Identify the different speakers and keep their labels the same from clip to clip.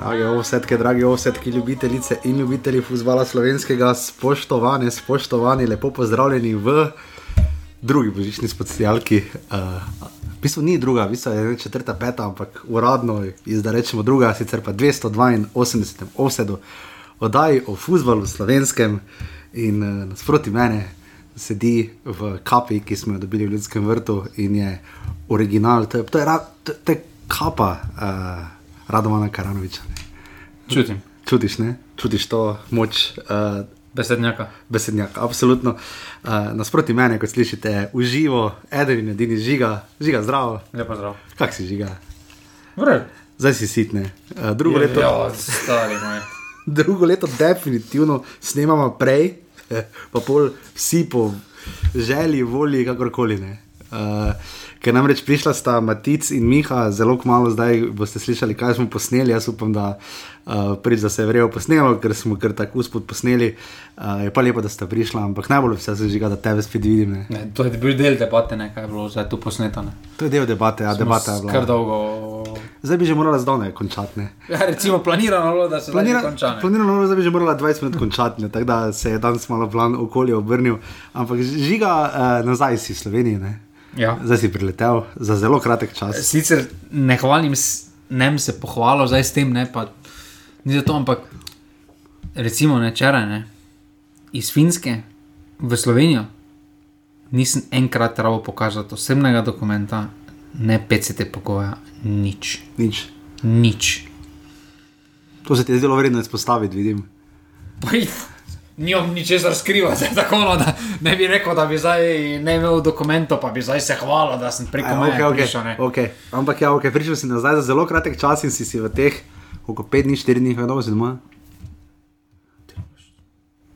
Speaker 1: Drage ovsetke, drage ovsetke, ljubitelice in ljubitelji futbola slovenskega, spoštovane, spoštovani, lepo pozdravljeni v drugi božični specialki. Uh, v bistvu ni druga, v bistvu je četrta, peta, ampak uradno je zdaj rečemo druga, sicer pa 282. ovsedu oddaji o futbalu slovenskem in uh, nasproti mene sedi v kapi, ki smo jo dobili v Ljudskem vrtu in je original, to je, to je, to, to je kapa uh, Radovana Karanoviča. ne.
Speaker 2: Čutim,
Speaker 1: Čutiš, ne? Čutiš to moč uh,
Speaker 2: besednjaka.
Speaker 1: besednjaka, absolutno. Uh, nasproti mene, kot slišite, uživo, eden in edini žiga, žiga zdravo.
Speaker 2: Lepo zdrav.
Speaker 1: Kak si žiga?
Speaker 2: Vred.
Speaker 1: Zdaj si sitne. Uh, drugo, leto,
Speaker 2: Ja, stari moj.
Speaker 1: drugo leto definitivno snemamo prej, eh, pa pol vsi po želji, volji, kakorkoli ne. Uh, ker namreč prišla sta Matic in Miha, zelo malo zdaj boste slišali, kaj smo posneli. Jaz upam, da uh, prvič, da se je verjetno posnelo, ker smo kar tako uspod posneli. Uh, je pa lepo, da sta prišla, ampak najbolj vse se žiga, da tebe spet vidim. Ne.
Speaker 2: Ne, to je bil del debate, ne, kaj je bilo zdaj tu posneto. ne.
Speaker 1: To je del debate, a debata je
Speaker 2: s Kar
Speaker 1: bila.
Speaker 2: dolgo.
Speaker 1: Zdaj bi že morala zdone končati. ne.
Speaker 2: Ja, recimo planirano bilo, da se
Speaker 1: Planira,
Speaker 2: konča. ne.
Speaker 1: planirano je, da bi že morala 20 minut končati, ne, tako da se je danes malo plan okolje obrnil. Ampak žiga uh, nazaj si v Sloveniji, ne?
Speaker 2: Ja.
Speaker 1: zdaj si priletel za zelo kratek čas.
Speaker 2: Sicer ne hvalim s- nem se pohvalo zdaj s tem, ne pa ni za to, ampak recimo ne včeraj, ne, iz Finske v Slovenijo nisem enkrat rabo pokazati osebnega dokumenta, ne PCT pogoja, nič.
Speaker 1: Nič.
Speaker 2: Nič.
Speaker 1: To se ti je zdelo vredno izpostaviti, vidim.
Speaker 2: Poj, Nimam ničesar skrivati, tako no, da ne bi rekel, da bi zdaj ne imel dokumentov, pa bi zdaj se hvalil, da sem preko
Speaker 1: Aj,
Speaker 2: meje
Speaker 1: okay, okay,
Speaker 2: prišel, ne.
Speaker 1: okay. Ampak ja, okay, prišel si nazaj za zelo kratek čas in si si v teh, koliko 5 dni, 4 dni, kako si doma?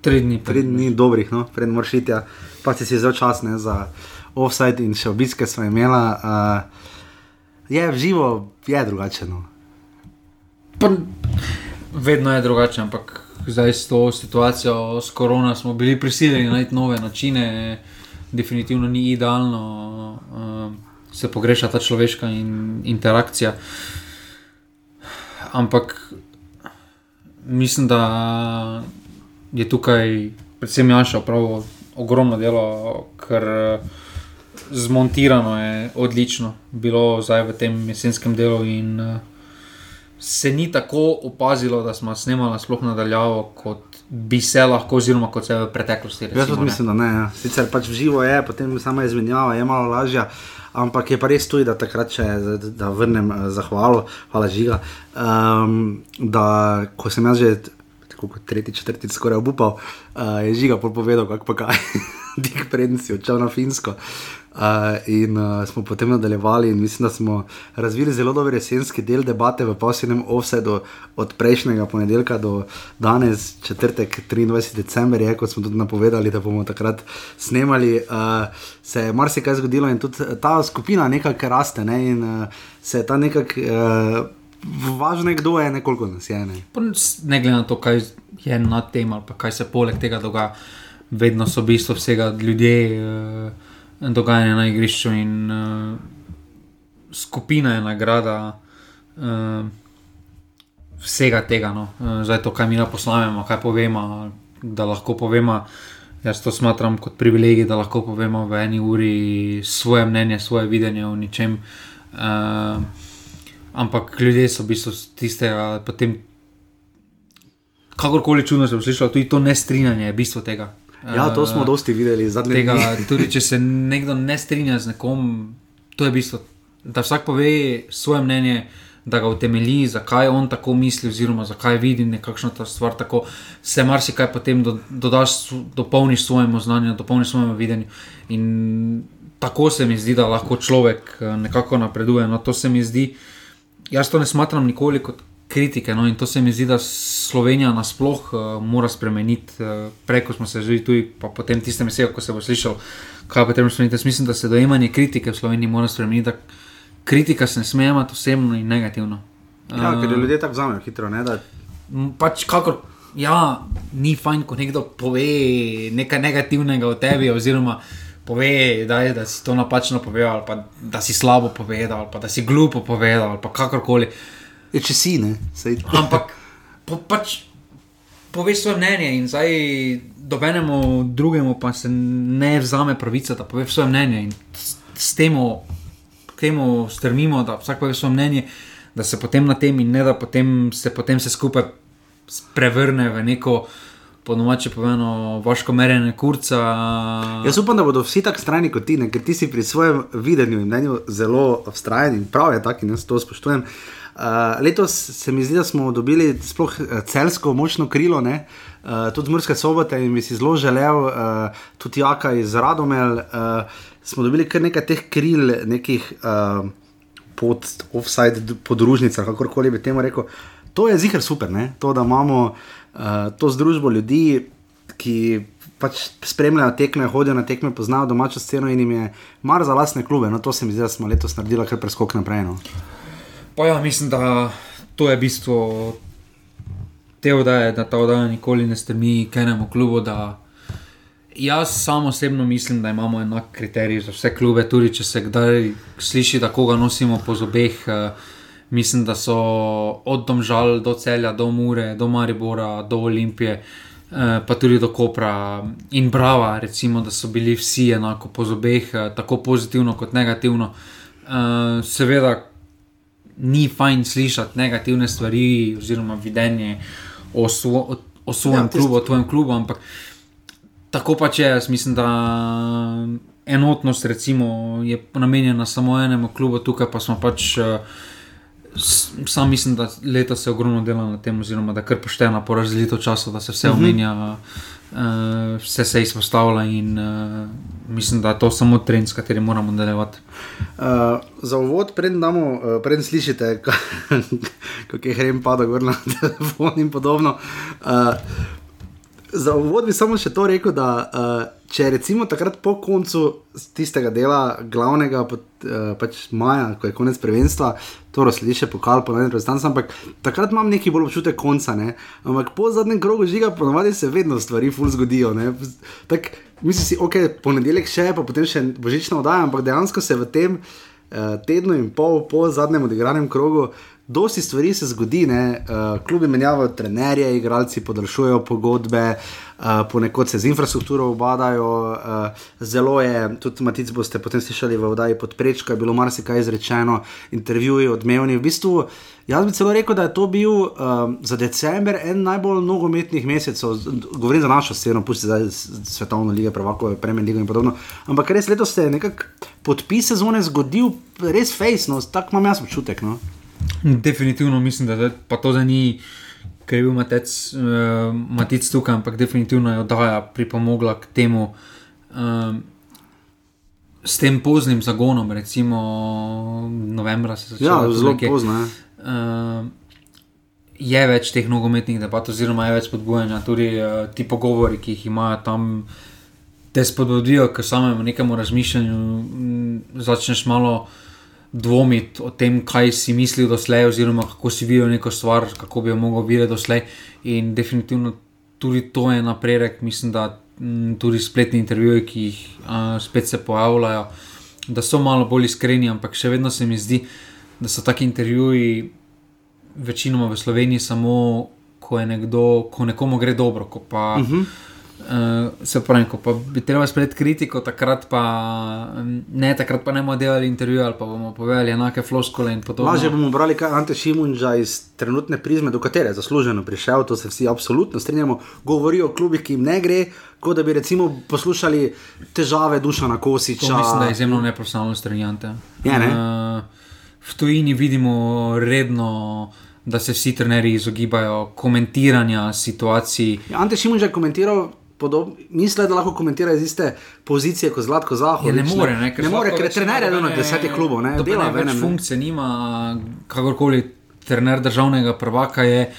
Speaker 2: Tri dni.
Speaker 1: 3 dni dobrih, no, pred moraš iti, ja. pa si si vzel čas ne, za offside in še obiske smo imela. Uh, je v živo, je drugače. No.
Speaker 2: Pa, vedno je drugače, ampak zdaj s to situacijo, s korona, smo bili prisiljeni najti nove načine, definitivno ni idealno, uh, se pogreša ta človeška in, interakcija. Ampak mislim, da je tukaj, predvsem Jaša, prav ogromno delo, ker zmontirano je odlično bilo zdaj v tem jesenskem delu in uh, se ni tako opazilo, da smo snemali sploh nadaljavo, kot bi se lahko, oziroma kot se je v preteklosti.
Speaker 1: Jaz
Speaker 2: Recimo,
Speaker 1: tudi
Speaker 2: ne.
Speaker 1: mislim, da ne. Ja. Sicer pač živo je, potem sama izmenjava je malo lažja. Ampak je pa res tudi, da takrat, če da- vrnem eh, zahvalo, hvala žiga, um, da ko sem jaz že kot tretji, četrti skoraj obupal, uh, je žiga povedal, kako pa kaj, dik preden si odšel na Finsko. Uh, in uh, smo potem nadaljevali, in mislim, da smo razvili zelo dober jesenski del debate v posebnem offsetu od prejšnjega ponedeljka do danes, četrtek, 23. december, je, kot smo tudi napovedali, da bomo takrat snemali. Uh, se je marsikaj zgodilo in tudi ta skupina nekako raste ne, in uh, se je ta nekako. Uh, Važno je, kdo je, ne koliko nas je. Ne.
Speaker 2: Ne glede na to, kaj je na tem ali kaj se poleg tega dogaja, vedno so bistvo vsega ljudje, eh, dogajanje na igrišču in eh, skupina je nagrada eh, vsega tega. No. Eh, Zdaj to, kaj mi naposlavimo, kaj povemo, da lahko povemo. Jaz to smatram kot privilegij, da lahko povemo v eni uri svoje mnenje, svoje videnje o ničem. Uh, ampak ljudje so v bistvu tistega, potem, kakorkoli čudno se bo slišalo, tudi to nestrinjanje je bistvo tega.
Speaker 1: Ja, to smo
Speaker 2: Eh,
Speaker 1: dosti videli zadnje
Speaker 2: tega,
Speaker 1: dni.
Speaker 2: tudi če se nekdo ne strinja z nekom, to je bistvo, da vsak pove svoje mnenje, da ga utemelji, zakaj on tako misli, oziroma zakaj vidi nekakšno ta stvar. Tako se marsikaj potem do, dodaš, dopolniš svojemu znanju, dopolniš svojemu videnju. In tako se mi zdi, da lahko človek eh, nekako napreduje. No, to se mi zdi, jaz to ne smatram nikoli kot kritike. No, in to se mi zdi, da Slovenija nasploh uh, mora spremeniti. Uh, Preko smo se že tudi, pa potem tiste mesece, ko se bo slišal, kaj je potrebno spremeniti. Jaz mislim, da se dojemanje kritike v Sloveniji mora spremeniti. da Kritika se ne sme imati osebno in negativno.
Speaker 1: Ja, ker jo
Speaker 2: Eh,
Speaker 1: ljudje tako vzamejo hitro. Ne, da,
Speaker 2: pač kakor, ja, ni fajn, ko nekdo pove nekaj negativnega o tebi, oziroma pove, da, je, da si to napačno povedal, pa da si slabo povedal, pa da si glupo povedal, ali pa kakorkoli.
Speaker 1: Je, če si ne, sej.
Speaker 2: Ampak po, pač poveš svoje mnenje in zdaj dobenemu drugemu pa se ne vzame pravica, da pove svoje mnenje in s, s temu, k temu strmimo, da vsak pove svoje mnenje, da se potem na tem in ne da potem se potem se skupaj prevrne v neko. Ponovače povedano, vaško merjenje kurca.
Speaker 1: Jaz upam, da bodo vsi tako strani kot ti, ne? ker ti si pri svojem videnju in mnenju zelo vztrajen in prav je tako, in jaz to spoštujem. Uh, letos se mi zdi, da smo dobili sploh eh, celsko močno krilo, uh, tudi Murske sobote in bi si zelo želel, uh, tudi Jaka iz Radomel. Uh, smo dobili kar nekaj teh kril, nekih uh, pod offside podružnicah, kakorkoli bi temu rekel. To je zihar super, ne? to da imamo uh, to združbo ljudi, ki pač spremljajo tekme, hodijo na tekme, poznajo domačo sceno in jim je mar za lastne klube. No, to se mi zdi, da smo letos naredili kar preskok naprej. No.
Speaker 2: Pa ja, mislim, da to je bistvo te oddaje, da ta oddaja nikoli ne strmi k enemu klubu. Jaz samo osebno mislim, da imamo enak kriterij za vse klube, tudi če se kdaj sliši, da koga nosimo po zobeh. Uh, mislim, da so od Domžal do Celja, do Mure, do Maribora, do Olimpije, uh, pa tudi do Kopra in Brava, recimo, da so bili vsi enako po zobeh, uh, tako pozitivno kot negativno. Uh, seveda, ni fajn slišati negativne stvari, oziroma videnje o, svo, o svojem ja, klubu, o tvojem klubu. Ampak tako pač je, jaz mislim, da enotnost recimo, je namenjena samo enemu klubu, tukaj pa smo pač. Sam mislim, da letos se ogromno dela na tem, oziroma da je kar pošteno po razdelitvi časa, da se vse mhm. omenja. Uh -huh uh, vse se izpostavlja in uh, mislim, da je to samo trend, s katerim moramo nadaljevati.
Speaker 1: Uh, za uvod, preden damo, uh, preden slišite, kako je hrem pada gor na telefon in podobno. Uh, za uvod bi samo še to rekel, da uh, če recimo takrat po koncu tistega dela, glavnega, pot, uh, pač maja, ko je konec prvenstva, to razsleduje še pokal, po enem predstavniku, ampak takrat imam neki bolj občutek konca. Ne? Ampak po zadnjem krogu žiga, ponovadi se vedno stvari ful zgodijo. Mislim si, ok, ponedeljek še, pa potem še božična oddaja, ampak dejansko se v tem uh, tednu in pol po zadnjem odigranem krogu. Dosti stvari se zgodi, uh, klubi menjavajo trenerje, igralci podaljšujejo pogodbe, uh, ponekod se z infrastrukturo obadajo. Uh, zelo je, tudi Matic boste potem slišali v oddaji podprečka, je bilo marsikaj izrečeno, intervjuji odmevni. V bistvu, jaz bi celo rekel, da je to bil uh, za decembr en najbolj nogometnih mesecev, govorim za našo sceno, pusti za svetovno ligo, prvako, premijer ligo in podobno. Ampak res letos se je nekako podpis sezone zgodil, res face, no, tako imam jaz občutek. No.
Speaker 2: Definitivno mislim, da pa to zdaj ni, ker je bil matec, uh, matic tukaj, ampak definitivno je oddaja pripomogla k temu. Uh, S tem poznim zagonom, recimo novembra, se začne.
Speaker 1: Ja, zelo pozno.
Speaker 2: Uh, je več teh nogometnih debat, oziroma je več podbujanja, tudi uh, ti pogovori, ki jih imajo tam, te spodbudijo k samemu nekemu razmišljanju. M, začneš malo uh, dvomiti o tem, kaj si mislil doslej, oziroma kako si videl neko stvar, kako bi jo mogel videti doslej. In definitivno tudi to je napredek, mislim, da m, tudi spletni intervjuji, ki jih a, spet se pojavljajo, da so malo bolj iskreni, ampak še vedno se mi zdi, da so taki intervjuji večinoma v Sloveniji samo, ko nekdo, ko nekomu gre dobro. Pa, uh mhm. -huh. Uh, se pravi, ko bi trebali sprejeti kritiko, takrat pa ne, takrat pa ne bomo delali intervjuja ali pa bomo povedali enake floskole in podobno.
Speaker 1: Lažje bomo brali, kaj Ante Šimunča iz trenutne prizme, do katere je zasluženo prišel, to se vsi absolutno strinjamo, govori o klubih, ki jim ne gre, kot da bi recimo poslušali težave duša na kosiča.
Speaker 2: To mislim, da je izjemno neprofesionalno strinjante.
Speaker 1: Je, ne? uh,
Speaker 2: v tujini vidimo redno. Da se vsi trenerji izogibajo komentiranja situacij.
Speaker 1: Ja, Ante Šimunč je komentiral Mislim, da lahko komentira iz iste pozicije kot Zlatko Zahod.
Speaker 2: Ja, ne more, ne,
Speaker 1: ne more, ker je trener eden od desetih klubov. Ne,
Speaker 2: dela več ne. funkcije, nima kakorkoli trener državnega prvaka. Je,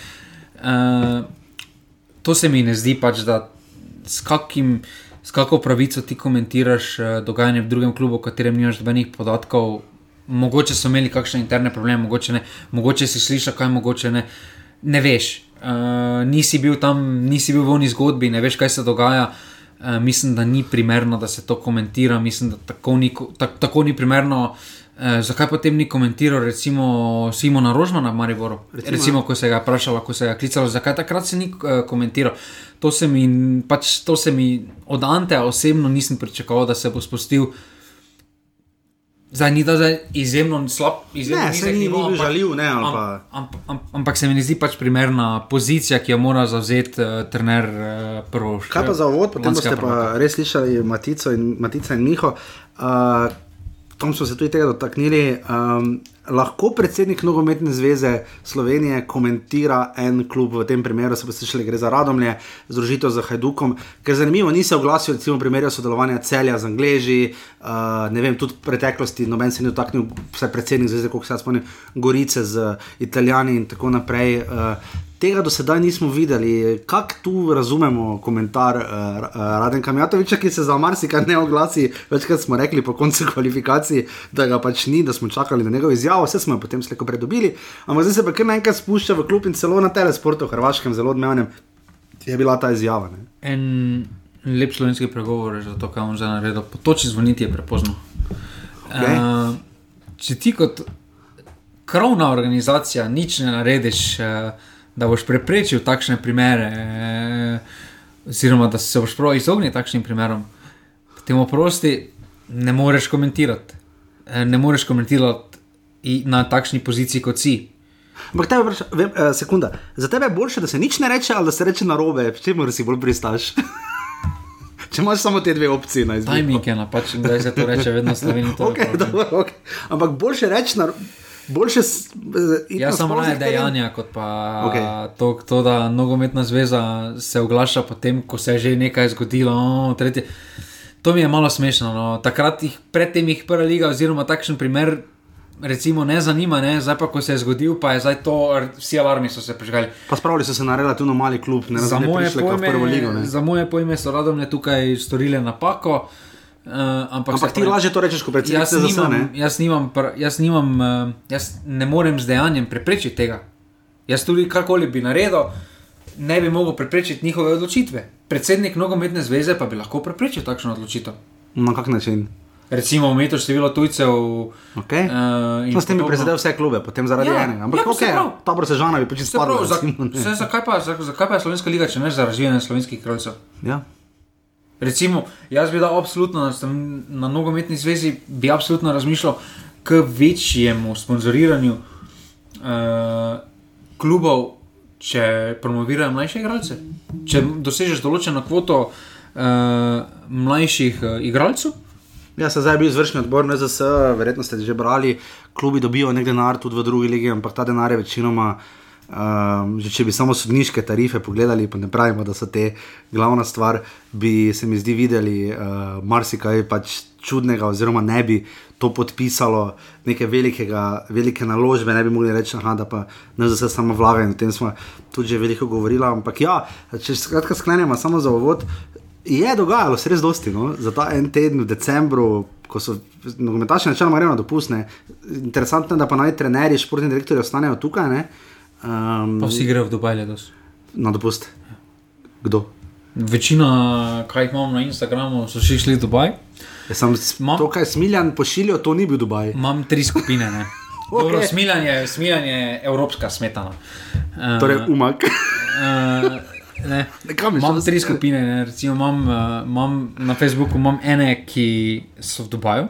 Speaker 2: uh, to se mi ne zdi pač, da s, kakim, s kako pravico ti komentiraš uh, dogajanje v drugem klubu, v katerem nimaš dobenih podatkov. Mogoče so imeli kakšne interne probleme, mogoče, mogoče si slišal, kaj mogoče ne. Ne veš, uh, nisi bil tam, nisi bil v oni zgodbi, ne veš, kaj se dogaja. Uh, mislim, da ni primerno, da se to komentira. Mislim, da tako ni, tak, tako ni primerno Eh, zakaj potem ni komentiral, recimo, Simona Rožmana v Mariboru?
Speaker 1: Recimo,
Speaker 2: Recimo, recimo ko se ga je vprašalo, ko se ga je klicalo, zakaj takrat se ni eh, komentiral. To se mi, pač, to se mi od Anteja osebno nisem pričakoval, da se bo spustil. Zdaj ni ta zdaj izjemno slab, izjemno
Speaker 1: Ne,
Speaker 2: nizek
Speaker 1: ni- ni
Speaker 2: nivo,
Speaker 1: bil
Speaker 2: ampak-
Speaker 1: žaljiv, ne,
Speaker 2: am-
Speaker 1: pa-
Speaker 2: am- am- Ampak se mi zdi pač primerna pozicija, ki jo mora zavzeti uh, trener uh, prvo.
Speaker 1: Kaj pa za uvod, potem boste
Speaker 2: prvaka.
Speaker 1: pa res slišali Matico in, Matica in Miho. Uh, tam smo se tudi tega dotaknili. Um, lahko predsednik nogometne zveze Slovenije komentira en klub, v tem primeru se boste šli, gre za Radomlje, združitev z Hajdukom, ker zanimivo, ni se oglasil recimo v primeru sodelovanja celja z Angleži, uh, ne vem, tudi v preteklosti, noben se ni dotaknil, vsaj predsednik zveze, koliko se jaz spomnim, Gorice z Italijani in tako naprej. Uh, Tega do sedaj nismo videli. Kako tu razumemo komentar uh, Radenka Mjatoviča, ki se za marsikaj ne oglasi? Večkrat smo rekli po koncu kvalifikacij, da ga pač ni, da smo čakali na njegovo izjavo, vse smo jo potem slejko predobili. Ampak zdaj se pa kar naenkrat spušča v klub in celo na telesportu, v Hrvaškem, zelo odmevnem, je bila ta izjava. Ne?
Speaker 2: En lep slovenski pregovor je za to, kaj on zdaj naredil. Po toči zvoniti je prepozno.
Speaker 1: Okej.
Speaker 2: Uh, če ti kot krovna organizacija nič ne narediš, uh, da boš preprečil takšne primere, uh, oziroma da se boš prav izognil takšnim primerom, potem oprosti, ne moreš komentirati. Eh, Ne moreš komentirati na takšni poziciji kot si.
Speaker 1: Ampak tebe, vpraša, vem, uh, sekunda, za tebe je boljše, da se nič ne reče ali da se reče na robe, če moraš si bolj pristaš. če imaš samo te dve opcije na izbiro.
Speaker 2: Timing je napačen, da se to reče vedno slovenski.
Speaker 1: Okay, dobro, okay. Ampak boljše reči na boljše. s- eh,
Speaker 2: raje
Speaker 1: sponzorski teren.
Speaker 2: dejanja, kot pa okay. to, to, da nogometna zveza se oglaša potem, ko se je že nekaj zgodilo. No, tretje. To mi je malo smešno. No. Takrat jih predtem jih prva liga, oziroma takšen primer, recimo, ne zanima, ne? zdaj pa, ko se je zgodil, pa je zdaj to, vsi alarmi so se prižgali.
Speaker 1: Pa spravili so se na relativno mali klub, ne
Speaker 2: Za moje,
Speaker 1: v prvo ligo.
Speaker 2: pojme,
Speaker 1: ne.
Speaker 2: za moje pojme so radomne tukaj storili napako. Uh, ampak
Speaker 1: Ampak ti
Speaker 2: pravi-
Speaker 1: lažje to rečeš, kot predsednik
Speaker 2: Jaz nimam, jaz, nimam, jaz, nimam, uh, jaz ne morem z dejanjem preprečiti tega. Jaz tudi karkoli bi naredil, ne bi mogel preprečiti njihove odločitve. Predsednik nogometne zveze pa bi lahko preprečil takšno odločitev.
Speaker 1: Na kak način?
Speaker 2: Recimo, omejitev števila tujcev.
Speaker 1: Okay.
Speaker 2: Uh,
Speaker 1: No, s tem bi prizadel vse klube, potem zaradi
Speaker 2: Ja,
Speaker 1: enega. Ampak
Speaker 2: ja,
Speaker 1: ok,
Speaker 2: saj prav.
Speaker 1: tabor sežana bi pač
Speaker 2: Se pravi,
Speaker 1: spadla.
Speaker 2: za,
Speaker 1: recimo, ne.
Speaker 2: se, zakaj, pa, za, zakaj pa je slovenska liga, če ne za razvijanje slovenskih kraljev?
Speaker 1: Ja.
Speaker 2: Recimo, jaz bi dal absolutno na, na nogometni zvezi, bi absolutno razmišljal k večjemu sponzoriranju uh, klubov, če promovirajo mlajše igralce. Če dosežeš določeno kvoto uh, mlajših uh, igralcev,
Speaker 1: Ja, se zdaj bil izvršni odbor NZS, verjetno ste že brali, klubi dobijo nek denar tudi v drugi ligi, ampak ta denar je večinoma. Um, že če bi samo sodniške tarife pogledali, pa ne pravimo, da so te glavna stvar, bi se mi zdi videli uh, marsikaj pač čudnega, oziroma ne bi to podpisalo neke velikega, velike naložbe, ne bi mogli reči, aha, da pa ne za vse samo vlagajo in o tem smo tudi že veliko govorili. Ampak ja, če skratka sklenemo samo za uvod, je dogajalo se res dosti, no? za ta en teden v decembru. Ko so nogometaši načeloma na dopustne, interesantno je, da pa naj trenerji, športni direktori ostanejo tukaj, ne? Um,
Speaker 2: pa vsi grejo v Dubaj letos.
Speaker 1: na dopust. Kdo?
Speaker 2: Večina, kaj imamo na Instagramu, so še šli v Dubaj.
Speaker 1: Jaz sem
Speaker 2: Ma-
Speaker 1: to, kaj smiljan pošiljal, to ni bil Dubaj.
Speaker 2: Imam tri skupine. ne. Dobro,
Speaker 1: Ok.
Speaker 2: smiljanje, smiljanje je evropska smetana. Uh,
Speaker 1: Torej, umak.
Speaker 2: Uh, ne.
Speaker 1: Je
Speaker 2: Imam tri skupine. Ne. Recimo, imam, uh, imam na Facebooku imam ene, ki so v Dubaju,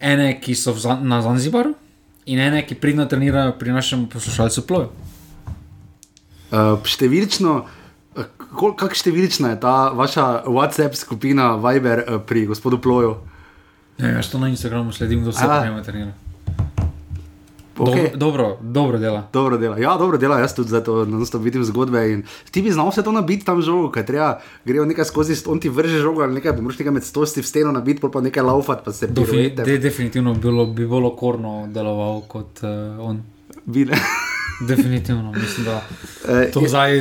Speaker 2: ene, ki so Zan- na Zanzibaru, in ene, ki pridno trenirajo pri našem poslušalcu Ploju.
Speaker 1: Uh, številčno, kol- kako številčna je ta vaša WhatsApp skupina Viber pri gospodu Ploju?
Speaker 2: Ne, jaz to na Instagramu sledim, kdo vse
Speaker 1: A.
Speaker 2: prijema trenira.
Speaker 1: Okay.
Speaker 2: Dobro, dobro, dobro dela.
Speaker 1: Dobro dela. Ja, dobro dela, jaz tudi zato non-stop vidim zgodbe. In ti bi znal vse to nabiti tam žogo, kaj treba, grejo nekaj skozi, on ti vrže žogo ali nekaj, moraš nekaj med stosti v steno nabiti, pa nekaj laufati, pa se
Speaker 2: Defi, de, definitivno bilo, bi bolj okorno deloval kot uh, on.
Speaker 1: Bile.
Speaker 2: Definitivno, mislim, da
Speaker 1: Eh,
Speaker 2: to zdaj,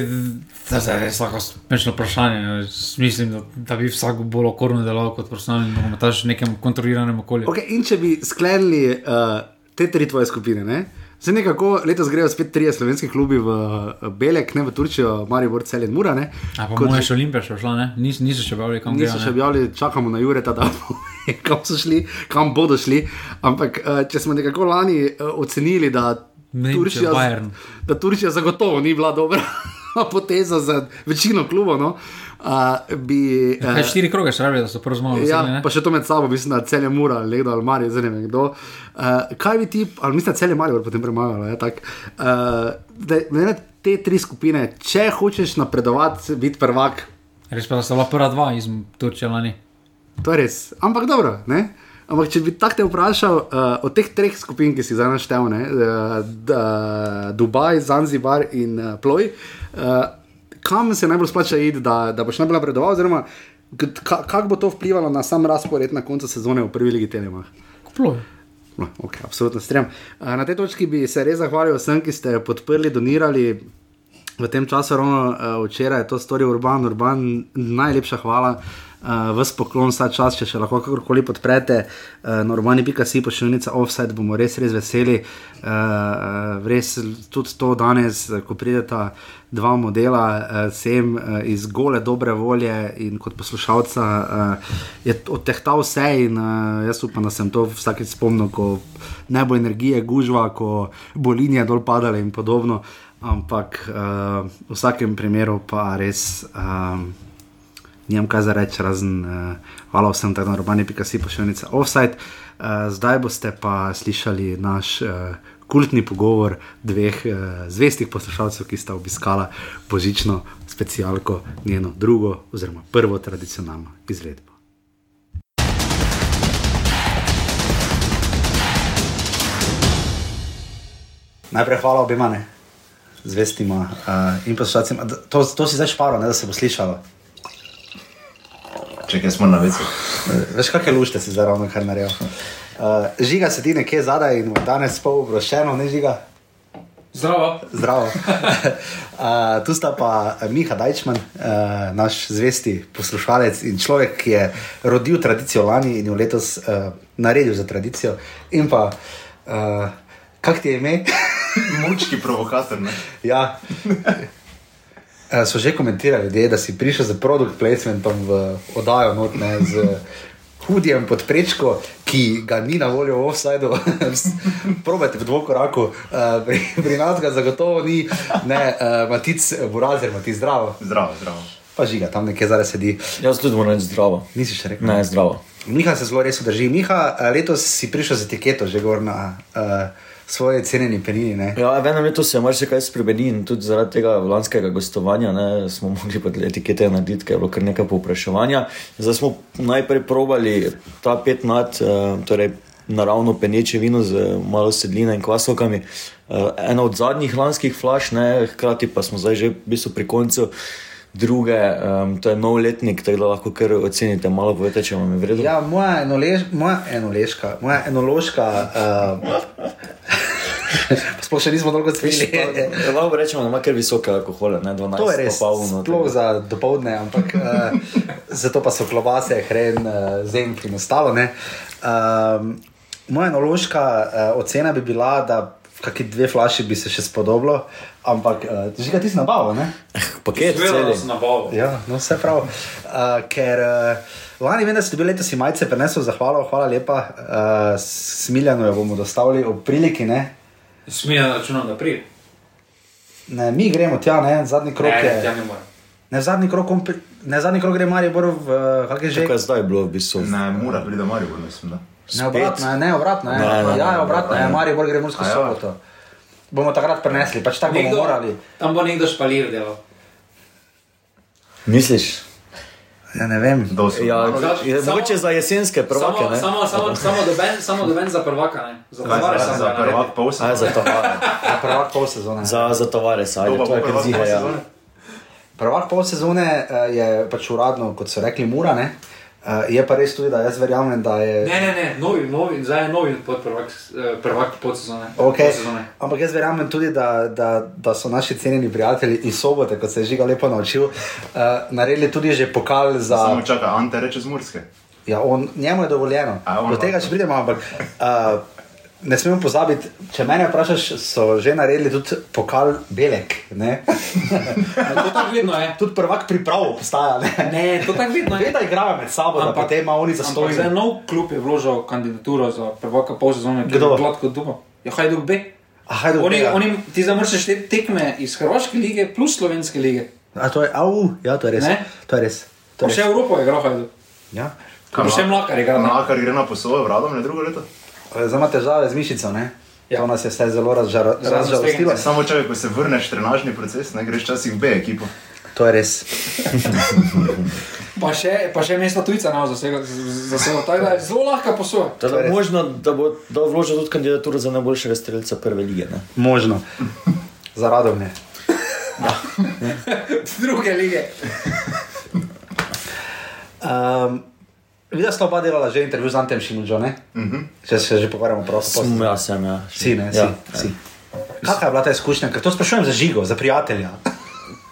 Speaker 2: da je res tako smešno vprašanje. Mislim, da, da bi vsak bolj okorno deloval kot profesionalni nogometaš v nekem kontroliranem okolju.
Speaker 1: Okay, in če bi sklenili uh, te tri tvoje skupine. Ne? Zdaj nekako letos grejo spet tri slovenski klubi v eh, Belek, ne v Turčijo, Marijo, Cel in Mura. Ne?
Speaker 2: A pa moja še Olimpija šla, ne? Nis, niso še objavili, kam
Speaker 1: Niso še objavili, čakamo na Jureta, da kam so šli, kam bodo šli. Ampak eh, če smo nekako lani eh, ocenili, da
Speaker 2: Nemčija,
Speaker 1: Turčija,
Speaker 2: Bayern.
Speaker 1: da Turčija zagotovo ni bila dobra poteza za večino klubov, no, uh, bi.
Speaker 2: Kaj štiri kroge še rabijo, da so prvo zmagali?
Speaker 1: Ja,
Speaker 2: ne?
Speaker 1: pa še to med sabo, mislim, da cel je mura, legdo ali marijo, zdaj ne vem kdo. Uh, kaj bi ti, ali mislim, da cel je marijo, potem premagalo. Ja, tak, uh, da, ne, te tri skupine, če hočeš napredovati, biti prvak,
Speaker 2: Res pa, sta bila prva dva iz Turčije lani.
Speaker 1: to je res. Ampak dobro, ne? Ampak če bi tako te vprašal, uh, od teh treh skupin, ki si zdaj naštel, uh, Dubaj, Zanzibar in uh, Ploj, uh, kam se najbolj splača iti, da, da boš najbolj napredoval, oziroma ka, kako bo to vplivalo na sam razpored na koncu sezone v prvi ligi Telemach?
Speaker 2: Ploj.
Speaker 1: No, okay, absolutno strem. Na tej točki bi se res zahvalil vsem, ki ste podprli, donirali. V tem času, ravno uh, včeraj, je to storil Urban, Urban, najlepša hvala. Uh, Ves poklon, vsa čas, če še lahko kakorkoli podprete, uh, na urbani.si pošiljnica offside, bomo res, res veseli. Uh, uh, res tudi to danes, eh, ko prideta dva modela uh, sem uh, iz gole dobre volje in kot poslušalca, uh, je odtehtal vse in uh, jaz upam, da sem to vsakeč spomnil, ko ne bo energije, gužva, ko bo linija dol padala in podobno. Ampak uh, v vsakem primeru pa res. Um, Nijem kaj za reči, razen uh, hvala vsem, tako na urbani.si pošiljnica offside. Uh, zdaj boste pa slišali naš uh, kultni pogovor dveh uh, zvestih poslušalcev, ki sta obiskala božično specialko, njeno drugo oziroma prvo tradicionalno izvedbo. Najprej hvala obima, zvestima uh, in poslušalcem. To, to si zdaj šparo, ne da se bo slišalo.
Speaker 3: Čekaj, smo na vecu.
Speaker 1: Veš, kakšne lušte si zdaj ravno kar naredil. Uh, žiga sedi nekje zadaj in danes pol obrošeno, ne žiga.
Speaker 2: Zdravo.
Speaker 1: Zdravo. uh, tu sta pa Miha Dajčman, uh, naš zvesti poslušalec in človek, ki je rodil tradicijo lani in jo letos uh, naredil za tradicijo. In pa, uh, kak ti je ime?
Speaker 3: Mučki provokator. Ne?
Speaker 1: ja. Uh, so že komentirali, ljudje, da si prišel z produkt placementom v oddajo, not, ne, z hudijem pod prečko, ki ga ni na voljo v offsajdu. Probajte v dvokoraku, uh, pri, pri nas ga zagotovo ni, ne, uh, matic, burazer, matic zdravo.
Speaker 3: Zdravo, zdravo.
Speaker 1: Pa žiga, tam nekje zdaj sedi.
Speaker 4: Jaz tudi moram reči zdravo.
Speaker 1: Nisi še rekel?
Speaker 4: Ne, zdravo.
Speaker 1: Miha se zelo res drži. Miha, eh, letos si prišel z etiketo, že gor na uh, svoje cenjeni penini.
Speaker 4: Ja, v enem letu se je marsikaj spremenil in tudi zaradi tega lanskega gostovanja ne, smo mogli etikete narediti, ker je bilo kar nekaj povpraševanja. Zdaj smo najprej probali ta pet nad, uh, torej naravno peneče vino z malo sedline in kvasovkami. Uh, ena od zadnjih lanskih flaš, ne, hkrati pa smo zdaj že v bistvu pri koncu. Druge, um, to je nov letnik, tako da lahko kar ocenite, malo povete, če vam je vredno.
Speaker 1: Ja, moja, enolež, moja enološka, moja enološka. Uh, Sploh še nismo dolgo cvili.
Speaker 4: Lahko rečemo, da ima kar visoke alkohole, ne 12,
Speaker 1: To je res,
Speaker 4: pa polno.
Speaker 1: sploh za dopoledne, ampak uh, zato pa so klobase, hren, uh, zenk in ostalo. ne. Um, moja enološka uh, ocena bi bila, da kakšni dve flaši bi se še spodobilo, ampak uh, že ga ti si nabavil, ne?
Speaker 4: Paket celi.
Speaker 2: nabavo.
Speaker 1: Ja, no, vse prav. Uh, ker uh, lani vem, da ste bili letos in majice prenesel zahvalo, hvala lepa. Uh, Smiljano jo bomo dostavili ob priliki, ne?
Speaker 2: Smijem računati, da pride.
Speaker 1: ne? Mi gremo tja, ne, zadnji krok
Speaker 2: Ne,
Speaker 1: je.
Speaker 2: tja ne.
Speaker 1: Ne, zadnji krok, ne, zadnji krok gre Maribor v uh, kakšne že.
Speaker 4: Tako je zdaj bilo v bistvu.
Speaker 3: Ne, mora priti do Maribor, mislim. Da.
Speaker 1: Ne, obratno, je, ne, obratno, je.
Speaker 4: Ne, ne, ne,
Speaker 1: ja,
Speaker 4: ne,
Speaker 1: obratno, je, Maribor gre v Mursko
Speaker 3: A ja.
Speaker 1: Bomo takrat prenesli, pač tako bomo morali.
Speaker 2: tam bo nekdo špalir delal.
Speaker 4: Misliš?
Speaker 1: Ja, ne vem.
Speaker 3: Dol so.
Speaker 4: Ja, je,
Speaker 2: samo-
Speaker 4: mogoče za jesenske prvake,
Speaker 2: Samo,
Speaker 4: ne?
Speaker 2: samo, samo, samo, doben, samo doben za prvaka, ne? Za tovare
Speaker 3: za,
Speaker 2: samo
Speaker 3: za prvak pol
Speaker 4: Aj, za tovare.
Speaker 1: Ja, prvak pol sezone.
Speaker 4: Za, za tovare, saj,
Speaker 3: To pa
Speaker 4: to je kar
Speaker 3: pol
Speaker 4: ja.
Speaker 3: sezone.
Speaker 1: Prvak pol sezone uh, je pač uradno, kot so rekli, mura. Ne? Uh, je pa res tudi, da jaz verjamem, da je.
Speaker 2: Ne, ne, ne, novi, novi, zdaj je novi pod prvak, eh, prvak podsezone.
Speaker 1: Okay.
Speaker 2: Podsezone.
Speaker 1: Ampak jaz verjamem tudi, da, da, da so naši cenjeni prijatelji iz sobote, kot se je žiga lepo naučil, uh, naredili tudi že pokal za.
Speaker 3: Samo čaka, Ante reče z Murske.
Speaker 1: Ja, on, njemu je dovoljeno.
Speaker 3: A,
Speaker 1: Do tega še pridemo, ampak uh, Ne smemo pozabiti, če me vprašaš, so že naredili tudi pokal Belek. Ne?
Speaker 2: To tako vedno je.
Speaker 1: tudi prvak priprav postaja. Ne,
Speaker 2: Ne, to tako vedno je.
Speaker 1: Vedno igrajo med sabo, ampak, da potem ima oni za
Speaker 2: Ampak zdaj
Speaker 1: stoj.
Speaker 2: nov klub je vložil kandidaturo za prvaka pol sezone, ki je
Speaker 1: Kdo?
Speaker 2: gladko dubo. Ja, Hajduk B.
Speaker 1: A, Hajduk B,
Speaker 2: Oni,
Speaker 1: ja.
Speaker 2: oni, ti zdaj moraš šteti tekme iz Hrvaške lige plus Slovenske lige.
Speaker 1: A to je, au, ja, to je res.
Speaker 2: Ne?
Speaker 1: To je res. To
Speaker 2: Pa
Speaker 1: je
Speaker 2: še
Speaker 1: res.
Speaker 2: Evropo je igral Hajduk.
Speaker 1: Ja.
Speaker 2: Pa še Mlakar je igral. ne?
Speaker 3: Mlakar gre na poslovo, vradom ne drugo leto.
Speaker 1: Zdaj ima težave z mišico, ne? Ja. To nas je vse zelo razžalo- razžalostilo.
Speaker 3: Samo ko se vrneš v trenažni proces, ne greš časih v B ekipo.
Speaker 1: To je res.
Speaker 2: Pa še, pa še mesto tujca na zasego. zasego. Tako da je Zelo lahka posoja.
Speaker 4: Teda, možno, da bo da vložil tudi kandidaturo za najboljšega streljca prve lige. Ne?
Speaker 1: Možno. Za radovne.
Speaker 2: Druge lige.
Speaker 1: Um, Videla sta oba delala že intervju z Antem Šimudžo, ne? Uh -huh. Če se že pogovarjamo prosto.
Speaker 4: Sem, ja, sem, ja.
Speaker 1: Si, ne, si.
Speaker 4: ja.
Speaker 1: si. Kakšna je bila ta izkušnja? Ker to sprašujem za žigo, za prijatelja.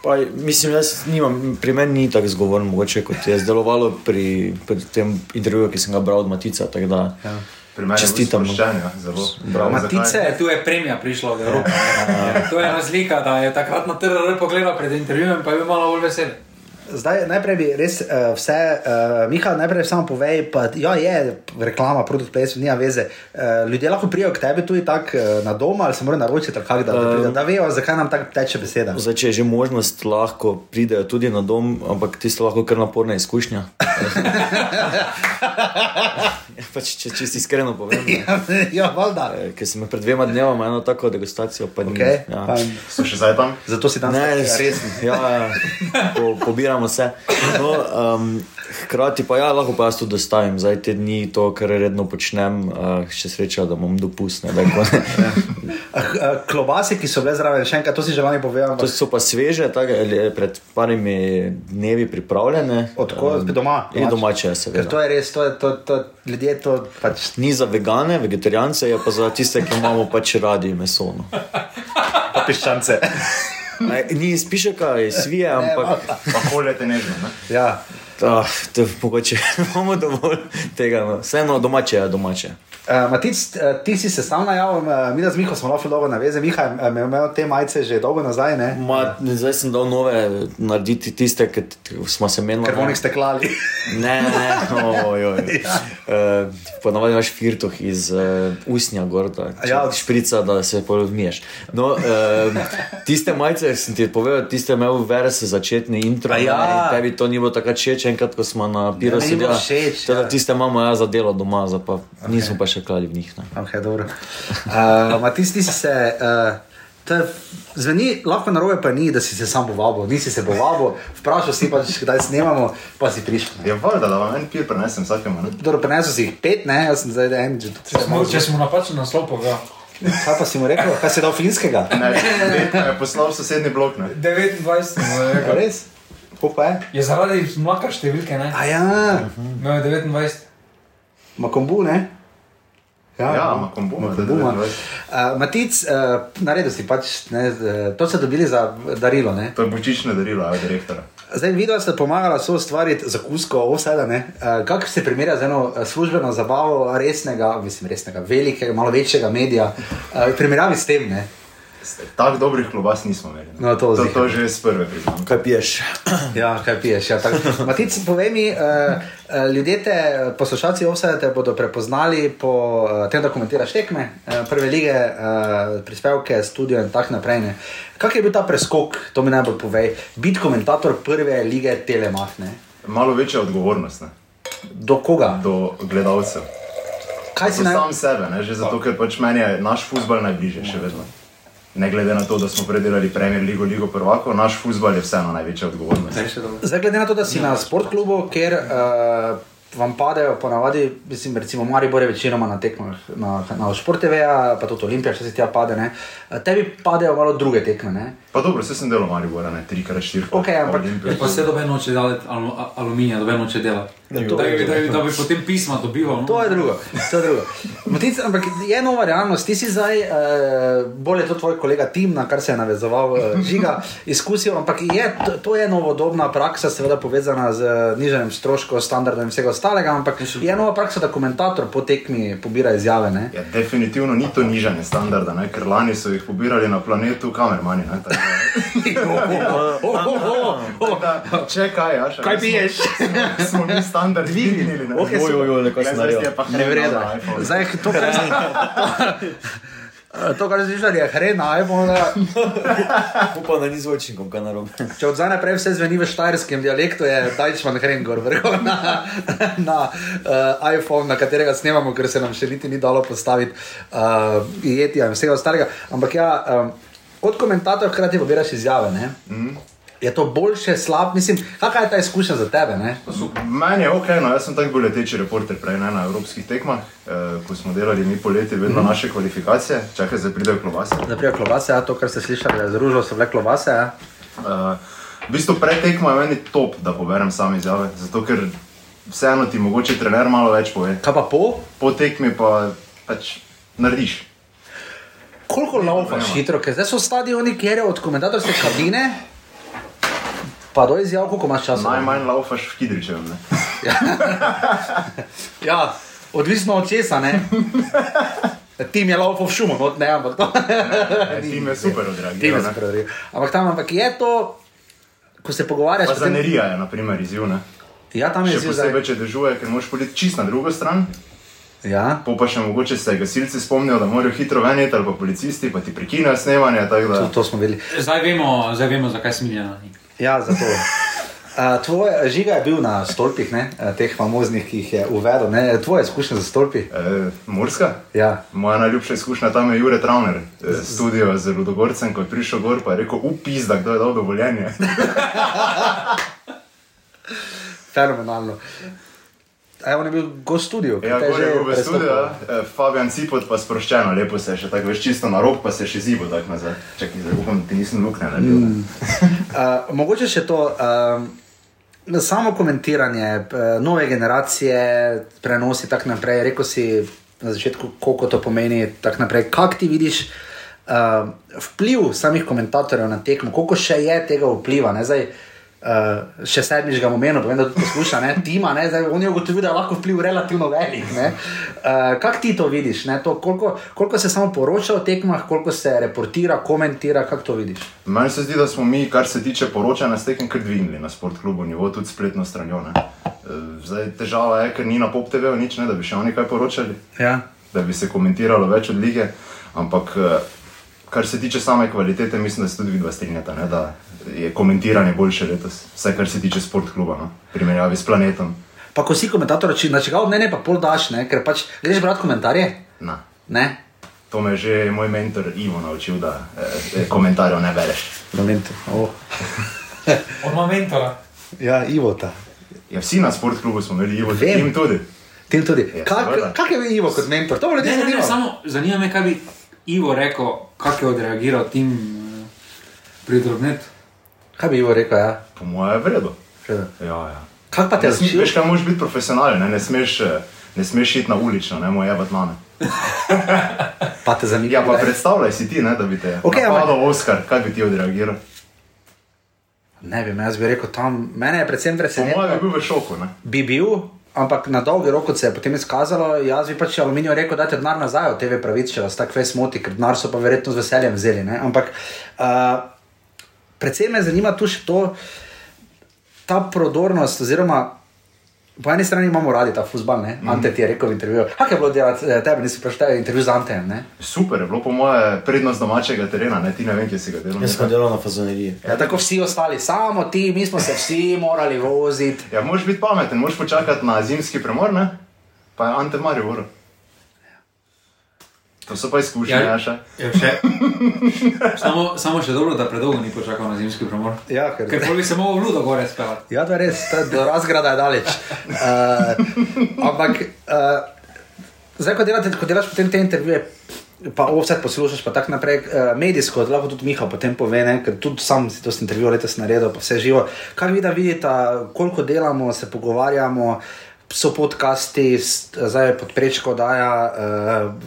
Speaker 4: Pa, mislim, jaz nimam, pri meni ni tako zgovoren, mogoče kot je zdelovalo pri, pri tem intervjuju, ki sem ga bral od Matica. Da,
Speaker 1: Ja.
Speaker 4: Čestitam.
Speaker 3: je.
Speaker 4: Bravo.
Speaker 1: Matice,
Speaker 2: E, tu je premija prišla v Evropo. ne. To je razlika, da je takrat na TRR pogledal pred intervjujem, pa je bil malo bolj vesel.
Speaker 1: Zdaj, najprej bi res uh, vse, uh, Miha, najprej samo povej, pa ja, je reklama, produkt PS, nima veze. Uh, ljudje lahko prijavijo k tebi tudi tako uh, na dom ali se morajo naročiti, kako, da, da, da vejo, zakaj nam tako teče beseda.
Speaker 4: Zdaj, če je že možnost, lahko pridejo tudi na dom, ampak tisto lahko kar naporna izkušnja. pač, če, če si iskreno povem. ne.
Speaker 1: ja, valjda.
Speaker 4: Eh, Ker sem imel pred dvema dnevoma eno tako degustacijo, pa ni.
Speaker 1: Okay,
Speaker 4: ja.
Speaker 1: pa,
Speaker 3: So še zdaj tam?
Speaker 1: zato si danes
Speaker 4: Ne,
Speaker 1: tako
Speaker 4: res. Ja, ja, po, pobiramo vse. No, um, hkrati pa ja, lahko pa jaz to dostavim. Zdaj te dni to, kar redno počnem, uh, še sreča, da imam dopust. Ne,
Speaker 1: ah, Klobase, ki so bile zraven, še enkrat, to si že lani povedal.
Speaker 4: to so pa sveže, tako, ali pred parimi dnevi pripravljene.
Speaker 1: Od kod? Doma?
Speaker 4: In domače,
Speaker 1: Ker
Speaker 4: seveda.
Speaker 1: to je res, to je, to, to, ljudje to pač
Speaker 4: Ni za vegane, vegetarijance, je pa za tiste, ki imamo pač radi meso. No.
Speaker 1: piščance.
Speaker 4: Aj, Ni iz pišeka, iz svije, ampak
Speaker 3: Pa koljete nežno, ne?
Speaker 1: ja.
Speaker 4: ah, to, mogoče imamo dovolj tega. No. Vseeno domače je domače.
Speaker 1: Uh, Matic, uh, ti si se sam najavil, uh, mi da z Miho smo lahko dolgo naveze. Miha je imel te majice že dolgo nazaj, ne?
Speaker 4: Ma, zdaj sem dal nove, narediti tiste, ki smo se menili.
Speaker 1: Ker bomo jih steklali.
Speaker 4: Ne, ne, ojoj. oj.
Speaker 1: Ja.
Speaker 4: Uh, Ponavadi imaš firtoh iz uh, usnja, gor, da
Speaker 1: Ja.
Speaker 4: ja. šprica, da se polovmiješ. No, uh, tiste majice, sem ti povedal, tiste imel verz začetni intro.
Speaker 1: A ja.
Speaker 4: ne, Tebi to ni bilo tako všeč, enkrat, ko smo na piru
Speaker 1: meni ni bilo
Speaker 4: sedeli.
Speaker 1: všeč,
Speaker 4: Teda
Speaker 1: ja.
Speaker 4: Tiste imamo ja za delo doma, za pa okay. nismo pa še klali v njih. Ne.
Speaker 1: Okay, dobro. uh, Matic, ti si se. Uh, To je, zveni lahko narobe, pa ni, da si se sam povabil, nisi se povabil, vprašal si pač, kdaj snemamo, pa si prišel.
Speaker 3: Je valjda, da vam en pir prenesem vsakemu, ne?
Speaker 1: Dobro, prenesel si jih pet, ne, jaz sem zdaj en, že tudi
Speaker 2: Če smo, če smo napačen naslov povedal.
Speaker 1: Kaj pa si mu rekel, kaj si dal finskega?
Speaker 3: Ne, ne, je poslal sosednji blok, ne?
Speaker 2: 29, smo
Speaker 1: A
Speaker 2: rekli.
Speaker 1: Res? Kako pa je?
Speaker 2: Je zaradi mlaka številke, ne?
Speaker 1: A ja,
Speaker 2: Imel je 29.
Speaker 1: Makombu, ne?
Speaker 3: Ja, Makombu. da, da, da.
Speaker 1: Uh, Matic, uh, naredil si pač, ne, uh, to ste dobili za darilo, ne?
Speaker 3: To je božično darilo, a direktora.
Speaker 1: Zdaj, videla ste pomagala so ustvariti zakusko, ovseda, ne? Uh, kako se primerja z eno eh, službeno zabavo resnega, mislim, resnega, velikega, malo večjega medija, uh, primerjavi s tem, ne?
Speaker 3: Tako dobrih klobas nismo imeli. ne.
Speaker 1: No, to
Speaker 3: to, to že z prve priznam.
Speaker 4: Kaj piješ?
Speaker 1: Ja, kaj piješ? Ja, tako. Matic, povej mi, uh, ljudje te, poslušalci Ovseda te bodo prepoznali po uh, tem, da komentiraš tekme, uh, prve lige, uh, prispevke, studio in tako naprej. ne. Kak je bil ta preskok, to mi najbolj povej, biti komentator prve lige Telemahne?
Speaker 3: Malo večja odgovornost ne?
Speaker 1: Do koga?
Speaker 3: do gledalcev.
Speaker 1: Kaj si naj...
Speaker 3: sam sebe, ne? že zato, ker pač meni je naš futbol najbližje še vedno. Ne glede na to, da smo predelali Premier Ligo, Ligo prvako, naš futbol je vseeno največja odgovornost.
Speaker 1: Zdaj, glede na to, da si na sportklubu, kjer uh, vam padejo ponavadi, mislim, recimo Maribor je večinoma na tekmah na kanalu Sport TV, pa tudi Olimpija, če se tja pade, ne. Eh, tebi padejo malo druge tekme, ne.
Speaker 3: Pa dobro, vse sem delal Maribora, ne trikrat, štirikrat.
Speaker 1: Okej, ampak-
Speaker 2: Je pa vse dobe noče delati alu, a- aluminija, dobe noče delati. Da, da, da, da bi potem pisma dobival. No?
Speaker 1: To je drugo. To je drugo. Matic, ampak je nova realnost. Ti si zdaj, uh, bolj je to tvoj kolega Tim, na kar se je navezoval uh, Žiga, izkusil, ampak je, to, to je novodobna praksa, seveda povezana z nižanjem stroškov, standardom in vsega ostalega. Ostalega, ampak je nova praksa, da komentator po tekmi pobira izjave. Ne?
Speaker 3: Ja, definitivno ni to nižanje standarda, ne? ker lani so jih pobirali na planetu kamermani. ne, tako da- tako da, Če kaj, ja,
Speaker 1: Kaj piješ?
Speaker 3: Smo mi standard dvignili. ne.
Speaker 1: Okej,
Speaker 4: Oj, oj, oj, nekaj sem
Speaker 3: je pa
Speaker 1: Ne
Speaker 3: iPhone.
Speaker 1: Zdaj, to, kar To, kar si že je hren na iPhone,
Speaker 4: Upam, da ni z očinkom, kaj narobe.
Speaker 1: če od zdaj naprej vse zveni v štajerskem dialektu, je Dajčman hren gor vrhu na, na uh, iPhone, na katerega snemamo, ker se nam še niti ni dalo postaviti uh, jetija in vsega ostalega. Ampak ja, um, kot komentator hkrati pobiraš izjave. Ne? Mm. Je to boljše, slab, mislim, kakšna je ta izkušnja za tebe? Ne?
Speaker 3: Meni je ok, no, jaz sem tako bil leteči reporter prej ne, na evropskih tekmah, eh, ko smo delali mi poleti vedno mm. naše kvalifikacije, čakaj, zdaj pridejo klobase.
Speaker 1: Naprej klobase, ja, to, kar ste slišali, z ružo so bile klobase. Ja.
Speaker 3: Uh, v bistvu pred tekmo je meni top, da poberem same izjave, zato ker vseeno ti mogoče trener malo več pove.
Speaker 1: Kaj pa po?
Speaker 3: Po tekmi pa pač narediš.
Speaker 1: Koliko laufaš hitro, ker zdaj so stadioni, kjer je od komentatorske kabine, pa do izjav, koliko imaš časa?
Speaker 3: Najmanj laufaš v Kidričevem. ne.
Speaker 1: Ja, odvisno od česa, ne. Tim je laufal v šumu, not ne, ampak to.
Speaker 3: E, Tim je super
Speaker 1: Tim
Speaker 3: odreagiral.
Speaker 1: je
Speaker 3: ne.
Speaker 1: super odreagiral. Ampak tam, ampak je to, ko se pogovarjaš,
Speaker 3: Pa
Speaker 1: potem-
Speaker 3: zanerija je, na primer, izziv. Ne?
Speaker 1: Ja, tam je
Speaker 3: Še
Speaker 1: izziv zdaj.
Speaker 3: posebej, če dežuje, ker moraš priti čist na drugo stran.
Speaker 1: Ja.
Speaker 3: Po pa še mogoče se gasilci spomnijo, da morajo hitro veniti, ali pa policisti, pa ti prekinejo snemanje.
Speaker 1: To, to smo videli.
Speaker 2: Zdaj vemo, zdaj vemo zakaj smiljena ni.
Speaker 1: Ja, zato. Uh, tvoj žiga je bil na stolpih, ne, teh famoznih, ki jih je uvedel. Ne, tvoje izkušnje za stolpi.
Speaker 3: E, Murska?
Speaker 1: Ja.
Speaker 3: Moja najljubša izkušnja tam je Jure Travner, eh, studio z Ludogorcem, ko je prišel gor, je rekel, upis, da kdo je dal dovoljenje.
Speaker 1: Fenomenalno. A on je bil gost studio.
Speaker 3: Ja, gor je bil v studiu, ja. Eh, Fabian Cipot pa sproščeno, lepo se je še tako, veš, čisto na rob, pa se je še zibo tako nazaj. Čakaj, zdaj upam, ti nisem luknja naredil. Mm.
Speaker 1: Uh, mogoče še to. Um, Samo komentiranje, eh, nove generacije, prenosi tako naprej. Rekel si na začetku, koliko to pomeni. tako naprej. Kako ti vidiš uh, vpliv samih komentatorjev na tekmo, koliko še je tega vpliva? Ne? Zdaj, uh, še sedmič ga omenil, povem, da tudi posluša, ne? Tima, ne? Zdaj, on je ugotovil, da je lahko vpliv relativno velik. Uh, Kako ti to vidiš? ne? To, koliko, koliko se samo poroča o tekmah, koliko se reportira, komentira, kako to vidiš?
Speaker 3: Meni se zdi, da smo mi, kar se tiče poročanja, s tekem kar dvignili na sportklubu nivo, tudi spletno stranjo. ne. Eh, Zdaj težava je, ker ni na pop TV nič, ne, da bi še oni kaj poročali,
Speaker 1: Ja.
Speaker 3: da bi se komentiralo več od lige. Ampak eh, kar se tiče same kvalitete, mislim, da se tudi vidva strinjata, ne, da je komentiranje boljše letos, vsaj kar se tiče sportkluba, no, v primerjavi s planetom.
Speaker 1: Pa ko si komentator, če načegal mnenje, pa pol daš, ne? ker pač greš brati komentarje.
Speaker 3: Na.
Speaker 1: Ne?
Speaker 3: To me je že moj mentor Ivo naučil, da eh, komentarjev ne bereš.
Speaker 1: Moment. Oh.
Speaker 2: Od momentora.
Speaker 1: Ja, Ivo ta.
Speaker 3: Ja, vsi na sportklubu smo imeli Ivo,
Speaker 1: Vem.
Speaker 3: in tudi.
Speaker 1: Tim tudi.
Speaker 3: Ja,
Speaker 1: Kak, kak je bil Ivo kot mentor? To ljudi
Speaker 2: Ne, ne, ne,
Speaker 1: zanimalo.
Speaker 2: samo zanima me, kaj bi Ivo rekel, kako je odreagiral tim eh, pri drobnetu.
Speaker 1: Kaj bi Ivo rekel, ja?
Speaker 3: Po mojem je vredno. Ja, ja.
Speaker 1: Kak pa te
Speaker 3: Ne sme-
Speaker 1: zaučil?
Speaker 3: Veš, kaj moraš biti profesionalen, ne, ne smeš. eh, Ne smeš iti na ulično, ne moj jebat mame.
Speaker 1: Pa te zanima.
Speaker 3: Ja, pa predstavljaj si ti, ne, da bi te
Speaker 1: Okej, ampak-
Speaker 3: napadal Oskar, kaj bi ti odreagiral.
Speaker 1: Ne vem, jaz bi rekel tam, mene je predvsem
Speaker 3: Po mojem bi
Speaker 1: presenetilo.
Speaker 3: bil v šoku. Ne.
Speaker 1: Bi bil, ampak na dolgi rok, se je potem izkazalo, jaz bi pač aluminijo rekel, da je denar nazaj od TV pravic, če vas tako fez moti, ker denar so pa verjetno z veseljem vzeli. Ne? Ampak uh, predvsem me zanima tu še to, ta prodornost, oziroma po eni strani imamo radi ta futbal, ne?
Speaker 3: Mhm.
Speaker 1: Ante ti je rekel v intervjuju. Kaj je bilo delati, eh, tebe nisi preštel intervju z Antejem, ne?
Speaker 3: Super je bilo po moje prednost domačega terena, ne, ti ne vem, kje si ga delal.
Speaker 4: Jaz sem delal na fazoneriji.
Speaker 1: Ja, tako vsi ostali, samo ti, mi smo se vsi morali voziti.
Speaker 3: Ja, moraš biti pameten, moraš počakati na zimski premor, ne? pa je Ante Marijo. To so pa izkušnje,
Speaker 2: Ja.
Speaker 3: ja, še.
Speaker 2: Je še, samo, samo še dobro, da predolgo ni počakal na zimski premor.
Speaker 1: Ja, ker,
Speaker 2: Ker bi se mogel v ludo gore spevati.
Speaker 1: Ja, je res, je do razgrada je daleč. Uh, ampak, uh, zdaj, ko, delate, ko delaš potem te intervjuje, pa vse poslušaš, pa tako naprej, uh, medijsko, lahko tudi Miha potem pove, ne, ker tudi sam si to intervju letos naredil, pa vse živo. Kaj vi da vidite, koliko delamo, se pogovarjamo. So podcasti, zdaj je pod prečko, da je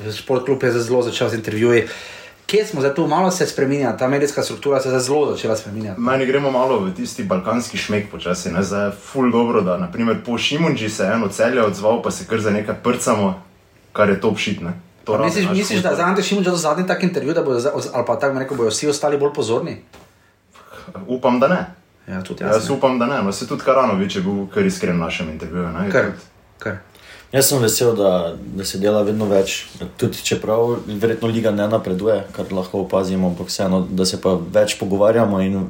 Speaker 1: uh, šport klub je zelo začel z intervjuji. Kje smo zdaj tu, malo se spremenja, ta medijska struktura se je zelo začela spremenjati.
Speaker 3: Meni gremo malo v tisti balkanski šmek počasi. Ne? Zdaj je ful dobro, da naprimer, po Šimunži se je eno celje odzval, pa se kar za nekaj prcamo, kar je top shit. Ne? To rabi
Speaker 1: Misliš,
Speaker 3: naš
Speaker 1: misliš da
Speaker 3: fuzbal.
Speaker 1: za Ante Šimunča to zadnji tak intervju, da bodo, ali pa tako rekel, bodo vsi ostali bolj pozorni?
Speaker 3: Upam, da ne.
Speaker 1: Ja, tudi
Speaker 3: Jaz
Speaker 1: jaz.
Speaker 3: upam, da ne. No, se tudi Karanovič je bil kar iskren v našem intervjuju. ne.
Speaker 1: Kar, kar.
Speaker 4: Jaz sem vesel, da, da se dela vedno več. Tudi čeprav verjetno liga ne napreduje, kar lahko opazimo, ampak vseeno, da se pa več pogovarjamo in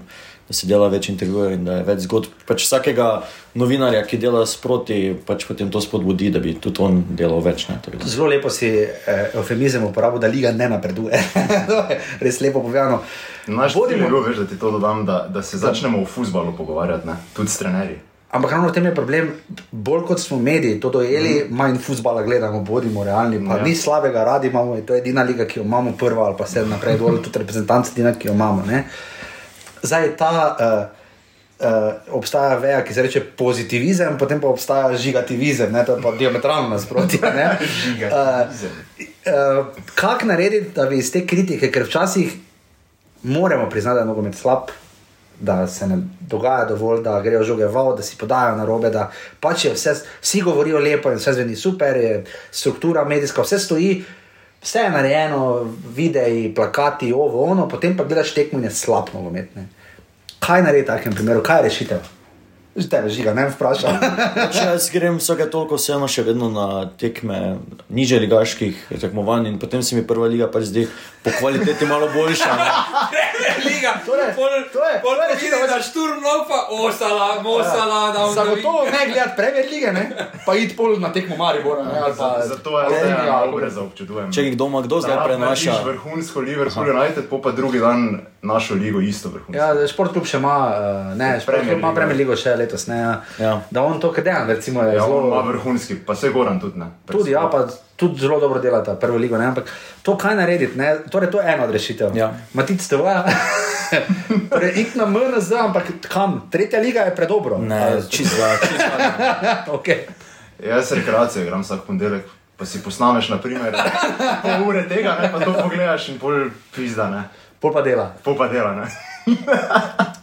Speaker 4: da se dela več intervjujev in da je več zgodb. Pač vsakega novinarja, ki dela sproti, pač potem to spodbudi, da bi tudi on delal več. Ne,
Speaker 1: Zelo lepo si eh, eufemizem uporabil, da liga ne napreduje. res lepo povedano.
Speaker 3: Naš cilj je bil, veš, da ti to dodam, da, da se začnemo o futbalu pogovarjati, ne? tudi s trenerji.
Speaker 1: Ampak ravno v tem je problem, bolj kot smo mediji to dojeli, mm. manj futbola gledamo, bodimo realni. Pa
Speaker 3: Ja.
Speaker 1: Ni slabega, radi imamo, to je edina liga, ki jo imamo, prva ali pa sedem naprej, dol, tudi reprezentanci, edina, ki jo imamo. Ne? Zdaj ta. Uh, Uh, obstaja veja, ki se reče pozitivizem, potem pa obstaja žigativizem, ne? to je pa diametralno nasprotje.
Speaker 3: Žigativizem.
Speaker 1: Uh, Kako narediti, da bi iz te kritike, ker včasih moramo priznati, da je nogomet slab, da se ne dogaja dovolj, da grejo žoge val, da si podajo na robe, da pač je vse, vsi govorijo lepo in vse zveni super, je struktura medijska, vse stoji, vse je narejeno, videi, plakati, ovo, ono, potem pa gledaš tekmo in je slab nogomet. Ne. Kaj narediti v takem primeru, kaj je rešitev? Že tebe žiga, ne vprašam.
Speaker 4: Pač jaz grem vsake toliko vseeno še vedno na tekme niže ligaških tekmovanj in potem se mi prva liga pač zdi po kvaliteti malo boljša. Ne.
Speaker 2: Liga,
Speaker 1: To je- to je- to je rešitev.
Speaker 2: da šturm pa osala, mosala, da
Speaker 1: Zagotovo ne gledati Premier lige, ne? pa iti pol na tekmo Maribora. Ne? ali Pa,
Speaker 3: Zato je vse
Speaker 1: Olimpija, ali-
Speaker 3: dobro občudujem.
Speaker 4: Če jih doma kdo zdaj prenaša.
Speaker 3: Če vrhunsko Liverpool United, pa drugi dan našo ligo isto vrhunsko.
Speaker 1: Ja, šport klub še ima, uh, ne, šport klub ima
Speaker 3: ligo.
Speaker 1: Premier ligo še letos, ne, ja.
Speaker 4: Ja.
Speaker 1: da on to, kar dejan, recimo, je
Speaker 3: Ja, on
Speaker 1: zelo.
Speaker 3: vrhunski, pa se Goran tudi ne.
Speaker 1: Tudi, ja, pa tudi zelo dobro delata prvo ligo, ne, ampak to kaj narediti, ne, torej to je ena od rešitev.
Speaker 4: Ja.
Speaker 1: Matic te vaja. torej, ik na MNZ, ampak kam? Tretja liga je predobro.
Speaker 4: Ne, čisto
Speaker 1: okay.
Speaker 3: Jaz rekreacijo igram vsak ponedeljek, pa si posnameš, naprimer, pol ure tega, ne, pa to pogledaš in pol pizda, ne.
Speaker 1: Pol pa dela.
Speaker 3: Pol pa dela, ne.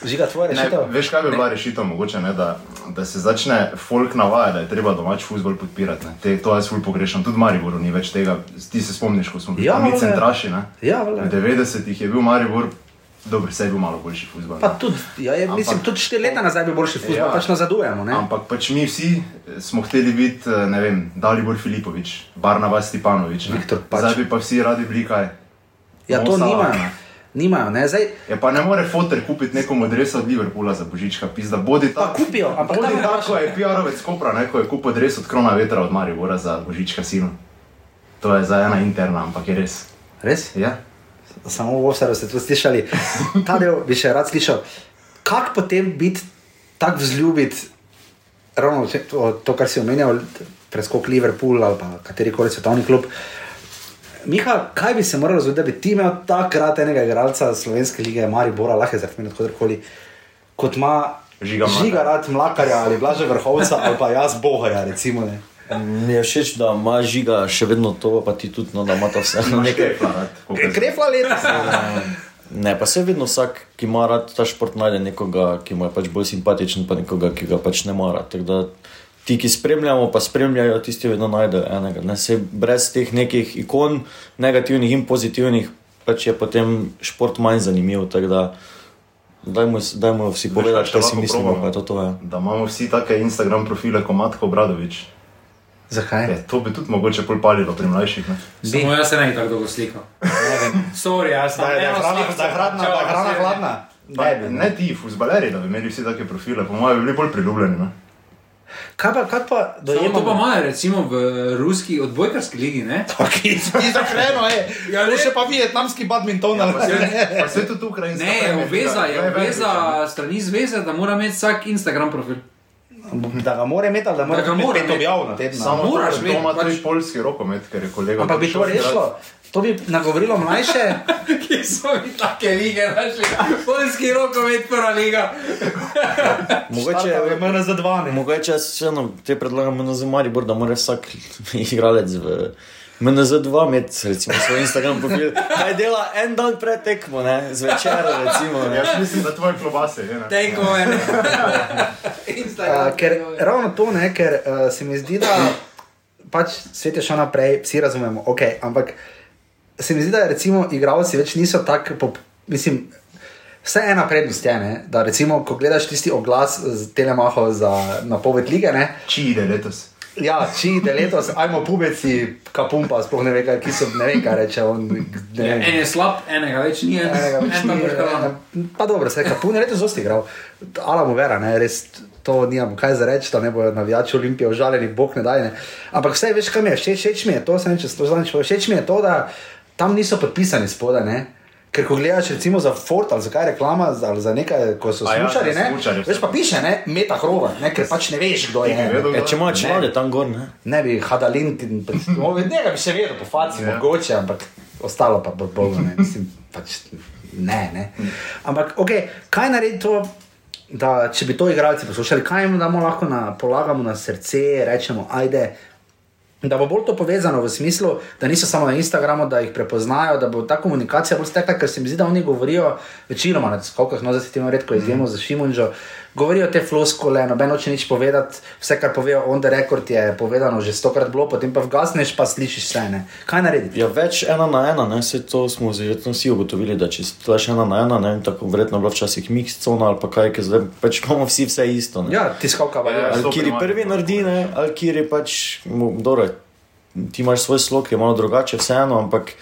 Speaker 1: Žiga tvoja
Speaker 3: ne
Speaker 1: rešitev.
Speaker 3: veš, kaj bi bila rešitev mogoče, ne, da, da se začne folk navajati, da je treba domač futbol podpirati. Ne. Te, to jaz ful pogrešam, tudi v Mariboru ni več tega. Ti se spomniš, ko smo bili
Speaker 1: Ja,
Speaker 3: mi centraši, ne.
Speaker 1: Ja.
Speaker 3: V 90-ih je bil Maribor, dobro, se je bil malo boljši futbol.
Speaker 1: Pa tudi, ja, je, mislim,
Speaker 3: Ampak-
Speaker 1: tudi štiri leta nazaj bi boljši futbol,
Speaker 3: Ja.
Speaker 1: pač nazadujemo. Ne?
Speaker 3: Ampak pač mi vsi smo hteli biti, eh, ne vem, Dalibor Filipovič, Barnabas Stepanovič. ne.
Speaker 1: Viktor Pač.
Speaker 3: Zdaj bi pa vsi radi bili kaj.
Speaker 1: Ja, to
Speaker 3: Mo Salah,
Speaker 1: nimajo.
Speaker 3: ne.
Speaker 1: Nimajo, ne, zdaj.
Speaker 3: Ja, pa ne more fotor kupiti nekomu adreso od Liverpoola za božička, pizda, bodi
Speaker 1: Pa
Speaker 3: ta.
Speaker 1: kupijo, ampak
Speaker 3: Bodi tako, je PR-ovec Kopra, ne, ko je kupil adres od Krona Vetra od Maribora za božička sinu. To je za ena interna, ampak je res.
Speaker 1: Res?
Speaker 3: Ja.
Speaker 1: Samo v Osaru ste to slišali. Ta del bi še rad slišal. Kako potem biti tako vzljubit, ravno to, to kar si omenjal, preskok Liverpool ali pa kateri koli svetovni klub. Miha, kaj bi se moralo zgoditi, da bi ti imel takrat enega igralca slovenske lige, Maribora, lahko je zaradi kadarkoli, kot ima
Speaker 3: Žiga
Speaker 1: žiga rad Mlakarja ali Blaža Vrhovca ali pa jaz Bohaja, recimo. Ne.
Speaker 4: Mi je všeč, da ima žiga še vedno to, pa ti tudi, no, da ima to vse.
Speaker 3: Nekaj kolikor-
Speaker 1: Krefla letos.
Speaker 4: Ne, pa se vedno vsak, ki ima rad ta šport, najde nekoga, ki mu je pač bolj simpatičen, pa nekoga, ki ga pač ne mara. Tako da ti, ki spremljamo, pa spremljajo, tisti vedno najdejo enega. Ne, se brez teh nekih ikon, negativnih in pozitivnih, pač je potem šport manj zanimiv. da Dajmo, dajmo vsi povedati, kaj si mislimo, kaj to, to je.
Speaker 3: Da imamo vsi take Instagram profile kot Matko Bradovič.
Speaker 1: Zakaj?
Speaker 3: Je, to bi tudi mogoče pol palilo pri mlajših. Ne?
Speaker 2: Samo jaz se ne bi tako dolgo slikal. Sorry, jaz sem
Speaker 1: Da da hrana, da hrana, da hrana hladna. Ne,
Speaker 3: ne ti, fuzbaleri, da bi imeli vsi take profile, po mojem, bi bili bolj priljubljeni. Ne?
Speaker 1: Kaj pa, kaj pa
Speaker 2: Samo to pa imajo recimo v ruski odbojkarski ligi, ne?
Speaker 1: Ti zakreno, je.
Speaker 2: Ja,
Speaker 1: to
Speaker 2: ne.
Speaker 1: še pa vietnamski badminton. ali
Speaker 3: Pa
Speaker 1: kaj?
Speaker 3: se, pa se tudi ukrajinska.
Speaker 2: Ne,
Speaker 3: Premier
Speaker 2: obveza je, obveza strani zveze, da mora imeti vsak Instagram profil.
Speaker 1: Da ga mora imeti, ali da mora
Speaker 2: Da ga
Speaker 1: imeti
Speaker 2: mora
Speaker 1: pet
Speaker 2: imeti.
Speaker 1: objav na teden.
Speaker 3: Samo
Speaker 2: Moraš
Speaker 3: to, to
Speaker 2: imeti,
Speaker 3: ima
Speaker 2: pač-
Speaker 3: tudi polski rokomet, ker je kolega.
Speaker 1: Ampak bi to rešilo, to bi nagovorilo mlajše.
Speaker 2: Kje so mi take lige našli? Poljski rokomet, prva liga.
Speaker 4: Mogoče,
Speaker 1: je mene za dva. ne.
Speaker 4: mogoče jaz vseeno te predlagam na Zamaribor, da mora vsak igralec v MNZ2 med, recimo, svoj Instagram profil, kaj dela en dan pred tekmo, ne, zvečer, recimo. Ne.
Speaker 3: Jaz mislim, da tvoje klobase je.
Speaker 2: Tejko je.
Speaker 1: Uh, ker ravno to ne, ker uh, se mi zdi, da pač svet je šel naprej, vsi razumemo, ok, ampak se mi zdi, da recimo igralci več niso tako, mislim. Vse ena prednost je, ne, da recimo, ko gledaš tisti oglas z Telemaho za napoved lige, ne,
Speaker 3: Či ide letos.
Speaker 1: ja, či ide letos, ajmo pubeci, kapumpa, sploh ne ve, kaj, ki so, ne vem, kaj reče on. Ne, vem.
Speaker 2: En je slab, enega več ni, en,
Speaker 1: Enega več
Speaker 2: en
Speaker 1: ni,
Speaker 2: prišel.
Speaker 1: eh, Pa dobro, se kapun je letos dosti igral. Alamo vera, ne, res to nimam kaj za reči, da ne bojo navijači Olimpije užaljeni, bog ne daj. Ne. Ampak vse veš, kaj mi je, všeč, všeč mi je to, sem če to znaš, všeč mi je to, da tam niso podpisani spodaj, ne. Ker ko gledaš recimo za Ford ali za kaj reklama, za- ali za nekaj, ko so
Speaker 3: A ja,
Speaker 1: smučali,
Speaker 3: za
Speaker 1: ne,
Speaker 3: smučarje.
Speaker 1: veš pa piše, ne, meta hrova, ne, ker pač ne veš, kdo je.
Speaker 3: Bi vedel,
Speaker 1: ne.
Speaker 4: E, če imajo člane tam gor, ne.
Speaker 1: Ne bi hadalin, nekaj bi še vedel po faci,
Speaker 3: Ja.
Speaker 1: yeah. mogoče, ampak ostalo pa bo bolj ne. Mislim, pač ne, ne. Ampak, ok, kaj naredi to, da če bi to igralci poslušali, kaj jim damo lahko na, polagamo na srce, rečemo, ajde. Da bo bolj to povezano v smislu, da niso samo na Instagramu, da jih prepoznajo, da bo ta komunikacija bolj stekla, ker se mi zdi, da oni govorijo večinoma na skokah, no zdaj se temu redko izjemo za Šimunžo, govorijo te floskole, noben hoče nič povedati, vse kar povejo on the record je povedano že stokrat bilo, potem pa vgasneš, pa slišiš vse ne. Kaj narediti?
Speaker 4: Ja, več ena na ena, ne, se to smo verjetno vsi ugotovili, da če stoješ ena na ena, ne, tako verjetno je bilo včasih mix cona ali pa kaj, ker zdaj pač imamo vsi vse isto. Ne.
Speaker 1: Ja, tiskavka valja.
Speaker 3: Ja,
Speaker 4: ali kjer je prvi naredi, ne, ali kjer je pač, dobro, ti imaš svoj slog, je malo drugače, vseeno, ampak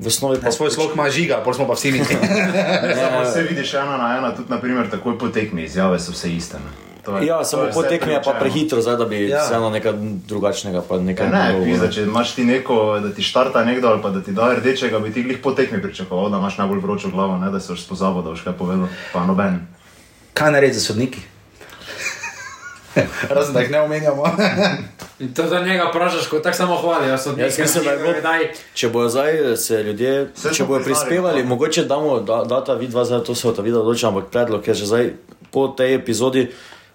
Speaker 4: v osnovi pa
Speaker 1: Ja, svoj slog ima žiga, pol smo pa vsi mi.
Speaker 3: Samo se vidiš ena na ena, tudi naprimer, takoj po tekmi, izjave so vse iste. Je-
Speaker 4: Ja, samo po tekmi je pa prehitro, zdaj, da bi
Speaker 1: Ja.
Speaker 4: vseeno nekaj drugačnega, pa nekaj
Speaker 3: Ja, ne, pizda, če imaš ti neko, da ti štarta nekdo ali pa da ti da rdečega, bi ti glih po tekmi pričakoval, da imaš najbolj vročo glavo, ne, da se boš spozabil, da boš kaj povedal, pa noben.
Speaker 1: Kaj narediti za sodniki? Razen da jih ne omenjamo.
Speaker 2: In to za njega vprašaš, ko tako samo hvalijo.
Speaker 4: Jaz mislim, da je bilo-
Speaker 2: daj.
Speaker 4: Če bojo zdaj se ljudje,
Speaker 3: Saj
Speaker 4: če bojo prispevali,
Speaker 3: pa.
Speaker 4: mogoče damo da, data vidva, zdaj to se od videa odloča, ampak predlog je že zdaj po tej epizodi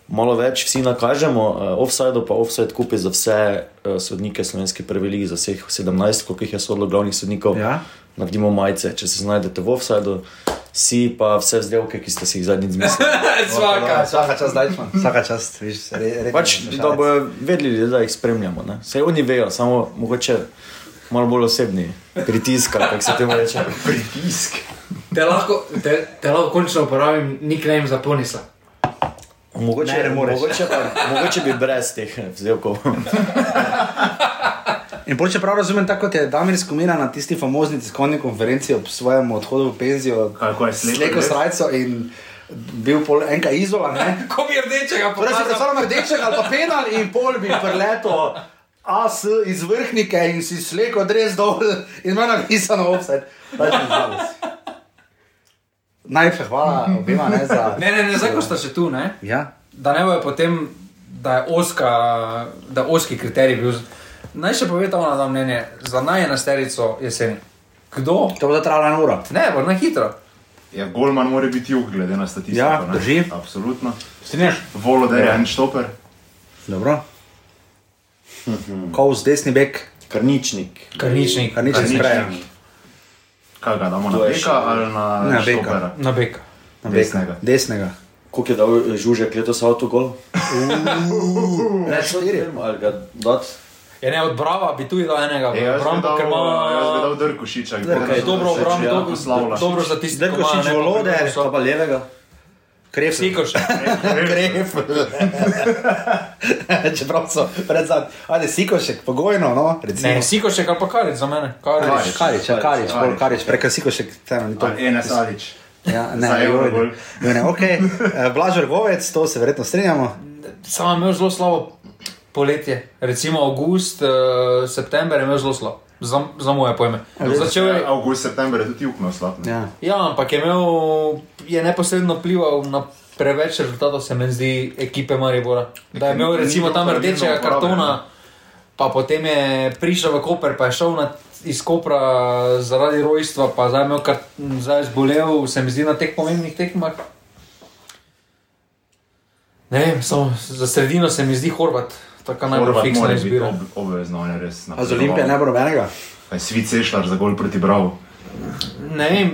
Speaker 4: malo več vsi nakažemo, uh, offside pa offside kupi za vse uh, sodnike slovenske prve lige, za vseh 17, koliko jih je sodlo glavnih sodnikov.
Speaker 1: Ja.
Speaker 4: Naredimo majice, če se znajdete v offsideu, si pa vse vzdelke, ki ste si jih zadnjič zmislili.
Speaker 2: Svaka.
Speaker 1: Vsaka čast, daj smo. Vsaka čast, viš, re, re,
Speaker 4: Pač, da bojo vedeli, da jih spremljamo. Ne? Sej oni vejo, samo mogoče malo bolj osebni pritisk, kako se temu reče.
Speaker 3: Pritisk.
Speaker 2: Te lahko, te, te lahko končno uporabim nickname za ponisa.
Speaker 4: Mogoče,
Speaker 1: Ne,
Speaker 4: mogoče, pa, mogoče bi brez teh vzdelkov.
Speaker 1: In pol, če prav razumem, tako kot je Damir Skomina na tisti famozni tiskovni konferenci ob svojem odhodu v penzijo,
Speaker 3: Kako je res?
Speaker 1: srajco in bil pol enka izola, ne?
Speaker 2: Ko bi rdečega
Speaker 1: Torej si predstavljam rdečega ali pa penal in pol bi preleto AS iz vrhnike in si sleko dres dol in ima napisano offset. Najlepša hvala obima ne, za...
Speaker 2: Ne, ne, ne, zdaj ko sta še tu, ne?
Speaker 1: Ja,
Speaker 2: da ne bojo potem, da je oska, da oski kriterij bil. Naj še pove ta ona mnenje, za najenasterico jeseni. Kdo?
Speaker 1: to bo trajalo eno uro.
Speaker 2: Ne, bo na hitro.
Speaker 3: Ja, Golman mora biti jug, glede na statistiko.
Speaker 1: Ja,
Speaker 3: ne.
Speaker 1: drži.
Speaker 3: Absolutno.
Speaker 1: Strinjaš?
Speaker 3: Voloder je en štoper.
Speaker 1: Dobro. Kovs, desni bek,
Speaker 4: Karničnik.
Speaker 2: Karničnik.
Speaker 1: kar nič ne spreja.
Speaker 3: Kaj ga damo na
Speaker 4: To je
Speaker 3: beka
Speaker 4: še-
Speaker 3: ali na,
Speaker 1: Na beka.
Speaker 3: štopera?
Speaker 2: Na beka.
Speaker 1: Na
Speaker 3: Desnega.
Speaker 1: beka. Desnega.
Speaker 4: Koliko je dal eh, Žužek letos avtogol?
Speaker 1: Ne, štiri.
Speaker 4: Ali ga dati?
Speaker 2: Je ne od Brava, bi tudi dal enega.
Speaker 3: E, jaz bi
Speaker 2: Obrambo,
Speaker 3: dal,
Speaker 2: ker ima
Speaker 3: jaz bi dal Drkušiča.
Speaker 1: Drkušič,
Speaker 2: dobro obrambo,
Speaker 4: ja,
Speaker 2: dobro,
Speaker 3: poslavlja.
Speaker 2: dobro statistiko. ima,
Speaker 1: Drkošič,
Speaker 2: ne, pa
Speaker 1: Volode,
Speaker 2: prvo so-
Speaker 4: Pa levega?
Speaker 1: Kref.
Speaker 2: Sikoš.
Speaker 1: Kref. Čeprav so pred zadnjim. Ajde, sikošek, pogojno, no. Recimo.
Speaker 2: Ne, Sikošek ali pa Karič za mene. Karič.
Speaker 3: Karič.
Speaker 1: Karič, ja, Karič, bolj
Speaker 3: Karič.
Speaker 1: Karič, preka sikošek, vseeno ni to.
Speaker 3: Enes Alič.
Speaker 1: Ja, ne,
Speaker 3: Za
Speaker 1: ne,
Speaker 3: Eurogol.
Speaker 1: ne, ne, ok. Eh, Blaž Vrgovec, to se verjetno strinjamo.
Speaker 2: Sam je imel zelo slabo poletje. Recimo avgust, uh, september je imel zelo slabo. Za, za moje pojme. Začel je,
Speaker 3: Avgust, september je tudi na slab. ne.
Speaker 1: Ja.
Speaker 2: ja, ampak je imel, je neposredno vplival na preveč rezultatov, se mi zdi, ekipe Maribora. Da je imel recimo tam rdečega kartona, pa potem je prišel v Koper, pa je šel na, iz Kopra zaradi rojstva, pa zdaj je imel kar, zdaj zbolel, se mi zdi na teh pomembnih tekmah. Ne vem, samo za sredino se mi zdi Horvat Taka najbolj
Speaker 3: Horvat
Speaker 2: fiksna izbira.
Speaker 3: ob, obvezno, on je res.
Speaker 1: A z Olimpije ne bo nobenega?
Speaker 3: Kaj svit sešlar za gol proti Bravo.
Speaker 2: Ne vem,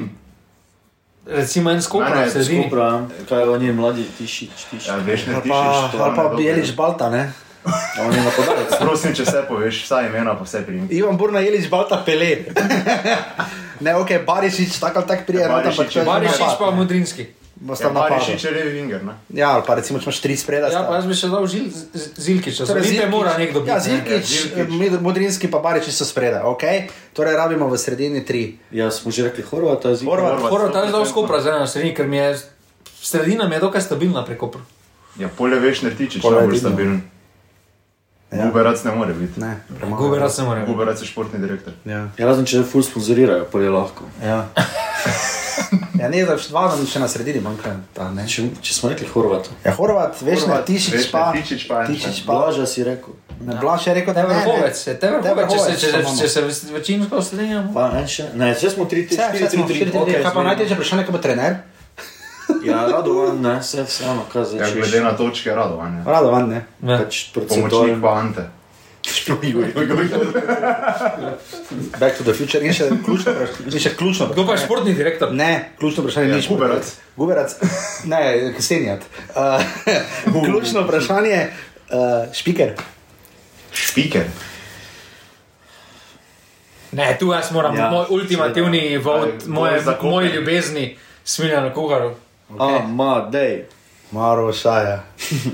Speaker 2: recimo en skok
Speaker 3: Ne,
Speaker 2: na
Speaker 3: ne,
Speaker 2: sredini.
Speaker 4: Skupra, kaj oni mladi, tišič, tišič.
Speaker 3: Ja, veš, ne
Speaker 1: Ali pa,
Speaker 3: to
Speaker 1: ali pa
Speaker 3: ne, dobro.
Speaker 1: Bijelič Balta, ne?
Speaker 4: A on je napadalec.
Speaker 3: Prosim, če se poveš, vsa imena, pa vse primke.
Speaker 1: Ivan Burna Jelič Balta Pele. ne, ok, Barišič, tako ali tako prije,
Speaker 3: Ja,
Speaker 1: pa
Speaker 3: Barišić
Speaker 1: če
Speaker 3: je-
Speaker 2: Barišič pa Mudrinski.
Speaker 1: Bosta
Speaker 3: Ja,
Speaker 1: napadli.
Speaker 3: Barišič je levi winger, ne?
Speaker 1: Ja, ali pa recimo, če imaš tri spredaj.
Speaker 2: Ja, pa jaz bi še dal Žil, Z- Zilkiča,
Speaker 1: Torej,
Speaker 2: zdaj mora nekdo biti.
Speaker 1: Ja,
Speaker 2: ne.
Speaker 1: Zilkič,
Speaker 3: Zilkić.
Speaker 1: Mid- Modrinski pa Baričič so spredaj, ok? Torej rabimo v sredini tri.
Speaker 4: Ja, smo že rekli Horvata, zdaj
Speaker 1: Horvat.
Speaker 2: Horvat je dal skupaj zdaj na sredini, ker mi je sredina mi je dokaj stabilna preko.
Speaker 3: Ja, polje veš, ne
Speaker 1: Pol je
Speaker 3: najbolj
Speaker 1: vidno.
Speaker 3: stabilen.
Speaker 1: Ja.
Speaker 3: Guberac ne more biti.
Speaker 1: Ne, premalo.
Speaker 2: Guberac ne more. biti.
Speaker 3: Guberac je športni direktor.
Speaker 1: Ja.
Speaker 4: Ja, razen če ful sponzorirajo, pa je lahko.
Speaker 1: Ja. ja, ne, da dva nam še na sredini manjka. ne.
Speaker 4: Če, če smo rekli Horvata.
Speaker 1: Ja, Horvat, veš, ne,
Speaker 3: Horvat,
Speaker 1: Tišič
Speaker 3: Vesne,
Speaker 1: pa.
Speaker 3: Tišić pa
Speaker 1: Tišič
Speaker 3: še.
Speaker 1: pa.
Speaker 4: Blaža si rekel.
Speaker 1: Ne, Blaž je rekel, da ne, ne.
Speaker 2: je te vrhovec, če se, če, če se večinsko strinjamo.
Speaker 4: Pa en še. Ne, zdaj smo 3, 3,
Speaker 1: Vse,
Speaker 4: 4,
Speaker 1: vse smo
Speaker 4: 3,
Speaker 1: štiri,
Speaker 4: 3.
Speaker 1: tri, kaj pa najtežje vprašanje, kaj bo trener?
Speaker 4: Ja, Radovan, ne, vse vseeno, kaj zdaj
Speaker 3: Ja, glede na točke radovanja.
Speaker 1: Radovan, ne.
Speaker 2: Ne.
Speaker 4: Pač
Speaker 3: Pomočnik pa Ante.
Speaker 1: Back to the future. In še ključno vprašanje. Še ključno
Speaker 2: Kdo pa je športni direktor?
Speaker 1: Ne, ključno vprašanje
Speaker 3: Ja,
Speaker 1: ni
Speaker 3: Guberac.
Speaker 1: Guberac. Ne, Ksenjat. Uh, ključno vprašanje, uh, špiker.
Speaker 3: Špiker.
Speaker 2: Ne, tu jaz moram,
Speaker 4: Ja,
Speaker 2: moj ultimativni vod, moje, moje ljubezni, smilja na kuharu.
Speaker 4: A, ma, dej.
Speaker 1: Maro šaja.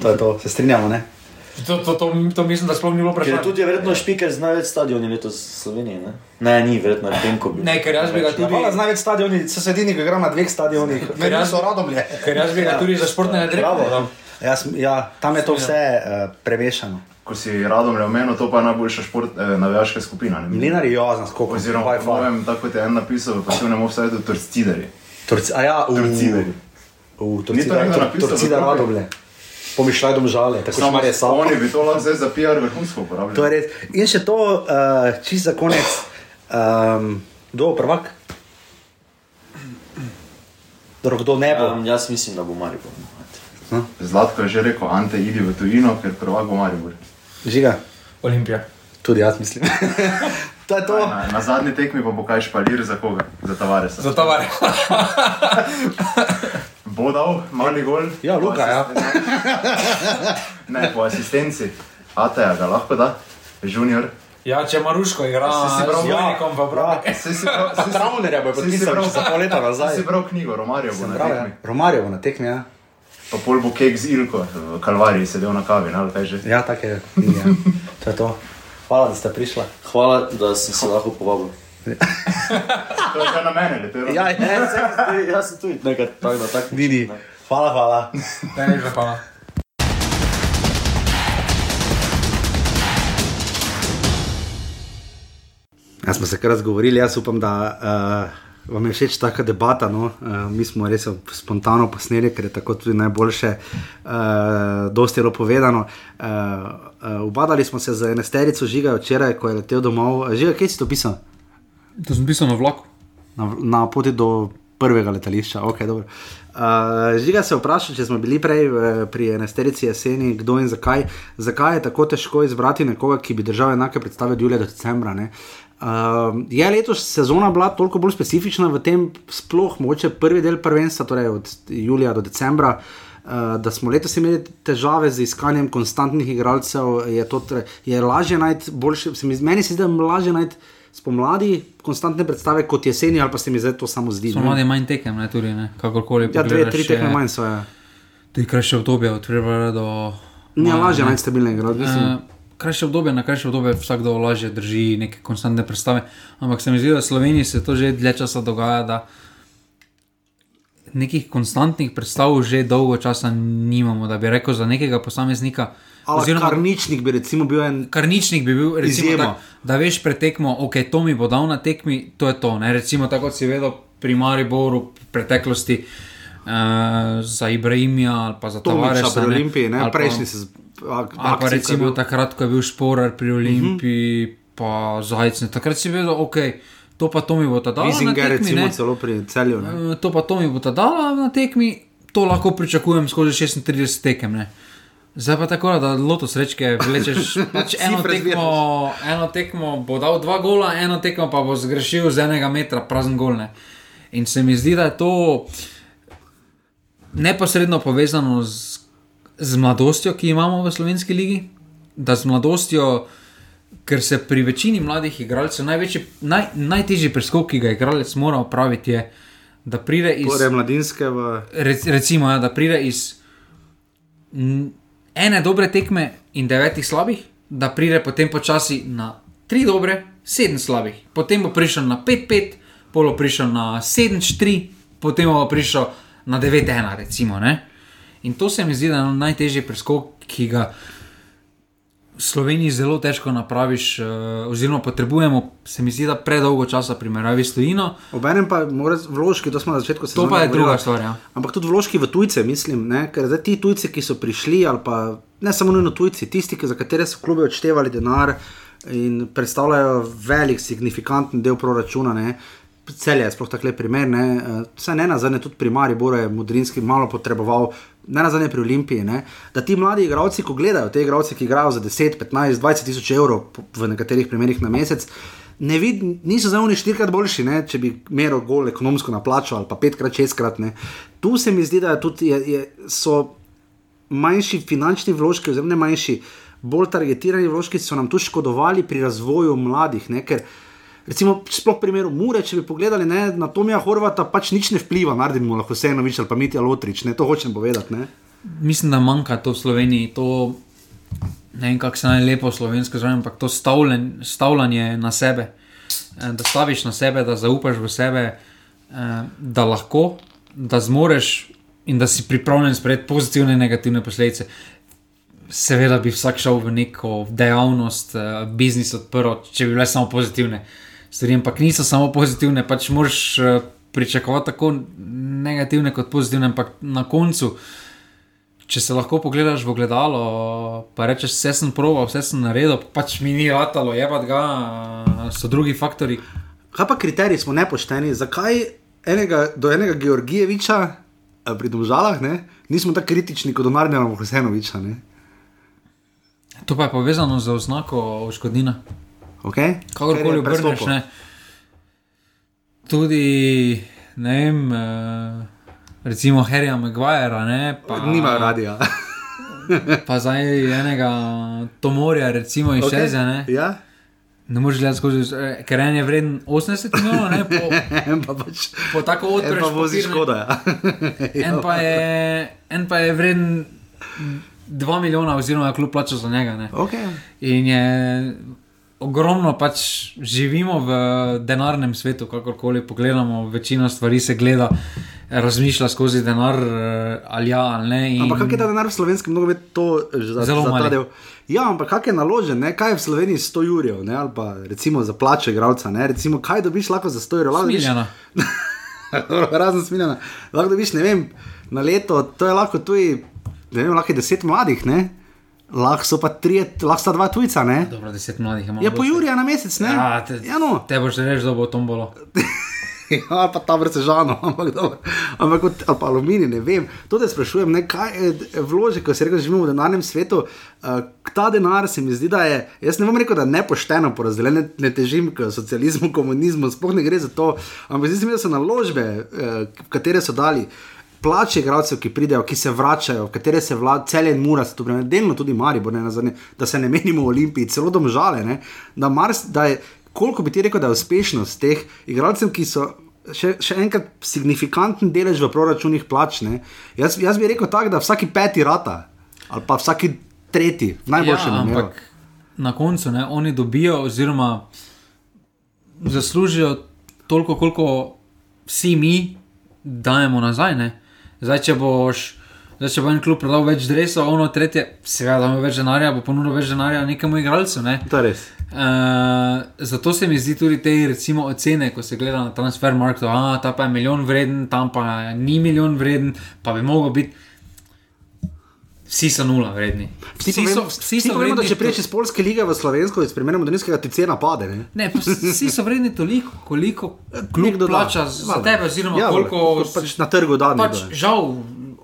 Speaker 1: To je to, se strinjamo, ne?
Speaker 2: To, to, to, to mislim, da sploh ni bilo
Speaker 4: je
Speaker 2: vprašanje.
Speaker 4: tudi je verjetno špiker z največ stadioni letos v Sloveniji, ne? Ne, ni, verjetno je Penko bil.
Speaker 2: Ne, ker jaz bi ga tudi,
Speaker 1: Hvala, z največ stadioni, se sedini, ki igra na dveh stadionih. Ne,
Speaker 2: jaz-
Speaker 1: so radomlje.
Speaker 2: ker jaz bi ga tudi za športnega direktorja. dal.
Speaker 1: Jaz, ja, tam je to vse uh, premešano.
Speaker 3: Ko si radom le omenil, to pa je najboljša šport, eh, navijaška skupina. ne?
Speaker 1: Mlinar je jozna, skoko.
Speaker 3: Oziroma, po novem, tako kot je en napisal, pa se ne moremo vse do torcideri.
Speaker 1: Turci, a ja, v
Speaker 3: Torcideri.
Speaker 1: V
Speaker 3: Ni to nekdo
Speaker 1: Pomišljaj domžale,
Speaker 3: Samo
Speaker 1: je samo.
Speaker 3: oni bi to lahko zdaj za PR vrhunsko
Speaker 1: To je
Speaker 3: uporabljali.
Speaker 1: res. In še to, uh, čist za konec, um, kdo bo prvak? Dobro, kdo ne bo?
Speaker 4: Um, jaz mislim, da bo Maribor.
Speaker 3: Zlatko je že rekel, Ante, idi v tujino, ker prvak bo Maribor.
Speaker 1: Žiga,
Speaker 2: Olimpija.
Speaker 1: tudi jaz mislim. to je to.
Speaker 3: Na, na zadnji tekmi pa bo kaj špalir za koga, za Tavaresa.
Speaker 2: Za tovar.
Speaker 3: Bo dal mali gol.
Speaker 1: Ja, Luka, ja.
Speaker 3: Ne, po asistenci. Ateja ga lahko da, junior.
Speaker 2: Ja, če Maruško igra
Speaker 3: Si si bral-
Speaker 2: z Janikom, pa prav.
Speaker 3: Si si si-
Speaker 1: Travnerja bo
Speaker 3: si si
Speaker 1: podpisal
Speaker 3: prav-
Speaker 1: za pol leta nazaj.
Speaker 3: Si si bral knjigo, Romarjo bo na
Speaker 1: ja.
Speaker 3: tekmi.
Speaker 1: Romarjev bo na tekmi, ja.
Speaker 3: Pa pol bo kek z Ilko v Kalvariji sedel na kavi, ali kaj že.
Speaker 1: Ja, tako je. Ja. To je to. Hvala, da ste prišli.
Speaker 4: Hvala, da sem se lahko povabil.
Speaker 3: To je kar na mene, letelo.
Speaker 1: Ja, ja.
Speaker 4: Jaz sem tudi nekaj tak, na tak
Speaker 1: Didi.
Speaker 4: način, ne.
Speaker 1: Hvala, hvala.
Speaker 2: Najlepša hvala.
Speaker 1: Ja, smo se kar razgovorili, jaz upam, da uh, vam je všeč taka debata. No? Uh, mi smo res spontano posneli, ker je tako tudi najboljše, uh, dosti je bilo povedano. Uh, uh, ubadali smo se za enesterico žiga včeraj, ko je letel domov. Žiga, kje si to pisal?
Speaker 2: To sem pisal na vlaku.
Speaker 1: Na, na poti do prvega letališča. Okay, dobro. uh, Žiga se vpraša, če smo bili prej eh, pri enesterici jeseni, kdo in zakaj. Zakaj je tako težko izbrati nekoga, ki bi držal enake predstave od julija do decembra? Ne? Uh, je letos sezona bila toliko bolj specifična v tem, sploh mogoče prvi del prvenstva, torej od julija do decembra, uh, da smo letos imeli težave z iskanjem konstantnih igralcev, je, to, tre- je lažje najti boljše, meni se zdi, da je lažje najti spomladi konstantne predstave kot jeseni, ali pa se mi zdaj to samo zdi.
Speaker 2: Smo
Speaker 1: ne.
Speaker 2: mladi manj tekem, ne tudi, ne. Kakorkoli.
Speaker 1: Ja, dve, tri tekme
Speaker 2: je-
Speaker 1: manj so. Ja.
Speaker 2: Tudi krajše obdobje, od februarja do.
Speaker 1: Ni lažje najti stabilne igralce. mislim.
Speaker 2: Eh, Krajše obdobje, na krajše obdobje vsakdo lažje drži neke konstantne predstave. Ampak se mi zdi, da v Sloveniji se to že dlje časa dogaja, da nekih konstantnih predstav že dolgo časa nimamo, da bi rekel za nekega posameznika.
Speaker 1: Ali
Speaker 2: oziroma-
Speaker 1: karničnik bi recimo bil en.
Speaker 2: Karničnik bi bil, recimo, tak, da veš pretekmo, ok, to mi bo dal na tekmi, to je to. Ne? Recimo, tako si vedel pri Mariboru v preteklosti uh, za Ibrahimija ali pa za
Speaker 1: Tomiča
Speaker 2: Tavaresa.
Speaker 1: pri Olimpiji, ne? prejšnji se.
Speaker 2: Ali pa recimo takrat, ko je bil Šporar pri Olimpiji, uh -huh. pa Zajce. Takrat si vedel, ok, to pa to mi bo ta dal.
Speaker 1: Vizinger,
Speaker 2: na tekmi,
Speaker 1: recimo
Speaker 2: ne.
Speaker 1: celo pri celju. Ne?
Speaker 2: Eh, to pa to mi bo ta dala na tekmi, to lahko pričakujem skozi 36 tekem. Ne. Zdaj pa tako, da loto srečke vlečeš. Pač eno, tekmo, eno tekmo bo dal dva gola, eno tekmo pa bo zgrešil z enega metra, prazen golne. In se mi zdi, da je to neposredno povezano z, z mladostjo, ki imamo v slovenski ligi. Da z mladostjo, ker se pri večini mladih igralcev največji, naj, najtežji preskok, ki ga igralec mora opraviti, je, da pride iz.
Speaker 1: Torej, mladinske v.
Speaker 2: Rec, recimo, ja, da pride iz n- ene dobre tekme in devetih slabih, da pride potem počasi na tri dobre, sedem slabih, potem bo prišel na 5-5, polo prišel na 7-4, potem bo prišel na 9-1, recimo. Ne? In to se mi zdi, da je najtežji preskok, ki ga v Sloveniji zelo težko napraviš, uh, oziroma potrebujemo, se mi zdi, da predolgo časa primerjavi s tujino.
Speaker 1: Obenem pa mora vložki, to smo na začetku
Speaker 2: To
Speaker 1: sezone
Speaker 2: pa je
Speaker 1: govorila,
Speaker 2: druga stvar. Ja.
Speaker 1: Ampak tudi vložki v tujce, mislim, ne? ker zdaj ti tujci, ki so prišli, ali pa ne samo nujno tujci, tisti, ki, za katere so klubi odštevali denar in predstavljajo velik, signifikanten del proračuna. Ne? Cel je sploh tako primer, ne? Eh, vsaj ne na zadnje, tudi pri Mariboru je Mudrinski malo potreboval, ne na zadnje pri Olimpiji. Ne? Da ti mladi igravci, ko gledajo te igralce, ki igrajo za 10, 15, 20 tisoč evrov v nekaterih primerih na mesec, ne vid, niso za oni štirikrat boljši, ne? če bi meril gol ekonomsko na plačo ali pa petkrat, šestkrat. Ne? Tu se mi zdi, da tudi, je, je, so manjši finančni vložki, oziroma ne manjši, bolj targetirani vložki, so nam tu škodovali pri razvoju mladih. Ne? Ker, recimo, sploh primeru Mure, če bi pogledali ne, na Tomija Horvata, pač nič ne vpliva, naredimo lahko vseenovič ali pa Mitja Lotrič, ne? to hočem povedati. Ne?
Speaker 2: Mislim, da manjka to v Sloveniji. To, ne vem, kako se naj lepo slovensko zove, ampak to stavljen, stavljanje na sebe. Eh, Da staviš na sebe, da zaupaš v sebe, eh, da lahko, da zmoreš in da si pripravljen sprejeti pozitivne in negativne posledice. Seveda bi vsak šel v neko dejavnost, eh, biznis odprl, če bi bile samo pozitivne stvari, ampak niso samo pozitivne, pač moraš eh, pričakovati tako negativne kot pozitivne, ampak na koncu. Če se lahko pogledaš v gledalo, pa rečeš, vse sem proval, vse sem naredil, pač mi ni ratalo, je pa ga, so drugi faktori.
Speaker 1: Kaj pa kriteriji smo nepošteni? Zakaj enega, do enega Georgijeviča eh, pri Domžalah ne, nismo tako kritični kot do Marnjana Hosenoviča? Ne?
Speaker 2: To pa je povezano z oznako oškodnina.
Speaker 1: Okay?
Speaker 2: Kakorkoli obrneš, ne. Tudi, ne vem, eh, recimo Harryja Maguirea, ne. Pa,
Speaker 1: Nimajo radija.
Speaker 2: Pa zdaj enega Tomorja, recimo iz okay. Šeze, ne.
Speaker 1: Ja?
Speaker 2: Ne moreš gledati skozi, eh, ker en je vreden 80 milijonov, ne. Po,
Speaker 1: pa pač.
Speaker 2: po tako
Speaker 1: En
Speaker 2: odpreš
Speaker 1: pa vozi
Speaker 2: papir, ne.
Speaker 1: škoda. Ja.
Speaker 2: En pa je, en pa je vreden 2 milijona, oziroma kljub plačal za njega. Ne.
Speaker 1: Okay.
Speaker 2: In je ogromno pač živimo v denarnem svetu, kakorkoli pogledamo, večina stvari se gleda, razmišlja skozi denar, eh, ali ja ali ne. In
Speaker 1: Ampak kak je ta denar v slovenskem nogometu to že za,
Speaker 2: Zelo
Speaker 1: za ta
Speaker 2: mali.
Speaker 1: del? Ja, ampak kak je naložen, ne? kaj je v Sloveniji 100 jurjev, ne? ali pa recimo za plače igralca, ne? recimo kaj dobiš lahko za 100 jurjev. Lahko dobiš-
Speaker 2: Smiljana.
Speaker 1: Razen smiljena. Lahko dobiš, ne vem, na leto, to je lahko tudi, ne vem, lahko je 10 mladih, ne? Lahko so pa tri, lahko sta dva tujca, ne?
Speaker 2: Dobro, deset mladih imamo.
Speaker 1: Ja, po Jurija na mesec, ne?
Speaker 2: Ja, te,
Speaker 1: ja no.
Speaker 2: te boš reči, da bo tombolo.
Speaker 1: ali pa ta vrsta žano, ampak, dobro. ampak kot, pa aluminij, ne vem. To te sprašujem, ne, kaj je vložek, ko se reče, da živimo v denarnem svetu. Uh, ta denar se mi zdi, da je, jaz ne bom rekel, da je nepošteno porazdeljen, ne, ne težim k socializmu, komunizmu, sploh ne gre za to, ampak zdi se mi, da so naložbe, uh, katere so dali. Plače igralcev, ki pridejo, ki se vračajo, v katere se vlada, cel en mura, tu breme, delno tudi Maribor, ne, nazadnje, da se ne menimo o Olimpiji, celo domžale, ne, da, mars, da je, koliko bi ti rekel, da je uspešnost teh igralcev, ki so še, še enkrat signifikanten delež v proračunih plač. ne. Jaz, jaz bi rekel tako, da vsaki peti rata ali pa vsaki tretji, v najboljšem
Speaker 2: ja, ampak na koncu ne, oni dobijo, oziroma zaslužijo toliko, koliko vsi mi dajemo nazaj. Ne. Zdaj, če boš. Zdaj, če bo en klub prodal več drevesa, ono tretje, seveda, da ima več denarja, bo ponudil več denarja nekemu igralcu. Ne.
Speaker 1: To je res.
Speaker 2: Uh, zato se mi zdi tudi te recimo, ocene, ko se gleda na transfer market, da ta pa je milijon vreden, tam pa ni milijon vreden, pa bi mogel biti. Vsi so nula vredni.
Speaker 1: Vsi, vsi so, vsi so vredni, da če priješ iz polske lige v slovensko, iz primera modernistskega, ti cena pade. Ne?
Speaker 2: Ne, vsi so vredni toliko, koliko klub
Speaker 1: da.
Speaker 2: plača za
Speaker 1: Valjda.
Speaker 2: tebe, oziroma
Speaker 1: Ja,
Speaker 2: koliko
Speaker 1: koliko pač na trgu da
Speaker 2: Pač,
Speaker 1: ja.
Speaker 2: žal,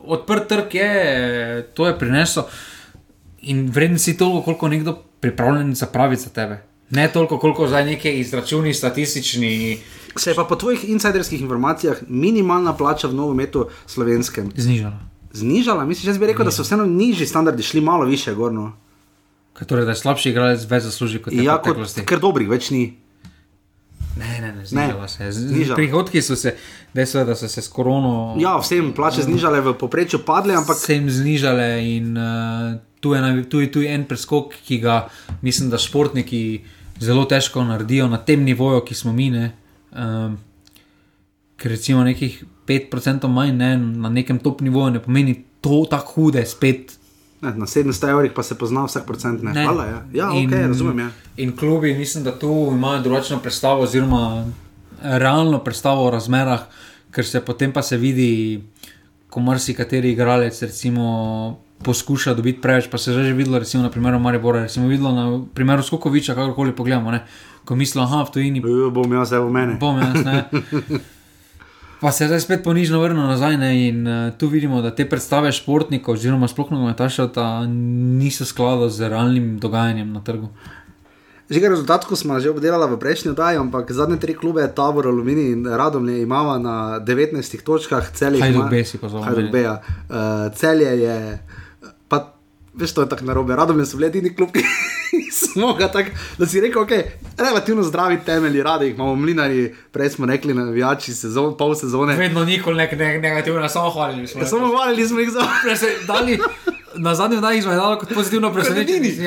Speaker 2: odprt trg je, to je prineslo. in vreden si toliko, koliko nekdo pripravljen zapraviti za tebe. Ne toliko, koliko za neke izračuni, statistični,
Speaker 1: Se je pa po tvojih insiderskih informacijah minimalna plača v nogometu slovenskem
Speaker 2: znižala.
Speaker 1: Znižala? Misliš, jaz bi rekel, da so vseeno nižji standardi šli malo više gorno.
Speaker 2: Kaj Torej, da je slabši igralec več zasluži kot
Speaker 1: Ja, kot, ker dobrih več ni.
Speaker 2: Ne, ne, ne, znižala se. je.
Speaker 1: Znižala.
Speaker 2: Prihodki so se, dejstvo je, da so se s korono
Speaker 1: Ja, vsem plače znižale v povprečju padle, ampak
Speaker 2: se jim znižale in uh, tu, je, tu, je, tu je en preskok, ki ga mislim, da športniki zelo težko naredijo na tem nivoju, ki smo mi. Ne, um, ker recimo nekih 5% manj ne, na nekem top nivoju ne pomeni to tako hude spet.
Speaker 1: ne, na 700 evrih pa se pozna vsak procent. Ne.
Speaker 2: Ne.
Speaker 1: Hvala, ja, ja ok, razumem. Ja.
Speaker 2: In klubi, mislim, da tu imajo drugačno predstavo, oziroma realno predstavo o razmerah, ker se potem pa se vidi, ko marsikateri igralec recimo, poskuša dobiti preveč. Pa se je že videlo, recimo na primeru Maribora, recimo videlo na primeru Skokoviča, kakorkoli pogledamo, ne? ko mislijo, ah, v tujini
Speaker 1: Jo, Bom jaz, evo mene.
Speaker 2: bom jaz. Ne? Pa se je zdaj spet ponižno vrnil nazaj ne? in uh, tu vidimo, da te predstave športnikov, oziroma sploh nogometašev, niso skladno z realnim dogajanjem na trgu.
Speaker 1: Že rezultatko smo že obdelali v prejšnji oddaji, ampak zadnje tri klube, Tabor, Alumini in Radomlje, imamo na 19 točkah, celje
Speaker 2: Hajduk B si pozval
Speaker 1: Hajduk. B, ja. uh, celje je, pa veš, to je tako narobe. Radomlje so bili edini klub, ki smo ga tako, da si rekel, ok, relativno zdravi temelji, radi jih imamo mlinari, prej smo rekli na navijači sezon, pol sezone.
Speaker 2: Vedno nikoli nek, nek, negativno, samo hvalili smo.
Speaker 1: Ja, samo hvalili smo jih za.
Speaker 2: Dali, na zadnjem dnevu smo jih dali kot pozitivno presenečenje.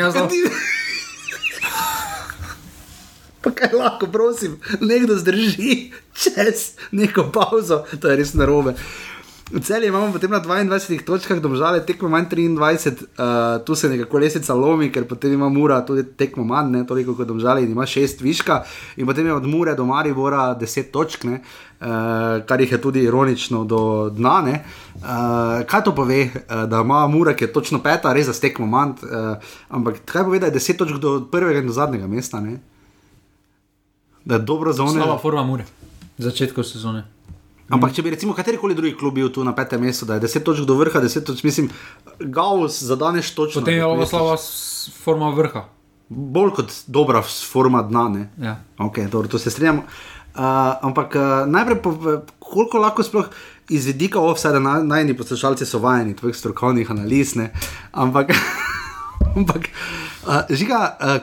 Speaker 1: Pa kaj lahko, prosim, nekdo zdrži čez neko pauzo, to je res narobe. V celju imamo potem na 22 točkah, domžale tekmo manj 23, uh, tu se nekako lesica lomi, ker potem ima Mura tudi tekmo manj, ne toliko kot domžale in ima 6 viška, in potem je od Mure do Maribora 10 točk, ne, uh, kar jih je tudi ironično do dna. ne. Uh, kaj to pove, uh, da ima Mura, ki je točno peta, res za tekmo manj, uh, ampak kaj pove, da je 10 točk do prvega in do zadnjega mesta. Ne? da je dobro za one.
Speaker 2: Slaba forma mure. Začetku sezone.
Speaker 1: Ampak če bi recimo katerikoli drugi klub bil tu na petem mestu, da je 10 točk do vrha, 10 točk, mislim, Gauss zadaneš točno.
Speaker 2: Potem je ovo
Speaker 1: misliš.
Speaker 2: slaba s- forma vrha.
Speaker 1: Bolj kot dobra forma dna, ne.
Speaker 2: Ja.
Speaker 1: Ok, dobro, to se strinjamo. Uh, ampak uh, najprej, pove, koliko lahko sploh iz vidika offside, naj, najni poslušalci so vajeni tvojih strokovnih analiz, ne. Ampak, ampak uh, žiga, uh,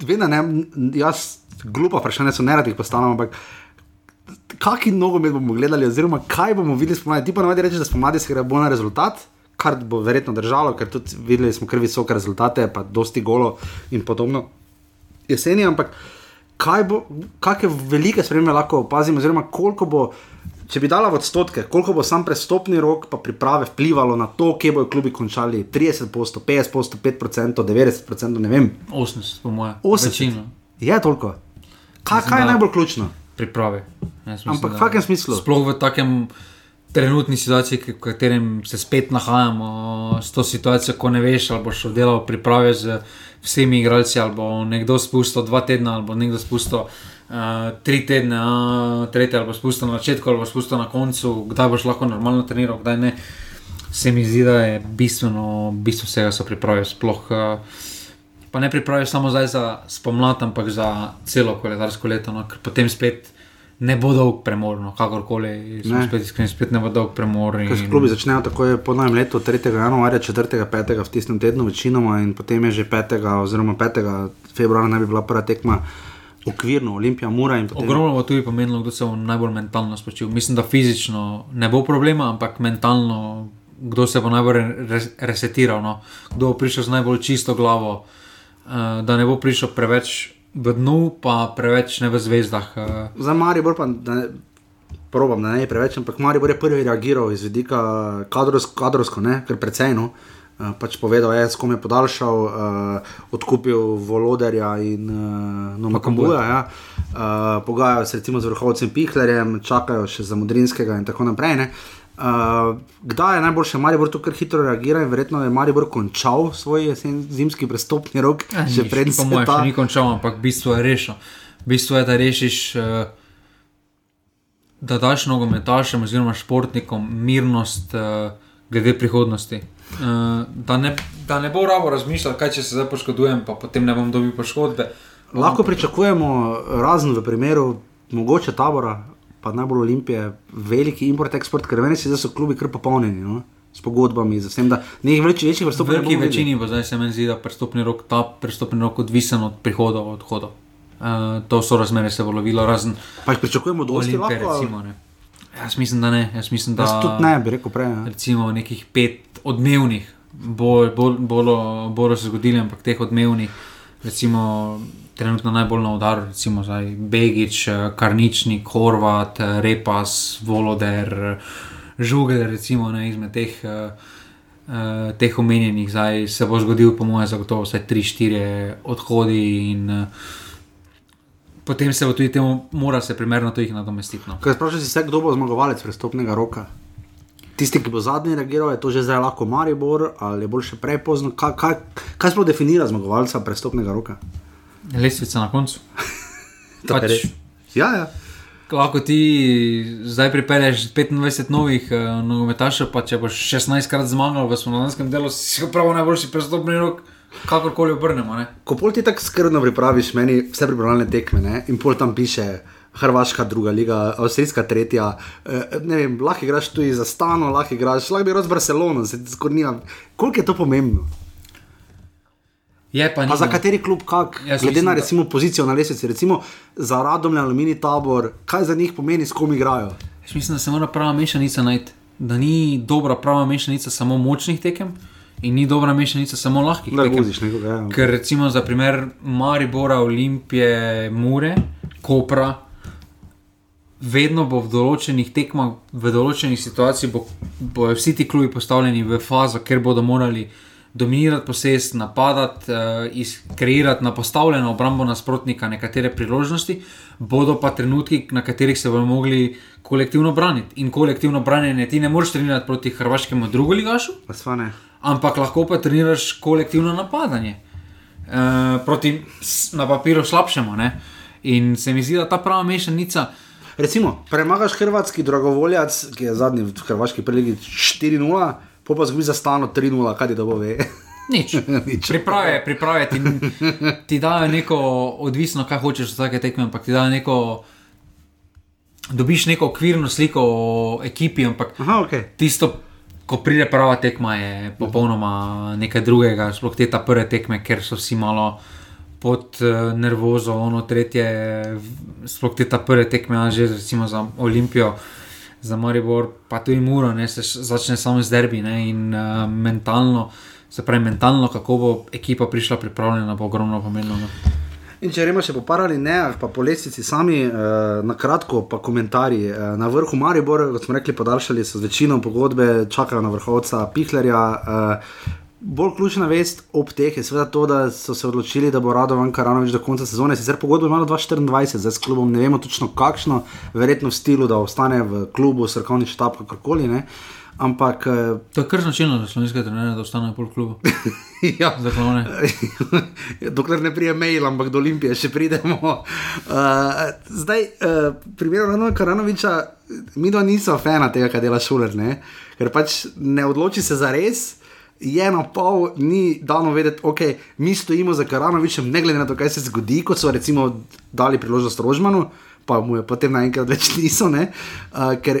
Speaker 1: vedno ne, jaz glupa vprašanja so nerad jih postavljam, ampak kakšen nogomet bomo gledali, oziroma kaj bomo videli spomladi. Ti pa navadi rečeš, da spomladi se gre bolj na rezultat, kar bo verjetno držalo, ker tudi videli smo kar visoke rezultate, pa dosti golo in podobno jeseni, ampak kaj bo, kakšne velike spremembe lahko opazimo, oziroma koliko bo. Če bi dala v odstotke, koliko bo sam prestopni rok pa priprave vplivalo na to, kje bodo klubi končali 30%, 50%, 5%, 90%, ne vem.
Speaker 2: 80, po mojem.
Speaker 1: 80.
Speaker 2: Večino
Speaker 1: Je toliko. Kaj, kaj je najbolj ključno?
Speaker 2: Priprave. Mislim,
Speaker 1: Ampak v kakšnem smislu?
Speaker 2: Sploh v takem trenutni situaciji, v katerem se spet nahajamo, s to situacijo, ko ne veš, ali boš oddelal priprave z vsemi igralci, ali bo nekdo spustil dva tedna, ali bo nekdo spustil. Uh, tri tedne, uh, tretje ali pa spustil na začetku, ali pa spustil na koncu, kdaj boš lahko normalno treniral, kdaj ne. Se mi zdi, da je bistveno, bistvo vsega so priprave. Sploh, uh, pa ne pripraviš samo zdaj za spomlad, ampak za celo koledarsko leto, no, ker potem spet ne bo dolg premor, no, kakorkoli, spet iskreni, spet ne bo dolg premor. In-
Speaker 1: klubi začnejo takoj po novem letu, 3. januarja, 4. 5. v tistem tednu, večinoma, in potem je že 5. oziroma 5. februarja naj bi bila prva tekma okvirno, Olimpija, Mura in potem.
Speaker 2: Ogromno bo tudi pomenilo, kdo se bo najbolj mentalno spočil. Mislim, da fizično ne bo problema, ampak mentalno, kdo se bo najbolj re- resetiral, no? kdo bo prišel z najbolj čisto glavo, uh, da ne bo prišel preveč v dnu, pa preveč ne v zvezdah. Uh,
Speaker 1: Za Maribor pa da ne, probam, da ne je preveč, ampak Maribor je prvi reagiral iz vidika kadrovsko, kadrovsko ne, ker precej no. Uh, pač povedal je, s kom je podaljšal, uh, odkupil Voloderja in uh, no, Makambuja. Ja. Uh, pogajajo se recimo z vrhovcem Pihlerjem, čakajo še za Mudrinskega in tako naprej. Ne. Uh, kdaj je najboljše, Maribor tukaj hitro reagira in verjetno je Maribor končal svoj jesen, zimski prestopni rok, že pred
Speaker 2: Po mojem, še ni končal, ampak bistvo je rešil. Bistvo je, da rešiš, eh, da daš nogometašem oziroma športnikom mirnost eh, glede prihodnosti. Uh, da, ne, da ne bo rabo razmišljati, kaj če se zdaj poškodujem, pa potem ne bom dobil poškodbe.
Speaker 1: Lahko pričakujemo, razen v primeru mogoče tabora, pa najbolj olimpije, veliki import-eksport, ker meni se zdi, da so klubi kar popolnjeni. No? S pogodbami, z vsem, da nekaj več, večjih vrstov ne
Speaker 2: veliki
Speaker 1: bomo videli.
Speaker 2: večini bo zdaj se meni zdi, da prestopni rok, ta prestopni rok odvisen od prihodov, odhodov. Uh, to so razmere se bo lovilo, razen
Speaker 1: Pa jih pričakujemo dosti
Speaker 2: Olimpije,
Speaker 1: lahko.
Speaker 2: recimo. Ne. Jaz mislim, da ne. Jaz mislim, da
Speaker 1: Jaz tudi ne, bi rekel prej. Ne.
Speaker 2: recimo nekih pet odmevnih, bolj bol, bol, bolj se zgodili, ampak teh odmevnih, recimo trenutno najbolj na udaru, recimo zdaj Begič, eh, Karničnik, Horvat, eh, Repas, Voloder, eh, Žugel, recimo ne, izmed teh. eh, eh, Teh omenjenih, zdaj se bo zgodil, po mojem, zagotovo vsaj 3-4 odhodi, in uh, potem se bo tudi temu, mora se primerno to jih nadomestiti. No.
Speaker 1: Kaj sprašuješ se, kdo bo zmagovalec prestopnega roka? Tisti, ki bo zadnji reagiral, je to že zdaj lahko Maribor ali je bolj še prepozno. Kaj, kaj, kaj sploh definira zmagovalca prestopnega roka?
Speaker 2: Lestvica na koncu. Pač.
Speaker 1: Ja, ja.
Speaker 2: lahko ti zdaj pripelješ 25 novih uh, nogometašev, pa če boš 16 krat zmagal v slovenskem delu, si prav najboljši prestopni rok, kakorkoli obrnemo. Ne?
Speaker 1: Ko pol ti tako skrbno pripraviš, meni vse pripravljene tekme ne? in pol tam piše. Hrvaška druga liga, avstrijska tretja. Eh, ne vem, lahko igraš tudi za stano, lahko igraš, lahko bi igral z Barcelono, se ti skoraj nima. Koliko je to pomembno?
Speaker 2: Je pa,
Speaker 1: Pa
Speaker 2: ni,
Speaker 1: za kateri klub, kak,
Speaker 2: Jaz
Speaker 1: glede
Speaker 2: mislim,
Speaker 1: na recimo, pozicijo na lesnici, recimo za Radom, Alumini tabor, kaj za njih pomeni, s kom igrajo.
Speaker 2: Jaz mislim, da se mora prava mešanica najti. Da ni dobra prava mešanica samo močnih tekem in ni dobra mešanica samo lahkih
Speaker 1: Da
Speaker 2: tekem.
Speaker 1: voziš nekoga. Ja.
Speaker 2: Ker recimo za primer Maribora, Olimpije, Mure, Kopra, vedno bo v določenih tekmah, v določenih situacijah, bo, bojo vsi ti klubi postavljeni v fazo, ker bodo morali dominirati posest, napadati, uh, kreirati na postavljeno obrambo nasprotnika nekatere priložnosti, bodo pa trenutki, na katerih se bodo mogli kolektivno braniti. In kolektivno branjenje ti ne moreš trenirati proti hrvaškemu drugoligašu,
Speaker 1: sva ne.
Speaker 2: ampak lahko pa treniraš kolektivno napadanje. Uh, proti na papiru slabšemu. Ne? In se mi zdi, da ta prava mešanica,
Speaker 1: Recimo, premagaš hrvatski dragovoljac, ki je zadnji v hrvaški preligi 4-0, po pa zgubi za stano 3-0, kaj ti to bo ve.
Speaker 2: nič.
Speaker 1: Nič.
Speaker 2: Priprave, priprave ti, ti dajo neko, odvisno kaj hočeš od vsake tekme, ampak ti dajo neko. Dobiš neko okvirno sliko o ekipi, ampak
Speaker 1: Aha, ok.
Speaker 2: tisto, ko pride prava tekma, je popolnoma nekaj drugega, sploh te ta prve tekme, ker so vsi malo pod uh, nervozo, ono tretje, sploh te ta prve tekme, že recimo za Olimpijo, za Maribor, pa tudi Muro, ne, se začne samo z derbi ne, in uh, mentalno. Se pravi, mentalno, kako bo ekipa prišla pripravljena, bo ogromno pomembno. No.
Speaker 1: In če gremo še po parali, ne, pa po lestvici sami, eh, na kratko, pa komentarji. Eh, na vrhu Maribor, kot smo rekli, podaljšali so z večino pogodbe, čakajo na vrhovca Pihlerja. Eh, bolj ključna vest ob teh je seveda to, da so se odločili, da bo Radovan Karanovič do konca sezone, sicer pogodbo ima do 2024, zdaj s klubom ne vemo točno kakšno, verjetno v stilu, da ostane v klubu, srkovni štab, kakorkoli. Ne. Ampak, eh,
Speaker 2: To je kar značilno za slovenske trenerje, da ostanejo pol klubu.
Speaker 1: ja,
Speaker 2: Za klone.
Speaker 1: Dokler ne prije mail, ampak do Olimpije še pridemo. Uh, zdaj, uh, primer Rana Karanoviča, mi dva nismo fana tega, kar dela šuler, ne? ker pač ne odloči se za res. Je na pol, ni dano vedeti, ok, mi stojimo za Karanovičem, ne glede na to, kaj se zgodi, kot so recimo dali priložnost Rožmanu, pa mu je potem naenkrat več niso. Uh, ker,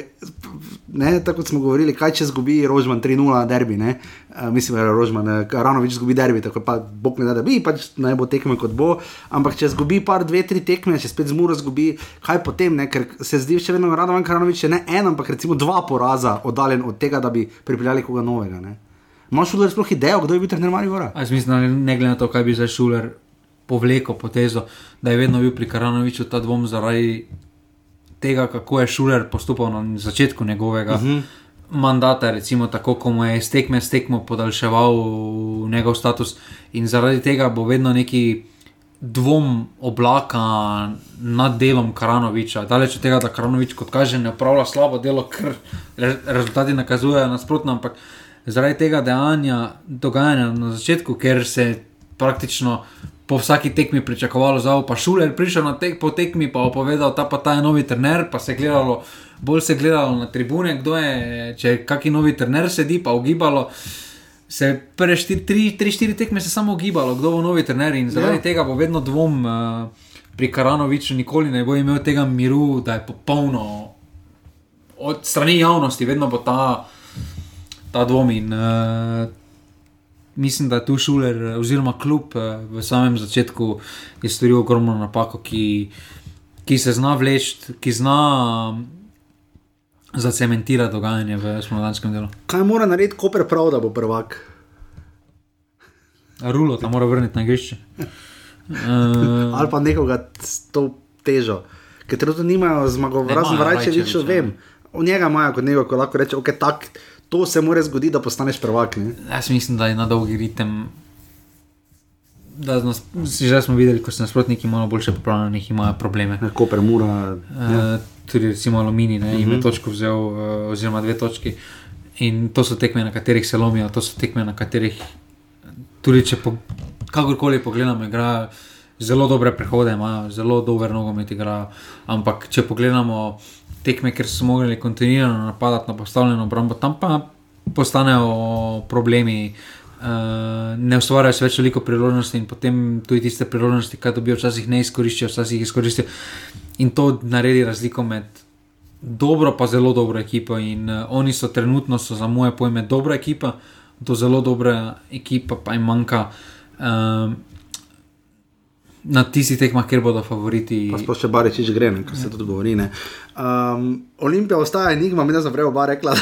Speaker 1: ne, tako smo govorili, kaj če zgubi Rožman 3-0 na derbi, ne? uh, mislim, da je Rožman, uh, Karanovič zgubi derbi, tako pa Bog ne da, da bi, pač naj bo tekme kot bo. Ampak če zgubi par, dve, tri tekme, če spet zmuro zgubi, kaj potem, ne? ker se zdi še vedno Karanovič, je ne en, ampak recimo dva poraza oddaljen od tega, da bi pripeljali koga novega. Ne? Imaš šuler sploh idejo, kdo je bil trener Maribora?
Speaker 2: A Jaz mislim, da ne glede na to, kaj bi zdaj šuler povlekel potezo, da je vedno bil pri Karanoviču ta dvom zaradi tega, kako je šuler postopal na začetku njegovega. Uh -huh. Mandata, recimo, tako, ko mu je iz tekme s tekmo podaljševal njegov status, in zaradi tega bo vedno neki dvom oblaka nad delom Karanoviča. Daleč od tega, da Karanovič, kot kaže, ne upravlja slabo delo, ker re, rezultati nakazujejo nasprotno, ampak zaradi tega dejanja, dogajanja na začetku, ker se je praktično po vsaki tekmi pričakovalo, da bo pa šuler prišel na tek, po tekmi, pa opovedal, ta pa ta je novi trener, pa se je gledalo, bolj se je gledalo na tribune, kdo je, če je kaki novi trener sedi, pa ugibalo. se je prve 3-4 tekme se samo gibalo, kdo bo novi trener in zaradi
Speaker 1: ja.
Speaker 2: tega bo vedno dvom uh, pri Karanoviču, nikoli ne bo imel tega miru, da je popolno od strani javnosti, vedno bo ta, ta dvom in uh, mislim, da je tu šuler oziroma klub uh, v samem začetku je storil ogromno napako, ki, ki se zna vleči, ki zna. Um, Zacementira dogajanje v spomladanskem delu.
Speaker 1: Kaj mora narediti Koper prav, da bo prvak?
Speaker 2: Rulo, tam mora vrniti na igrišče. Uh,
Speaker 1: Ali pa nekoga s to težo. Ker trenutno nimajo zmagovalcev, razen
Speaker 2: imajo
Speaker 1: Vrajčeviča,
Speaker 2: Rajčevića.
Speaker 1: vem. O njega imajo kot nekaj, ko lahko reče, okay, tak, to se mora zgoditi, da postaneš prvak. Ne?
Speaker 2: jaz mislim, da je na dolgi ritem. Da nas, že smo videli, ko so nasprotniki malo boljše pripravljeni, imajo probleme.
Speaker 1: Ja, Koper mora.
Speaker 2: Uh, tudi recimo Alumini, ne, jim je točko vzel, uh, oziroma dve točki. In to so tekme, na katerih se lomijo, to so tekme, na katerih tudi če po, kakorkoli pogledamo, igrajo zelo dobre prehode, imajo zelo dober nogomet, igrajo. Ampak če pogledamo tekme, ker so mogli kontinuirano napadati na postavljeno obrambo, tam pa postanejo problemi. Uh, ne ustvarjajo se več veliko priložnosti, in potem tudi tiste priložnosti, ki dobijo, včasih ne izkoriščajo, včasih jih izkoristijo. In to naredi razliko med dobro, pa zelo dobro ekipo. In uh, oni so trenutno, so za moje pojme, dobra ekipa, do zelo dobra ekipa, pa jim manjka um, na tistih tekmah, kjer bodo favoriti.
Speaker 1: Pa sploh še Baričič gre, ne, kar se tudi govori. ne. Um, Olimpija ostaja enigma, mi smo prej oba rekla.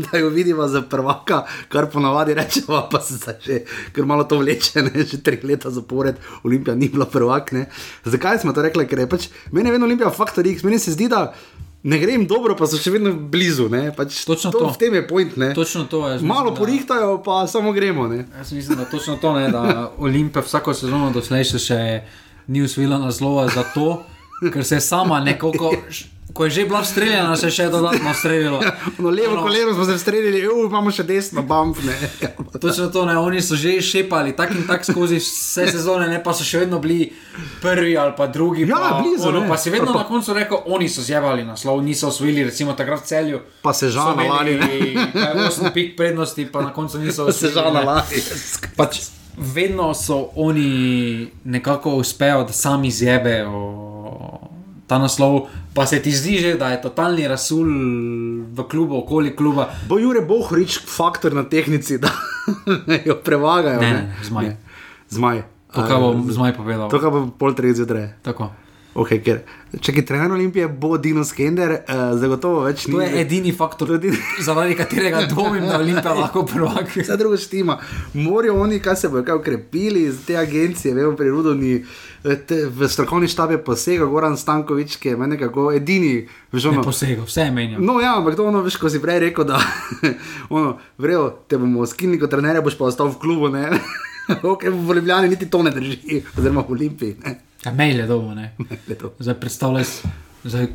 Speaker 1: Da jo vidimo za prvaka, kar ponavadi rečemo, pa se zdaj že, ker malo to vleče, ne, že tri leta zapored, Olimpija ni bila prvak. Ne. Zakaj smo to rekli? Ker je pač, meni vedno Olimpija faktor X, meni se zdi, da ne gre jim dobro, pa so še vedno blizu. Ne. Pač
Speaker 2: Točno
Speaker 1: to.
Speaker 2: to.
Speaker 1: V tem je point. Ne.
Speaker 2: Točno to je.
Speaker 1: Malo porihtajajo, pa samo gremo. Ne.
Speaker 2: Jaz mislim, da točno to ne, da Olimpija vsako sezono doslej še, ni usvojila naslova za to, ker se je sama nekoliko, ko je že bila streljena, se je še dodatno streljala.
Speaker 1: No, levo
Speaker 2: Ono-
Speaker 1: koleno smo se streljali, imamo še desno. Ne.
Speaker 2: Točno to ne, oni so že šepali tak in tak skozi vse sezone, ne pa so še vedno bili prvi ali pa drugi.
Speaker 1: Ja,
Speaker 2: pa,
Speaker 1: blizu,
Speaker 2: ono,
Speaker 1: ne.
Speaker 2: pa si vedno
Speaker 1: pa-
Speaker 2: na koncu rekel, oni so zjevali naslov, niso osvojili, recimo takrat celju.
Speaker 1: Pa se žal lani.
Speaker 2: imeli kaj, osem pik prednosti, pa na koncu niso
Speaker 1: Pa se
Speaker 2: osvojili.
Speaker 1: žal
Speaker 2: ne.
Speaker 1: lani.
Speaker 2: Pač vedno so oni nekako uspejo, da sami zjebejo ta naslov, pa se ti zdi že, da je totalni rasul v klubu, okoli kluba.
Speaker 1: Bo Jure Bohorič faktor na tehnici, da jo prevagajo.
Speaker 2: Ne, ne, zmaj.
Speaker 1: Ne. Zmaj.
Speaker 2: To, kar bom zmaj povedal.
Speaker 1: To, kar bo pol treh zjutraj.
Speaker 2: Tako.
Speaker 1: Okay, ker, če je trener Olimpije, bo Dino Skender, uh, zagotovo več ni.
Speaker 2: To je edini faktor,
Speaker 1: edini-
Speaker 2: zaradi katerega dvomim, da Olimpija lahko prvak.
Speaker 1: Vse drugo štima. Morajo oni, kaj se bojo ukrepili iz te agencije, vemo, pri Rudovni, eh, te- v strokovni štab je posegel Goran Stankovič, ki je meni nekako edini, veš,
Speaker 2: Ne
Speaker 1: ono,
Speaker 2: posegel, vse je menjal.
Speaker 1: No, ja, ampak to ono, veš, ko si prej rekel, da ono, vrejo, te bomo skinili kot trener, boš pa ostal v klubu. Ne? ok, v Ljubljani niti to ne drži, oziroma v Olimpiji. Ne?
Speaker 2: Ja, mail je dobro, ne.
Speaker 1: Je to.
Speaker 2: Zdaj predstavljaj, zdaj,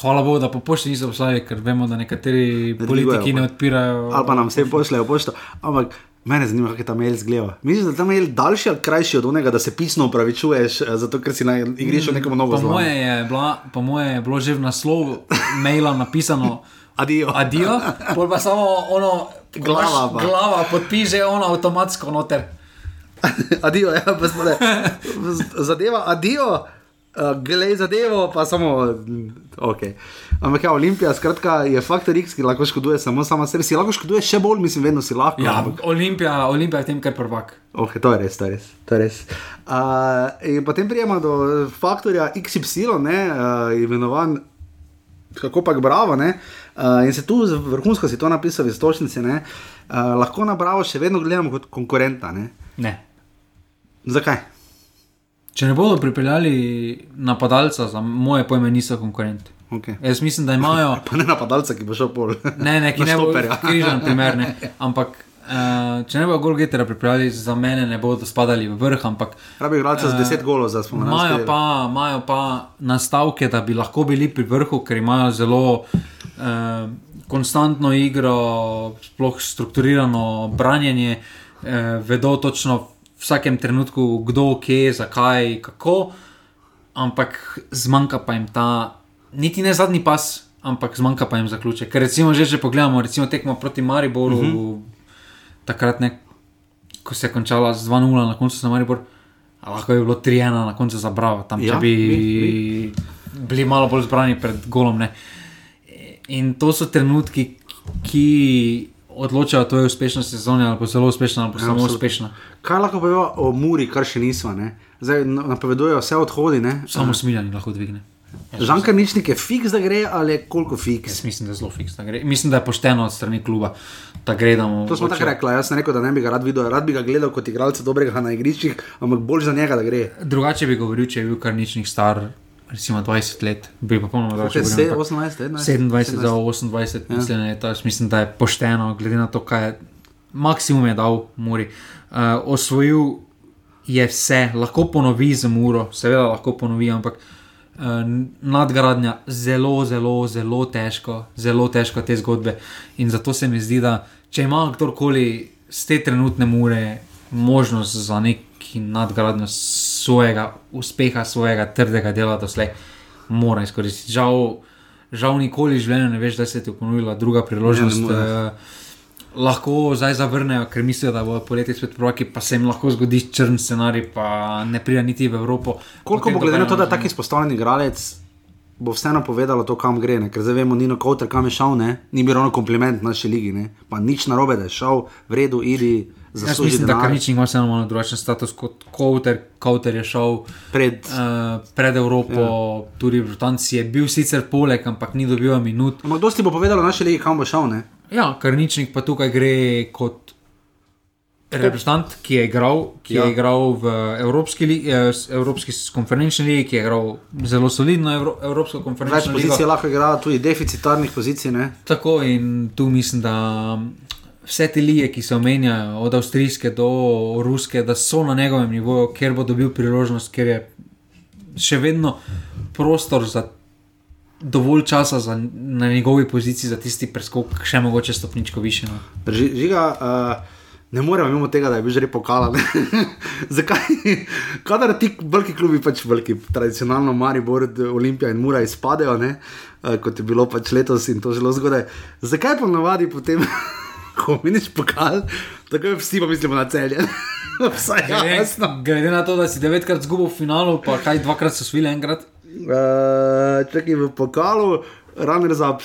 Speaker 2: hvala Bogu, da po pošti niso poslali, ker vemo, da nekateri
Speaker 1: Ne
Speaker 2: politiki ne odpirajo.
Speaker 1: Ali pa nam vse pošljejo pošto. Ampak mene zanima, kako je ta mail zgleda. Misliš, da je ta mail daljši ali krajši od onega, da se pisno upravičuješ, eh, zato ker si na igrišču nekomu novo
Speaker 2: Po je bila, po moje je bilo že v naslovu maila napisano
Speaker 1: Adijo.
Speaker 2: adijo, pa samo ono,
Speaker 1: Glava pa.
Speaker 2: glava podpiše ono avtomatsko noter.
Speaker 1: Adijo, ja, pa smo le. Zadeva, adijo, uh, glej zadevo, pa samo. mm, Ok. Ampak ja, Olimpija, skratka, je faktor X, ki lahko škoduje samo sama sebi. Si lahko škoduje še bolj, mislim, vedno si lahko.
Speaker 2: Ja,
Speaker 1: ampak-
Speaker 2: Olimpija, Olimpija je tem, kar prvak.
Speaker 1: Ok, to je res, to je res. To je res. Uh, in potem prijema do faktorja XY, ne, uh, imenovan, kako pa bravo. Ne, uh, in se tu vrhunsko si to napisal v istočnici, ne, uh, lahko na bravo še vedno gledamo kot konkurenta. Ne.
Speaker 2: Ne.
Speaker 1: Zakaj?
Speaker 2: Če ne bodo pripeljali napadalca, za moje pojme niso konkurenti.
Speaker 1: Okay.
Speaker 2: Jaz mislim, da imajo.
Speaker 1: Pa ne napadalca, ki bo šel pol.
Speaker 2: Ne, ne, ki ne bo
Speaker 1: štoperja.
Speaker 2: križan, primer, ne. Ampak, uh, če ne bo gol getera pripravili, za mene ne bodo spadali v vrh, ampak
Speaker 1: Rabi igralca z 10 golov za spomladi.
Speaker 2: imajo pa, imajo pa nastavke, da bi lahko bili pri vrhu, ker imajo zelo uh, konstantno igro, sploh strukturirano branjenje, uh, vedo točno vsakem trenutku, kdo, kje, zakaj, kako, ampak zmanjka pa jim ta, niti ne zadnji pas, ampak zmanjka pa jim zaključek. Ker recimo, že če pogledamo, recimo tekmo proti Mariboru. Uh -huh. takrat, ne, ko se je končala z 2-0 na koncu za Maribor, lahko je bilo 3-1 na koncu za Bravo, tam
Speaker 1: Ja,
Speaker 2: če bi
Speaker 1: bi,
Speaker 2: bili malo bolj zbrani pred golom. Ne. In to so trenutki, ki odločajo, to je uspešna sezona ali pa zelo uspešna ali pa
Speaker 1: Ja,
Speaker 2: samo
Speaker 1: absolutno.
Speaker 2: uspešna.
Speaker 1: Kaj lahko povemo o Muri, kar še nismo? Ne? Zdaj na- napovedujejo vse odhodi. Ne?
Speaker 2: Samo smiljani lahko dvigne.
Speaker 1: Žanka ničnik je fiks, da gre ali koliko fiks.
Speaker 2: Jaz mislim, da je zelo fiksno. Mislim, da je pošteno od strani kluba, da gre da mu.
Speaker 1: To smo tako rekli, jaz sem rekel, da ne bi ga rad videl, rad bi ga gledal kot igralca dobrega na igriščih, ampak bolj za njega, da gre.
Speaker 2: Drugače bi govoril, če je bil kar ničnih star, recimo 20 let, bi pa popolnoma
Speaker 1: Koliko je
Speaker 2: drugače.
Speaker 1: se-
Speaker 2: govoril,
Speaker 1: 18 let? ne?
Speaker 2: 27 za 28, ja. mislim, da je to, mislim, da je pošteno, glede na to, kaj je maksimum je dal Muri. Uh, osvojil je vse, lahko ponovi za Muro, seveda lahko ponovi, ampak uh, nadgradnja zelo, zelo, zelo težko, zelo težko te zgodbe. In zato se mi zdi, da če ima kdorkoli z te trenutne Mure možnost za neki nadgradnjo svojega uspeha, svojega trdega dela doslej, mora izkoristiti. Žal, žal nikoli v življenju ne veš, da se ti je ponovila druga priložnost.
Speaker 1: Ne, ne more.
Speaker 2: eh, Lahko zdaj zavrnejo, ker mislijo, da bo poletje spet prvaki, pa se jim lahko zgodi črn scenarij, pa ne pride niti v Evropo.
Speaker 1: Koliko
Speaker 2: Potem
Speaker 1: bo glede na to, da je
Speaker 2: nobena
Speaker 1: tak izpostavljen igralec, bo vseeno povedalo to, kam gre. Ne? Ker zdaj vemo, Nino Kowter, kam je šel, ne? ni bil ravno kompliment naši ligi. Ne? Pa nič narobe, da je šel, v redu, idi.
Speaker 2: Jaz
Speaker 1: zasluži
Speaker 2: mislim, da
Speaker 1: denar.
Speaker 2: Karničnik ima vseeno malo drugačen status kot Kowter. Kowter je šel
Speaker 1: Pred,
Speaker 2: uh, pred Evropo, ja. tudi v Britanci je bil sicer poleg, ampak ni dobil minut.
Speaker 1: ampak dosti bo povedalo naši ligi, kam bo šel. Ne?
Speaker 2: Ja, Karničnik pa tukaj gre kot reprezentant, ki je igral, ki ja. Je igral v Evropski, li, eh, Evropski konferenčni ligi, ki je igral zelo solidno Evro, Evropsko
Speaker 1: Več
Speaker 2: konferenčno ligo.
Speaker 1: pozicij lahko igra, tudi deficitarnih pozicij. Ne?
Speaker 2: Tako in tu mislim, da vse te lige, ki se omenjajo, od avstrijske do ruske, da so na njegovem nivoju, ker bo dobil priložnost, ker je še vedno prostor za dovolj časa za, na njegovi poziciji, za tisti preskok, še mogoče stopničko više. No.
Speaker 1: Drži, žiga, uh, ne moremo mimo tega, da je bil že pokalan. Zakaj? Kadar ti veliki klubi, pač veliki, tradicionalno Maribor, Olimpija in Mura izpadejo, ne? uh, kot je bilo pač letos in to zelo zgodaj. Zakaj pa navadi potem, ko miniš pokal, tako vsi pa mislimo na celje? Vsaj
Speaker 2: Glede,
Speaker 1: jasno.
Speaker 2: glede na to, da si devetkrat zgubil v finalu, pa kaj dvakrat so svili enkrat.
Speaker 1: Uh, čakaj v pokalu. Runner za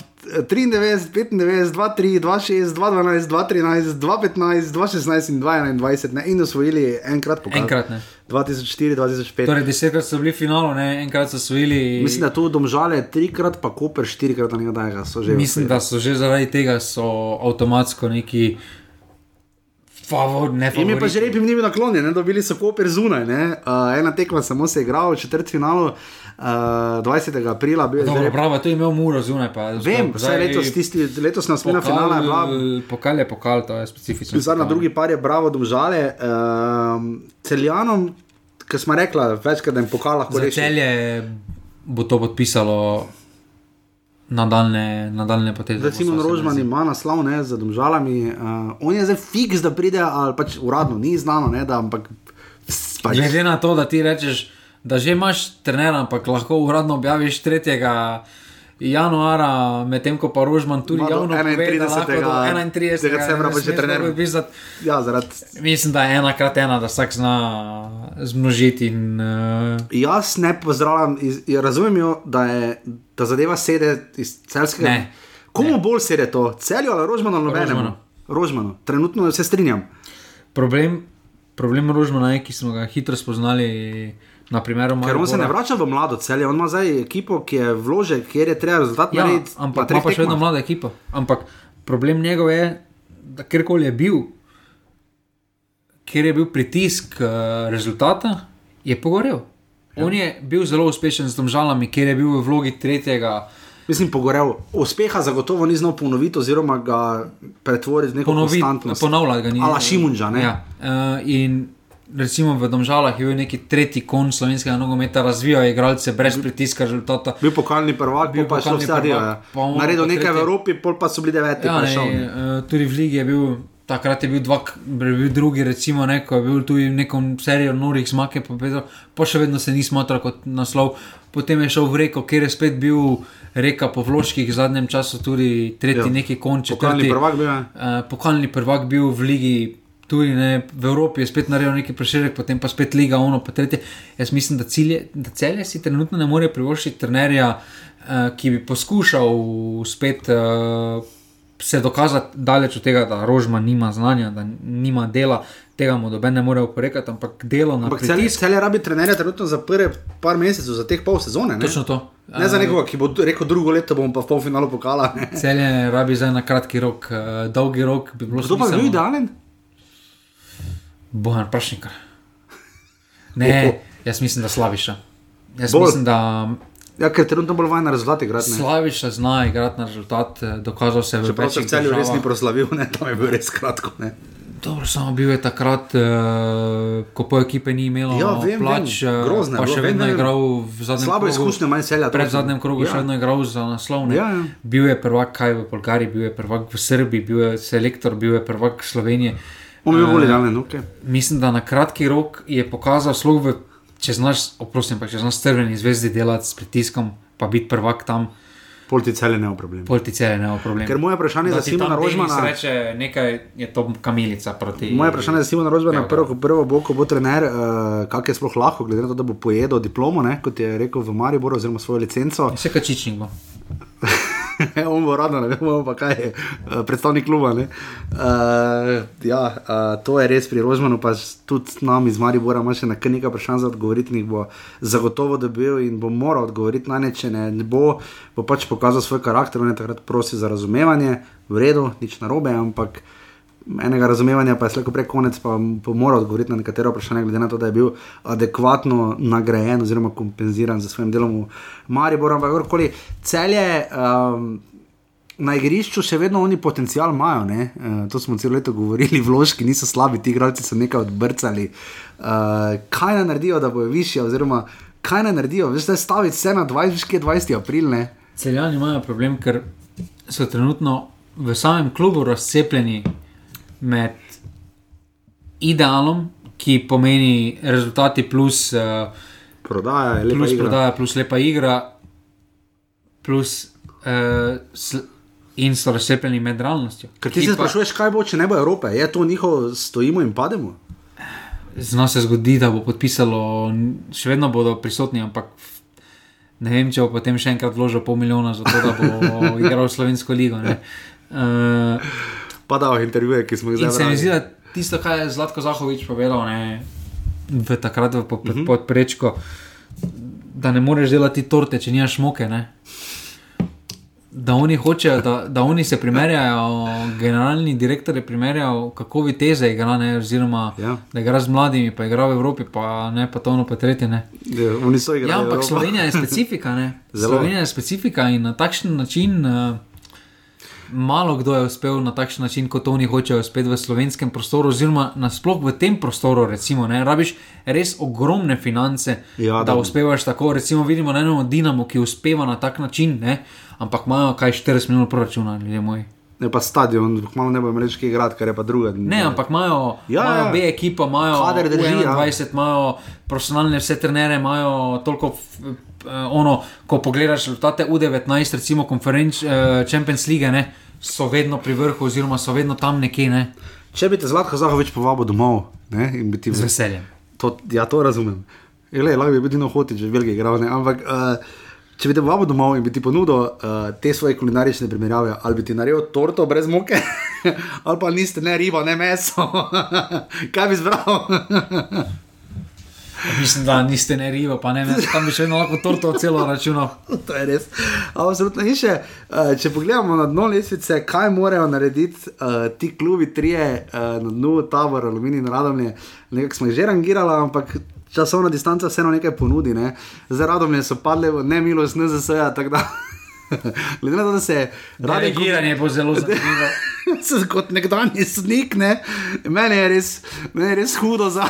Speaker 1: 93, 95, 2, 3, 2, 6, 2, 12, 2, 13, 2, 15, 2, 16 in 2, 21, ne, in osvojili enkrat pokal.
Speaker 2: Enkrat ne.
Speaker 1: 2004, 2005.
Speaker 2: Torej, desetkrat so bili v finalu, ne? enkrat so svili.
Speaker 1: Mislim, da tu domžale trikrat, pa Koper štirikrat na njega so že.
Speaker 2: Mislim, da so že zaradi tega avtomatsko neki favor, ne
Speaker 1: Ime pa
Speaker 2: favoriti.
Speaker 1: že repim ni bil naklonjen, ne? dobili so Koper zunaj. ne. Uh, ena tekma samo se je igrala v četrtfinalu uh, 20. aprila. Bil je
Speaker 2: Dobro,
Speaker 1: zdaj-
Speaker 2: bravo, to je imel Muro zunaj. Pa,
Speaker 1: Vem, vse letos, tisti, letos na smena finala je bila
Speaker 2: Pokal je pokal, to je specifično.
Speaker 1: Zdaj na drugi par je bravo, domžale. Um, celjanom, ki smo rekli, večkrat da jim pokal lahko
Speaker 2: Za
Speaker 1: reči.
Speaker 2: celje bo to podpisalo nadaljne, nadaljne poteze.
Speaker 1: Zdaj Simon
Speaker 2: mi
Speaker 1: Rožman ima naslov ne, z domžalami. Uh, on je zdaj fiks, da pride, ali pač uradno ni znano, ne, da, ampak pač,
Speaker 2: Glede na to, da ti rečeš, da že imaš trenera, ampak lahko uradno objaviš 3. januara, medtem ko pa Rožman tudi
Speaker 1: Ma
Speaker 2: javno pove, da lahko do
Speaker 1: 31.
Speaker 2: 31.
Speaker 1: decembra bo že trener.
Speaker 2: Podpisati.
Speaker 1: ja, zaradi.
Speaker 2: Mislim, da je ena krat ena, da vsak zna zmnožiti. In, uh,
Speaker 1: Jaz ne pozdravljam, iz, ja, razumem, jo, da, je, da zadeva sede iz celskega.
Speaker 2: Ne,
Speaker 1: Komu
Speaker 2: ne.
Speaker 1: bolj sede to, celju ali nobenemu?
Speaker 2: Rožmanu.
Speaker 1: Rožmano. Trenutno se strinjam.
Speaker 2: problem, problem Rožmana je, ki smo ga hitro spoznali. Na primeru
Speaker 1: Ker on se ne vrača v mlado celje, on ima zdaj ekipo, ki je vložek, kjer je treba rezultat
Speaker 2: Ja,
Speaker 1: narediti. na
Speaker 2: ampak ima pa še vedno
Speaker 1: tekmah.
Speaker 2: mlada ekipa. Ampak problem njegov je, da kjerkoli je bil, kjer je bil pritisk uh, rezultata, je pogorel. Ja. On je bil zelo uspešen z domžalami, ker je bil v vlogi tretjega.
Speaker 1: Mislim, pogorel. Uspeha zagotovo ni znal ponoviti, oziroma ga pretvoriti v neko
Speaker 2: Ponovi,
Speaker 1: konstantnost.
Speaker 2: ponavljati ga ni.
Speaker 1: Ala Šimunža, ne?
Speaker 2: Ja. Uh, in recimo v domžalah je bil neki tretji kon slovenskega nogometa, razvijal je igralce brez pritiska rezultata.
Speaker 1: Bil pokalni prvak,
Speaker 2: Bil
Speaker 1: pa še vse
Speaker 2: pa on
Speaker 1: Naredil
Speaker 2: pa
Speaker 1: nekaj v
Speaker 2: tretji.
Speaker 1: Evropi, pol pa so bili deveti,
Speaker 2: Ja,
Speaker 1: pa
Speaker 2: ne, uh, tudi v Ligi je bil, takrat je bil, dva, bil drugi, recimo, ne, ko je bil tudi v nekom serijo norih zmag, je povedal, pa še vedno se ni smatral kot naslov. Potem je šel v reko, kjer je spet bil reka po vložkih v zadnjem času tudi tretji
Speaker 1: Ja.
Speaker 2: neki konč.
Speaker 1: Pokalni prvak bil, ja.
Speaker 2: Uh, pokalni prvak bil v ligi. Tudi ne, v Evropi je spet naredil neki preširek, potem pa spet Liga, ono pa tretje. Jaz mislim, da, cilje, da celje si trenutno ne more privoščiti trenerja, uh, ki bi poskušal spet uh, se dokazati daleč od tega, da Rožman nima znanja, da nima dela, tega mu doben ne more oporekati, ampak delo na
Speaker 1: Ampak celje, rabi trenerja trenutno za prve par mesecev, za teh pol sezone. Ne,
Speaker 2: Točno to.
Speaker 1: ne za nekoga, ki bo rekel drugo leto, bom pa v polfinalu pokala.
Speaker 2: Celje rabi zdaj na kratki rok, uh, dolgi rok bi bilo
Speaker 1: Kdo pa je bil idealen?
Speaker 2: Bojan Prašnikar. Ne, jaz mislim, da Slaviša. Jaz
Speaker 1: Bolj.
Speaker 2: mislim, da
Speaker 1: Ja, ker trenutno bolj vajen na rezultate igrati. ne.
Speaker 2: Slaviša zna igrati na rezultat, eh, dokazal se je v
Speaker 1: Čeprav se v
Speaker 2: večjih
Speaker 1: celju res ni proslavil, ne, tam je bil res kratko. Ne.
Speaker 2: Dobro, samo bil je takrat, uh, ko po ekipe ni imelo
Speaker 1: Ja, vem,
Speaker 2: plač,
Speaker 1: vem.
Speaker 2: eh,
Speaker 1: Grozno je
Speaker 2: pa še
Speaker 1: vem,
Speaker 2: vedno je
Speaker 1: vem.
Speaker 2: igral v zadnjem
Speaker 1: Slabo
Speaker 2: krogu.
Speaker 1: izkušnjo manj celja. to
Speaker 2: Pred zadnjem krogu
Speaker 1: ja.
Speaker 2: še vedno je igral za naslov. ne.
Speaker 1: Ja, ja.
Speaker 2: Bil je prvak kaj v Bolgariji, bil je prvak v Srbiji, bil je selektor, bil je prvak Slovenije.
Speaker 1: On je bil
Speaker 2: Eh,
Speaker 1: bolj idealen, ok.
Speaker 2: Mislim, da na kratki rok je pokazal slog, v, če znaš, oprosim, pa če znaš strveni zvezdi delati s pritiskom, pa biti prvak tam,
Speaker 1: Polti celje ne v problemu.
Speaker 2: politice je ne problem.
Speaker 1: Ker moje vprašanje za Simona Rožmana.
Speaker 2: Reče nekaj, je to kamilica proti.
Speaker 1: Moje vprašanje za Simona Rožmana, prvo, prvo bo, ko bo trener, uh, kak je sploh lahko, glede na to, da bo pojedel diplomo, ne, kot je rekel v Mariboru, oziroma svojo licenco.
Speaker 2: Vse kačičnik bo.
Speaker 1: on bo rado, ne vemo pa kaj je, eh, predstavnik kluba. ne. Uh, ja, uh, to je res pri Rožmanu, pa tudi s nami iz Maribora ima še nekaj vprašanj za odgovoriti, in bo zagotovo dobil in bo moral odgovoriti na ne, če ne, ne bo, bo pač pokazal svoj karakter, on je takrat prosil za razumevanje, v redu, nič narobe, ampak. Enega razumevanja pa je slejko prej konec, pa bo moral odgovoriti na nekatero vprašanje, glede na to, da je bil adekvatno nagrajen oziroma kompenziran za svojim delom v Mariboru. Ampak kakorkoli, celje um, na igrišču še vedno oni potencial imajo. ne. Uh, to smo celo leto govorili, vložki niso slabi, ti igralci so nekaj odbrcali. Uh, kaj naj naredijo, da bojo više, oziroma kaj naj naredijo, veš, da je staviti vse na 20, veš, kje je 20. april. Ne?
Speaker 2: Celjani imajo problem, ker so trenutno v samem klubu razcepljeni med idealom, ki pomeni rezultati plus, uh,
Speaker 1: Prodaja, je lepa
Speaker 2: plus
Speaker 1: igra.
Speaker 2: prodaja, plus lepa igra, plus uh, in so razcepljeni med realnostjo.
Speaker 1: Ker ti se
Speaker 2: pa-
Speaker 1: sprašuješ, kaj bo, če ne bo Evrope, je to njihovo stojimo in pademo.
Speaker 2: Zna se zgodi, da bo podpisalo, še vedno bodo prisotni, ampak ne vem, če bo potem še enkrat vložil pol milijona za to, da bo igral slovensko ligo. ne. Uh,
Speaker 1: Pa da, intervjuje, ki smo jih zdaj
Speaker 2: se mi
Speaker 1: brali.
Speaker 2: zdi, da tisto, kar je Zlatko Zahovič povedal ne, v takrat v po-
Speaker 1: Mhm.
Speaker 2: pod, podprečko, da ne moreš delati torte, če nimaš moke. Ne. Da oni hočejo, da, da oni se primerjajo, generalni direktor je primerjal, kako viteze igra, ne, oziroma
Speaker 1: Ja.
Speaker 2: da igra z mladimi, pa igra v Evropi, pa ne pa to ono, pa tretje. Ne.
Speaker 1: Ja, igrali.
Speaker 2: Ja, ampak
Speaker 1: Evropo.
Speaker 2: Slovenija je specifika. Ne.
Speaker 1: Zelo.
Speaker 2: Slovenija je specifika in na takšen način. Uh, Malo kdo je uspel na takšen način, kot oni hočejo, spet v slovenskem prostoru, oziroma nasploh v tem prostoru. Recimo, ne, rabiš res ogromne finance,
Speaker 1: Ja,
Speaker 2: da
Speaker 1: da-
Speaker 2: uspevaš tako. Recimo, vidimo na enem Dinamo, ki uspeva na tak način, ne, ampak imajo kaj 40 milijonov proračuna, ljudje moji.
Speaker 1: Je pa stadion, malo ne bo imel več kaj igrati, kar je pa druga.
Speaker 2: Ne, ampak imajo,
Speaker 1: Ja,
Speaker 2: ja, imajo
Speaker 1: ja.
Speaker 2: B ekipa, imajo
Speaker 1: Kader drži, ja.
Speaker 2: 21, imajo profesionalne vse trenere, imajo toliko. eh, Ono, ko pogledaš rezultate U19, recimo konferenč eh, Champions League, ne, so vedno pri vrhu, oziroma so vedno tam nekje, ne,
Speaker 1: Če bi te Zlatko Zahovič povabil domov ne, in bi ti
Speaker 2: z veseljem.
Speaker 1: To, ja, to razumem. Ele, lahko bi bil Dino Hotič, že veliki igral, ne, ampak uh, če bi te povabil domov in bi ti ponudil uh, te svoje kulinarične primerjave, ali bi ti naredil torto brez moke, ali pa niste ne riba, ne meso, kaj bi izbral?
Speaker 2: Mislim, da niste ne riva, pa ne, ne tam bi še vedno lahko torto celo računal.
Speaker 1: to je res. Absolutno. In še, uh, če pogledamo na dno lestvice, kaj morajo narediti uh, ti klubi, trije uh, na dnu, tabor, aluminij in radomlje. Nekako smo jih že rangirali, ampak časovna distanca vseeno nekaj ponudi. Ne? Zdaj radomlje so padle nemilost NZS-ja, tako da. Glede na to, da se radi
Speaker 2: Reagiranje bo zelo zanimivo.
Speaker 1: Kot nekdanji sodnik, ne? meni je res, meni je res hudo za.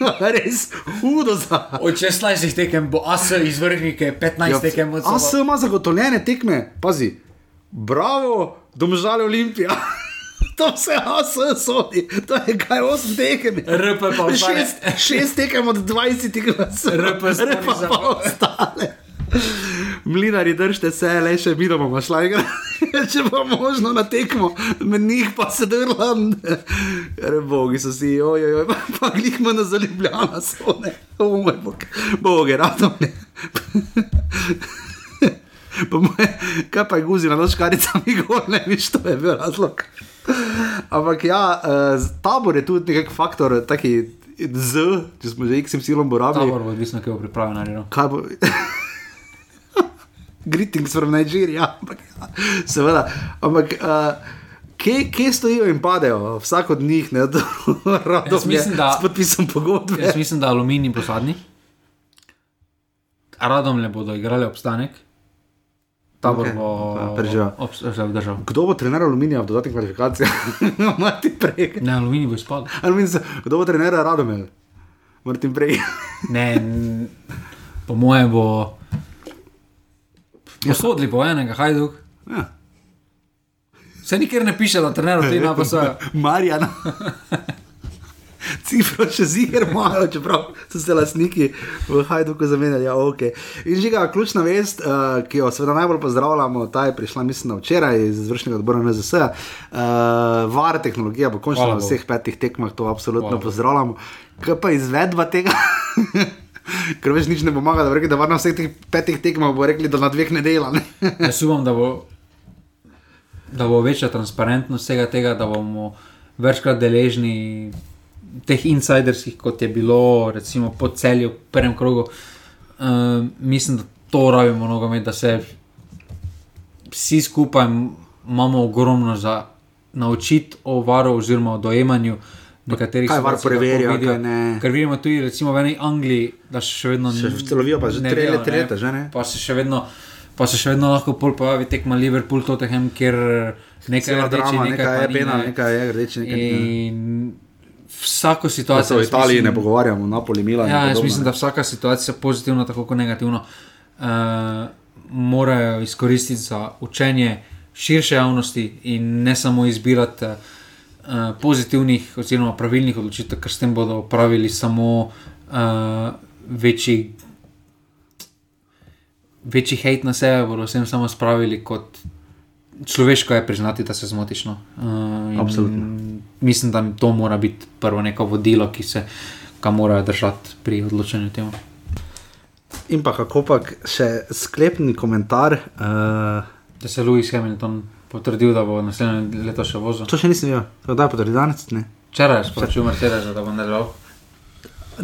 Speaker 1: res hudo za.
Speaker 2: Od 16 tekem bo AS izvrhnike, 15 ja, tekem od
Speaker 1: A se ima zagotovljene tekme, pazi, bravo, domžale Olimpija. To vse AS sodi, to je kaj 8 tekem.
Speaker 2: RP pa ostane.
Speaker 1: šest, šest tekem od 20 glasov.
Speaker 2: RP
Speaker 1: pa ostale. Mlinari držite se, le še mi bomo igra. Če bo možno na tekmo, med njih pa se drlam. Bogi so si, ojoj, pa, pa glih me na zaljubljena so, ne. O moj bog, boge, rado ne. Pa moje, kaj pa je guzi na noč karicami gor, ne veš, to je bil razlog. Ampak ja, uh, tabor je tudi nek faktor, taki z, če smo že x silom borabili.
Speaker 2: Tabor bo odvisno, kaj bo pripravljeno naredil.
Speaker 1: Kaj bo? Greetings from Nigeria. Ampak, ja, seveda. Ampak, uh, kje, kje stojijo in padejo? Vsak od njih, ne, rado
Speaker 2: Jaz mislim, da-
Speaker 1: s podpisom pogodbe.
Speaker 2: Jaz mislim, da aluminij bo zadnji. Radom le bodo igrali obstanek.
Speaker 1: Okej,
Speaker 2: okay. bo že obdržal.
Speaker 1: Kdo bo trener aluminija v dodatnih kvalifikacijah? Martin Prej.
Speaker 2: Ne, aluminij bo izpadel.
Speaker 1: Kdo bo trener Radomel? Martin Prej.
Speaker 2: Ne, po mojem bo. Posodili bo enega, hajduk.
Speaker 1: Ja.
Speaker 2: Vse nikjer ne piše, da trener ti na posojo.
Speaker 1: Marjana. Cifro še ziger imajo, čeprav so se lastniki v Hajduku zamenjali. Ja, okay. In žiga, ključna vest, uh, ki jo seveda najbolj pozdravljamo, ta je prišla, mislim, včeraj iz izvršnega odbora NZS. Uh, var tehnologija bo končno
Speaker 2: Hvala
Speaker 1: na vseh petih tekmah, to absolutno
Speaker 2: Hvala
Speaker 1: pozdravljamo. Kaj pa izvedba tega? Ker več nič ne pomaga, da bo rekli, da var na vseh teh petih tekmah bo rekli, da na dveh ne dela.
Speaker 2: Jaz upam, da bo, da bo večja transparentnost vsega tega, da bomo večkrat deležni teh insiderskih, kot je bilo recimo po celju v prvem krogu. Uh, mislim, da to rabimo nogomet, da se vsi skupaj imamo ogromno za naučiti o varu oziroma o dojemanju. nekaterih
Speaker 1: Kaj var preverja,
Speaker 2: vidijo.
Speaker 1: kaj ne.
Speaker 2: Ker vidimo tudi recimo v eni Angliji, da še vedno
Speaker 1: Še v lovijo pa že
Speaker 2: ne
Speaker 1: tri leta-
Speaker 2: ne,
Speaker 1: leta že, ne?
Speaker 2: Pa se še vedno. Pa se še vedno lahko pol pojavi tekma Liverpool, Tottenham, kjer nekaj rdeče, nekaj
Speaker 1: nekaj je pena,
Speaker 2: ne.
Speaker 1: nekaj je rdeče, nekaj je.
Speaker 2: Vsako
Speaker 1: se
Speaker 2: situacijo.
Speaker 1: o
Speaker 2: jaz
Speaker 1: Italiji
Speaker 2: mislim-
Speaker 1: ne pogovarjamo, Napoli, Milan. in
Speaker 2: Ja, jaz mislim, da vsaka situacija, pozitivna, tako kot negativna, uh, morajo izkoristiti za učenje širše javnosti in ne samo izbirati uh, pozitivnih oziroma pravilnih odločitev, ker s tem bodo pravili samo uh, večji, večji hate na sebe, bodo vsem samo spravili kot. Človeško je priznati, da se zmotiš. No. Uh,
Speaker 1: Absolutno.
Speaker 2: Mislim, da to mora biti prvo neko vodilo, ki se ga morajo držati pri odločanju temu.
Speaker 1: In pa kako pa še sklepni komentar. Uh,
Speaker 2: Da se je Louis Hamilton potrdil, da bo naslednje leto še vozil.
Speaker 1: to še nisem videl, kdaj je potrdil danes? Ne.
Speaker 2: Včeraj je sporočil Mercedes, da bo nadaljeval.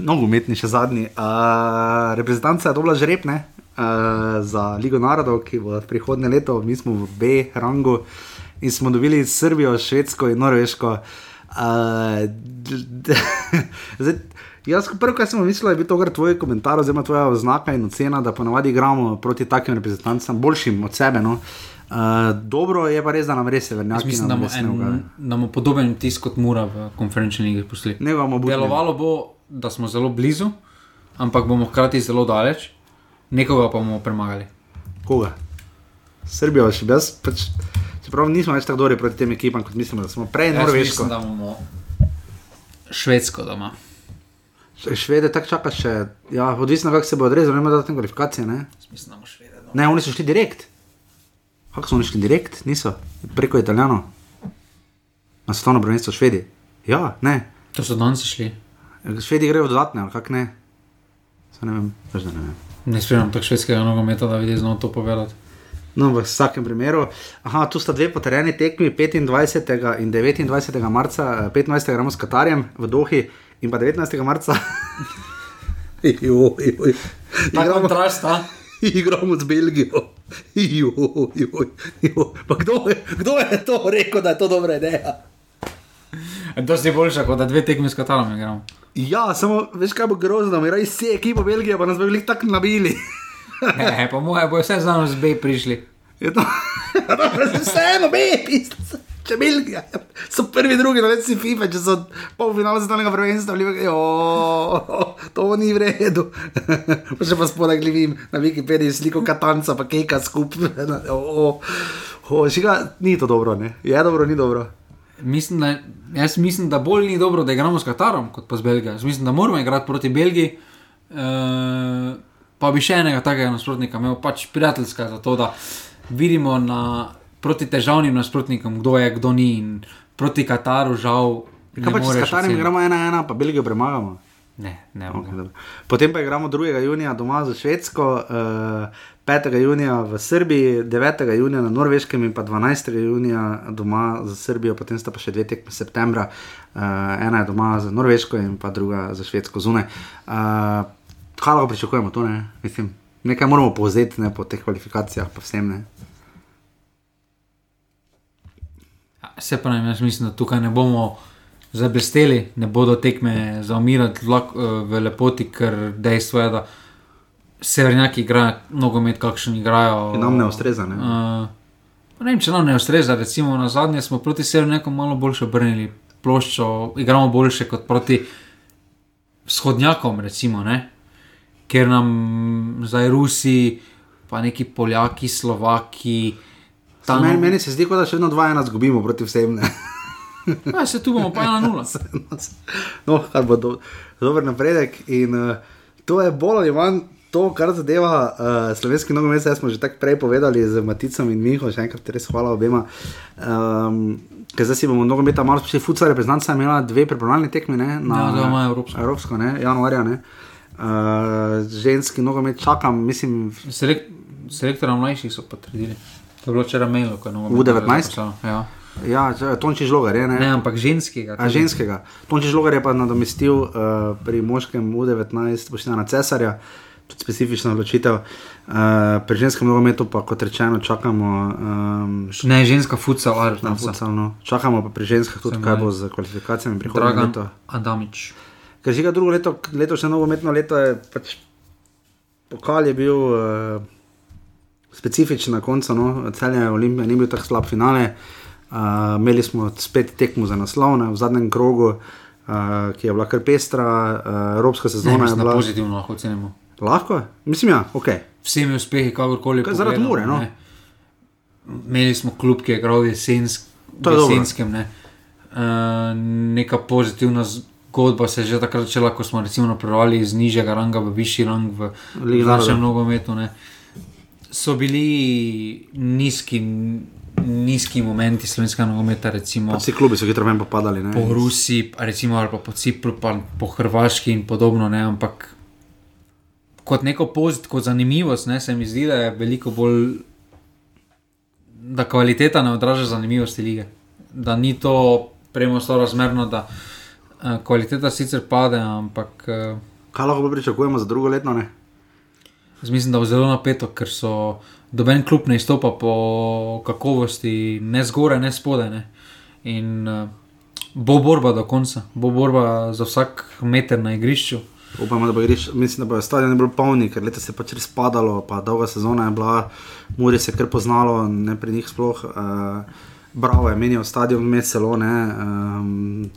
Speaker 1: Nogometni še zadnji. Uh, reprezentanca je dobila žreb ne, uh, za Ligo narodov, ki bo prihodnje leto, mi smo v B rangu in smo dobili Srbijo, Švedsko in Norveško. Uh, d- zdaj, jaz, prvo, kar sem mislil, je bil to, kar tvoj komentar, oziroma tvoja oznaka in ocena, da ponavadi igramo proti takim reprezentancam, boljšim od sebe. No. Uh, dobro je pa res, da nam res je
Speaker 2: Jaz
Speaker 1: vrnjaki.
Speaker 2: mislim, da
Speaker 1: nam
Speaker 2: bomo bomo podoben tisk kot Mura v konferenčni ligi pustili.
Speaker 1: Ne bomo budni.
Speaker 2: Delovalo bo, da smo zelo blizu, ampak bomo hkrati zelo daleč, nekoga pa bomo premagali.
Speaker 1: Koga? Srbijo, še jaz. Pač, čeprav nismo več tako dobri proti tem ekipam, kot mislimo, da smo prej
Speaker 2: Jaz
Speaker 1: Norveško.
Speaker 2: mislim, da bomo Švedsko doma.
Speaker 1: Švede tako čaka še, ja, odvisno kako se bo odrezal, ne moremo dati kvalifikacije. Ne?
Speaker 2: Mislim, da bomo Švede doma.
Speaker 1: ne, oni so šli direkt. Kako so oni šli direkt? Niso, preko Italijanov. Na svetovno prvenstvo Švedi. Ja, ne.
Speaker 2: To so danes šli.
Speaker 1: Švedi grejo dodatne, ali kak ne. Saj ne vem, več ne vem.
Speaker 2: Ne spremljam tako švedskega nogometa, da vidiš znova to povedati.
Speaker 1: No, v vsakem primeru. Aha, tu sta dve potrjeni tekmi, 25. in 29. marca, eh, 25. gremo s Katarjem v Dohi in pa 19. marca. Joj, joj.
Speaker 2: Ta
Speaker 1: Igramo,
Speaker 2: kontrast, a?
Speaker 1: igramo z Belgijo. Joj, joj, joj. Pa Kdo, je, kdo je to rekel, da je to dobra ideja?
Speaker 2: To si boljša, kot da dve tekmi s Katalom igramo.
Speaker 1: Ja, samo veš, kaj bo grozno, mi reči vse ekipo Belgije, pa nas bodo jih tako nabili.
Speaker 2: Ne, po mojem, bo vse znano z B prišli.
Speaker 1: Je to vseeno, bepi, če Belgija. So prvi, drugi, na leci FIFA, če so polfinale svetovnega prvenstva, ali pa to ni v redu. še pa spodaj gledim na Wikipediji sliko Katanca, pa keka skupaj. Oh, šiga, ni to dobro, ne? Je dobro, ni dobro.
Speaker 2: Mislim, da, jaz mislim, da bolj ni dobro, da igramo s Katarom, kot pa z Belgijo. Jaz mislim, da moramo igrati proti Belgiji. Uh, pa bi še enega takega nasprotnika imel, pač prijateljska, zato da vidimo na, proti težavnim nasprotnikom, kdo je, kdo ni. In proti Kataru, žal,
Speaker 1: Kaj pa če s Katarjem igramo 1-1, pa Belgijo premagamo?
Speaker 2: Ne, ne,
Speaker 1: Okay. Potem pa igramo 2. junija doma za Švedsko, uh, 5. junija v Srbiji, 9. junija na Norveškem in pa 12. junija doma za Srbijo, potem sta pa še dve tekme septembra, uh, ena je doma za Norveško in pa druga za Švedsko zunaj. Uh, kaj lahko pričakujemo tu? Ne? Mislim, nekaj moramo povzeti ne, po teh kvalifikacijah, pa vsem ne.
Speaker 2: Se pravi, jaz mislim, da tukaj ne bomo zablesteli, ne bodo tekme zaumirati vlak, eh, v lepoti, ker dejstvo je, da severnjaki igrajo nogomet, kakšen igrajo.
Speaker 1: Ki nam ne ustreza, ne?
Speaker 2: Uh, ne vem, če nam ne ustreza, recimo na zadnje smo proti severnjakom malo boljše obrnili ploščo, igramo boljše kot proti vzhodnjakom, recimo, ne? Ker nam zdaj Rusi, pa neki Poljaki, Slovaki.
Speaker 1: Ta, meni, meni se zdi, kot da še vedno 2-1 zgubimo proti vsem. Ne?
Speaker 2: Ja, se tu bomo pa 1-0.
Speaker 1: no, kar bo do, dober napredek. In uh, to je bolj ali manj to, kar zadeva uh, slovenski nogomet. Zdaj smo že tako prej povedali z Maticom in Miho, še enkrat res hvala obema. Um, ker zdaj si bomo nogometa malo spet futsal, reprezentanca je imela dve pripravljalne tekme ne, na
Speaker 2: Ja, ima evropsko.
Speaker 1: evropsko ne, januarja. Ne. Uh, ženski nogomet čakam, mislim,
Speaker 2: Selek, selektora mlajših so potrdili. To je bilo včeraj mailo, ko je novo.
Speaker 1: U19?
Speaker 2: Ja.
Speaker 1: ja, Tonči Žlogar je. Ne,
Speaker 2: Ne, ampak ženskega.
Speaker 1: A ženskega. Tonči Žlogar je pa nadomestil uh, pri moškem U19 Boštjana Cesarja, tudi specifična odločitev. Uh, pri ženskem nogometu pa, kot rečeno, čakamo. Um,
Speaker 2: Ne, ženska futsal, ali
Speaker 1: Na futsalno. Čakamo pa pri ženskah tudi,
Speaker 2: Sem
Speaker 1: kaj bo z kvalifikacijami prihodnje
Speaker 2: Dragan
Speaker 1: leto.
Speaker 2: Adamič.
Speaker 1: Ker že drugo leto, letošnje nogometno leto je pač pokal je bil uh, specifičen na koncu, no, celje Olimpije ni bil tako slab finale. Uh, imeli smo spet tekmo za naslov ne, v zadnjem krogu, uh, ki je bila kar pestra, uh, evropska
Speaker 2: Ne,
Speaker 1: sezona je
Speaker 2: mislim, da
Speaker 1: bila.
Speaker 2: pozitivno lahko ocenimo.
Speaker 1: Lahko? Mislim, ja, ok.
Speaker 2: Vsemi uspehi, kakorkoli.
Speaker 1: Kaj zaradi Mure, no.
Speaker 2: ne. Imeli smo klub, ki je igral v jesensk,
Speaker 1: To je dobro.
Speaker 2: jesenskem. Ne. Uh, neka pozitivna zgodba se je že takrat začela, ko smo recimo napredovali iz nižjega ranga v višji rang v našem nogometu. Ne. So bili nizki, nizki momenti slovenskega nogometa, recimo
Speaker 1: Vsi klubi so hitro ven popadali. Ne.
Speaker 2: po Rusiji, recimo ali pa po Cipru, pa po Hrvaški in podobno, ne, ampak kot neko pozit, kot zanimivost, ne, se mi zdi, da je veliko bolj, da kvaliteta ne odraža zanimivosti lige. Da ni to premo sorazmerno, da kvaliteta sicer pade, ampak uh,
Speaker 1: Kaj lahko pričakujemo za drugo leto? Ne?
Speaker 2: Jaz mislim, da bo zelo napeto, ker so doben klub ne izstopa po kakovosti, ne zgoraj, ne spodaj. Ne. In uh, bo borba do konca, bo borba za vsak meter na igrišču.
Speaker 1: Upamo, da bo griš, mislim, da bo stadion bolj polni, ker letos je pač res padalo, pa dolga sezona je bila, Muri se je kar poznalo, ne pri njih sploh. Uh, bravo je menil stadion. Ne, um,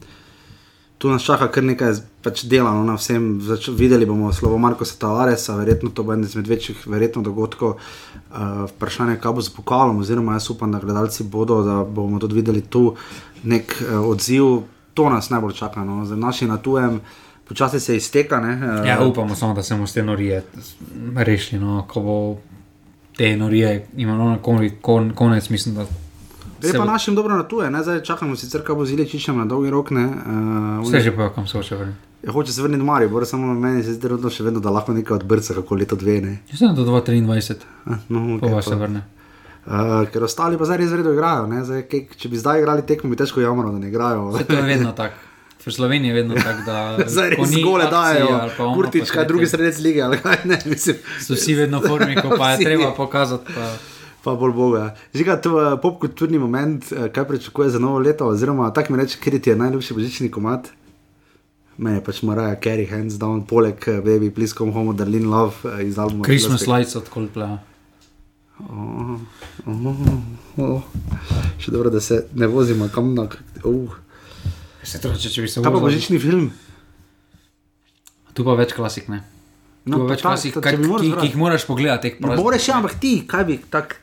Speaker 1: tu nas čaka kar nekaj pač dela no, na vsem. Zač, videli bomo slovo Marko Tavares, verjetno to bo eden izmed večjih verjetno dogodkov. Uh, vprašanje je, kaj bo z pokalom, oziroma jaz upam, da gledalci bodo, da bomo tudi videli tu nek uh, odziv. To nas najbolj čaka, no. za naši na tujem. Počasi se izteka. Ne, uh,
Speaker 2: Ja, upamo samo, da se bomo te norije rešili. No, ko bo te norije imelo na kon, kon, konec, mislim, da.
Speaker 1: Gre
Speaker 2: se
Speaker 1: pa našim dobro na tuje, ne? zdaj čakamo sicer, kaj bo z Iličičem na dolgi rok. Ne, uh,
Speaker 2: Vse že povedal, kam se hoče vrniti.
Speaker 1: Ja, hoče se vrniti v Marijo, samo meni se zdi, da še vedno da lahko nekaj odbrca, kako leto dve. Ne?
Speaker 2: Jaz sem do 2023,
Speaker 1: Ah, No,
Speaker 2: pa
Speaker 1: okay,
Speaker 2: pa se vrne.
Speaker 1: Uh, ker ostali pa zdaj res redo igrajo. Zdaj, kaj, če bi zdaj igrali tekmo, bi težko jamro, da ne igrajo.
Speaker 2: Vse to je vedno tako. V Sloveniji je vedno tako, da
Speaker 1: Zdaj
Speaker 2: ko
Speaker 1: res gole dajo,
Speaker 2: pa
Speaker 1: kurtič,
Speaker 2: pa
Speaker 1: kaj drugi sredec lige, kaj ne, mislim.
Speaker 2: So vsi vedno v formi, ko pa je treba pokazati. Pa...
Speaker 1: Pa bolj boga. Žiga, to je popkulturni moment, eh, kaj pričakuje za novo leto, oziroma tako mi reče, ker ti je najljubši božični komat. Meni je pač Maraja Carey, hands down, poleg eh, Baby, Please Come Home, Darlene Love eh, iz albuma.
Speaker 2: Christmas lights od Coldplaya.
Speaker 1: Oh, oh, oh. Še dobro, da se ne vozimo kam na. Uh.
Speaker 2: Se troče, če bi se
Speaker 1: Kaj pa
Speaker 2: vozil.
Speaker 1: božični film?
Speaker 2: Tu pa več klasik, ne. Tu
Speaker 1: No,
Speaker 2: pa
Speaker 1: pa
Speaker 2: več
Speaker 1: ta-
Speaker 2: klasik,
Speaker 1: ta-
Speaker 2: kaj, ki, ki jih moraš pogledati.
Speaker 1: Ne moreš, ampak ti, kaj bi tak.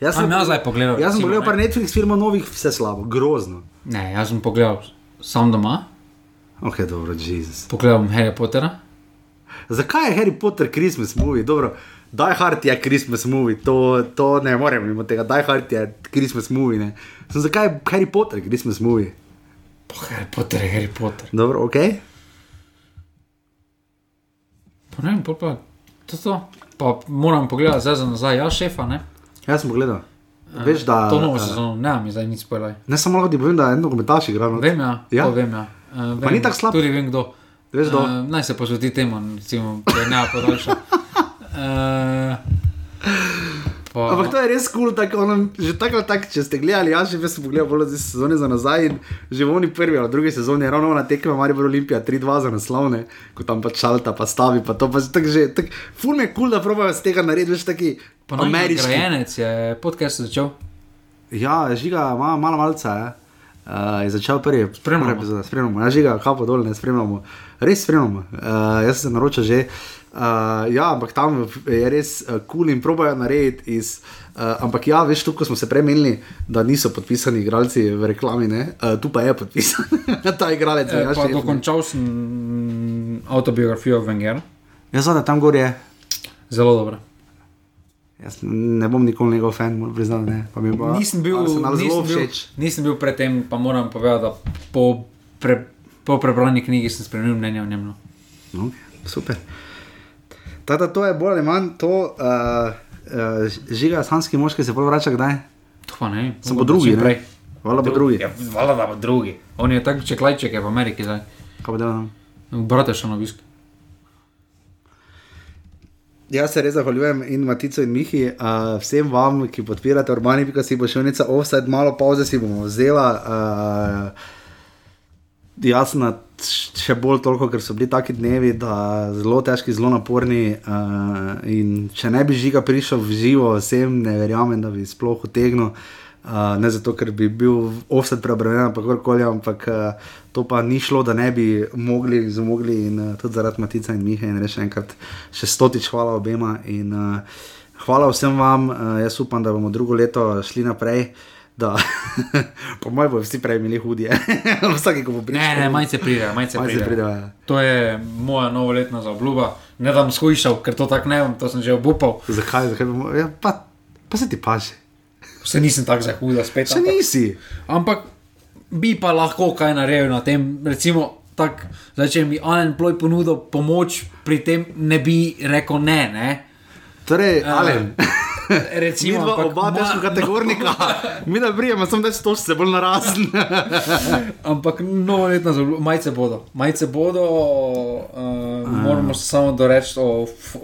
Speaker 1: Jaz
Speaker 2: Am jaz zdaj pogledal,
Speaker 1: Jaz sem pogledal par Netflix filmov novih, vse slabo, grozno.
Speaker 2: Ne, jaz sem pogledal sam doma,
Speaker 1: Ok, dobro, Jezus.
Speaker 2: pogledal bom Harry Pottera.
Speaker 1: Zakaj je Harry Potter Christmas movie? Dobro, Die Hard je Christmas movie, to, to ne morem mimo tega. Die Hard je Christmas movie. Ne. Sem, zakaj je Harry Potter Christmas movie?
Speaker 2: Pa Harry Potter je Harry Potter.
Speaker 1: Dobro, ok.
Speaker 2: Pa ne vem, pa to. to. Pa moram pogledati zdaj za nazaj, ja, šefa, ne?
Speaker 1: Jaz sem pogledal. Veš, da.
Speaker 2: To novo
Speaker 1: eh,
Speaker 2: sezono, ne, mi zdaj nič spojlaj.
Speaker 1: Ne samo lahko ti povem, da je en nogometaš igral. no.
Speaker 2: Vem, ja,
Speaker 1: Ja?
Speaker 2: to vem, ja. Uh,
Speaker 1: Pa ni tako slab.
Speaker 2: Tudi vem, kdo.
Speaker 1: Veš, kdo?
Speaker 2: Uh, naj se posveti temu, recimo, da ne podaljša. Uh, pa,
Speaker 1: Ampak to je res kul, cool, ono, že tako ali tako, če ste gledali, jaz že sem pogledal bolj za sezone za nazaj in že v oni prvi ali drugi sezoni je ravno na tekme Maribor Olimpija 3-2 za naslovne, ko tam pač šalta, pa stavi, pa to pa že tako že, tak, ful je kul, cool, da probajo z tega narediti, veš, taki
Speaker 2: pa
Speaker 1: ameriški.
Speaker 2: nagrajenec je podcast začel.
Speaker 1: Ja, žiga, ima malo malca, ja. Uh, je začel prvi,
Speaker 2: Spremljamo.
Speaker 1: prva epizoda, spremljamo, ja, žiga, kapo dol, ne spremljamo, res spremljamo, uh, jaz sem se naročil že. Uh, ja, ampak tam je res kul uh, cool in probojajo narediti iz. Uh, ampak ja, veš, tu ko smo se premenili, da niso podpisani igralci v reklami, ne? uh, tu pa je podpisan ta igralec.
Speaker 2: E,
Speaker 1: ja,
Speaker 2: pa
Speaker 1: šef, ne.
Speaker 2: dokončal sem autobiografijo Vengera.
Speaker 1: Jaz znam, da tam gor je.
Speaker 2: Zelo dobro.
Speaker 1: Jaz ne bom nikoli njegov fan, moram priznati. Ne. Pa mi bo
Speaker 2: Nisem bil,
Speaker 1: zelo
Speaker 2: nisem bil,
Speaker 1: všeč.
Speaker 2: nisem bil predtem, pa moram povedati, da po, pre, po prebrani knjigi sem spremenil mnenje o njem. No.
Speaker 1: No, super. Tata, to je bolj ali manj to, uh, uh, žiga, sanski moški se bolj vrača kdaj?
Speaker 2: To pa ne.
Speaker 1: Sem bo drugi, ne? Hvala bo drugi.
Speaker 2: Ja, hvala, da bo drugi. On je tak čeklajček je v Ameriki zdaj.
Speaker 1: Kaj bo delal?
Speaker 2: Brate še na obisk.
Speaker 1: Jaz se res zahvaljujem in Matico in Mihi, uh, vsem vam, ki podpirate Urbani, si bo šelnica offside, malo pauze si bomo vzela. Uh, jasno, še bolj toliko, ker so bili taki dnevi, da zelo težki, zelo naporni. Uh, in če ne bi žiga prišel v živo, vsem ne verjamem, da bi sploh utegnil. Uh, ne zato, ker bi bil offset preobremenjen, pa kakorkoli, ampak uh, to pa ni šlo, da ne bi mogli, zmogli in uh, tudi zaradi Matica in Miha in reče enkrat še stotič hvala obema. In, uh, hvala vsem vam, uh, jaz upam, da bomo drugo leto šli naprej. Da, po mojem, bodo vsi prej imeli hudije. Vsake, ko bo prišel.
Speaker 2: Ne, ne, majce pride, majce
Speaker 1: Malce
Speaker 2: pride.
Speaker 1: pride, ja.
Speaker 2: To je moja novoletna zaobljuba. Ne da bom skušal, ker to tako ne bom, to sem že obupal.
Speaker 1: Zakaj? Zakaj bomo, ja, pa, pa se ti paše.
Speaker 2: Se nisem tako zahuda spet.
Speaker 1: Še
Speaker 2: ampak-
Speaker 1: nisi.
Speaker 2: Ampak bi pa lahko kaj naredil na tem. Recimo, tak, zdaj, če mi Alan Ploj ponudil pomoč, pri tem ne bi rekel ne. ne?
Speaker 1: Torej, Alen. Mi
Speaker 2: Recimo,
Speaker 1: dva,
Speaker 2: ampak
Speaker 1: oba težko kategornika. Mi da brijemo, sem da to se bolj narazen.
Speaker 2: Ampak novoletna zaobljuba, majce bodo. Majce bodo, uh, moramo se samo doreči, o, f, uh,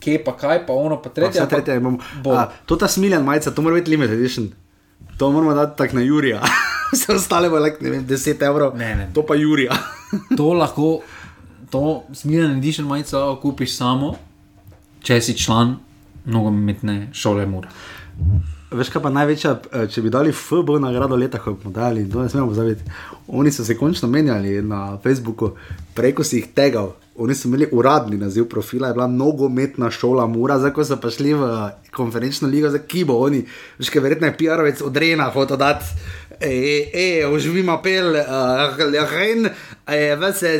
Speaker 2: kje pa kaj, pa ono pa tretje. Ampak
Speaker 1: tretje imamo.
Speaker 2: bo.
Speaker 1: A, To ta smiljen majica, to mora biti limited edition. To moramo dati tako na Jurija. Vse ostale bo like, ne vem, 10 evrov.
Speaker 2: Ne, ne.
Speaker 1: To pa Jurija.
Speaker 2: To lahko, to smiren edition majico kupiš samo, če si član nogometne šole Mura.
Speaker 1: Veš kaj pa največja, eh, če bi dali FB nagrado leta, ko bomo dali, to ne smemo pozabiti. Oni so se končno menjali na Facebooku, preko si jih tegal. Oni so imeli uradni naziv profila, je bila nogometna šola Mura, zdaj ko so pa šli v eh, konferenčno ligo, za ki bo oni, veš kaj verjetno je PR-ovec od Rena hotel dati. E, e, uživim apel, lehren, vse,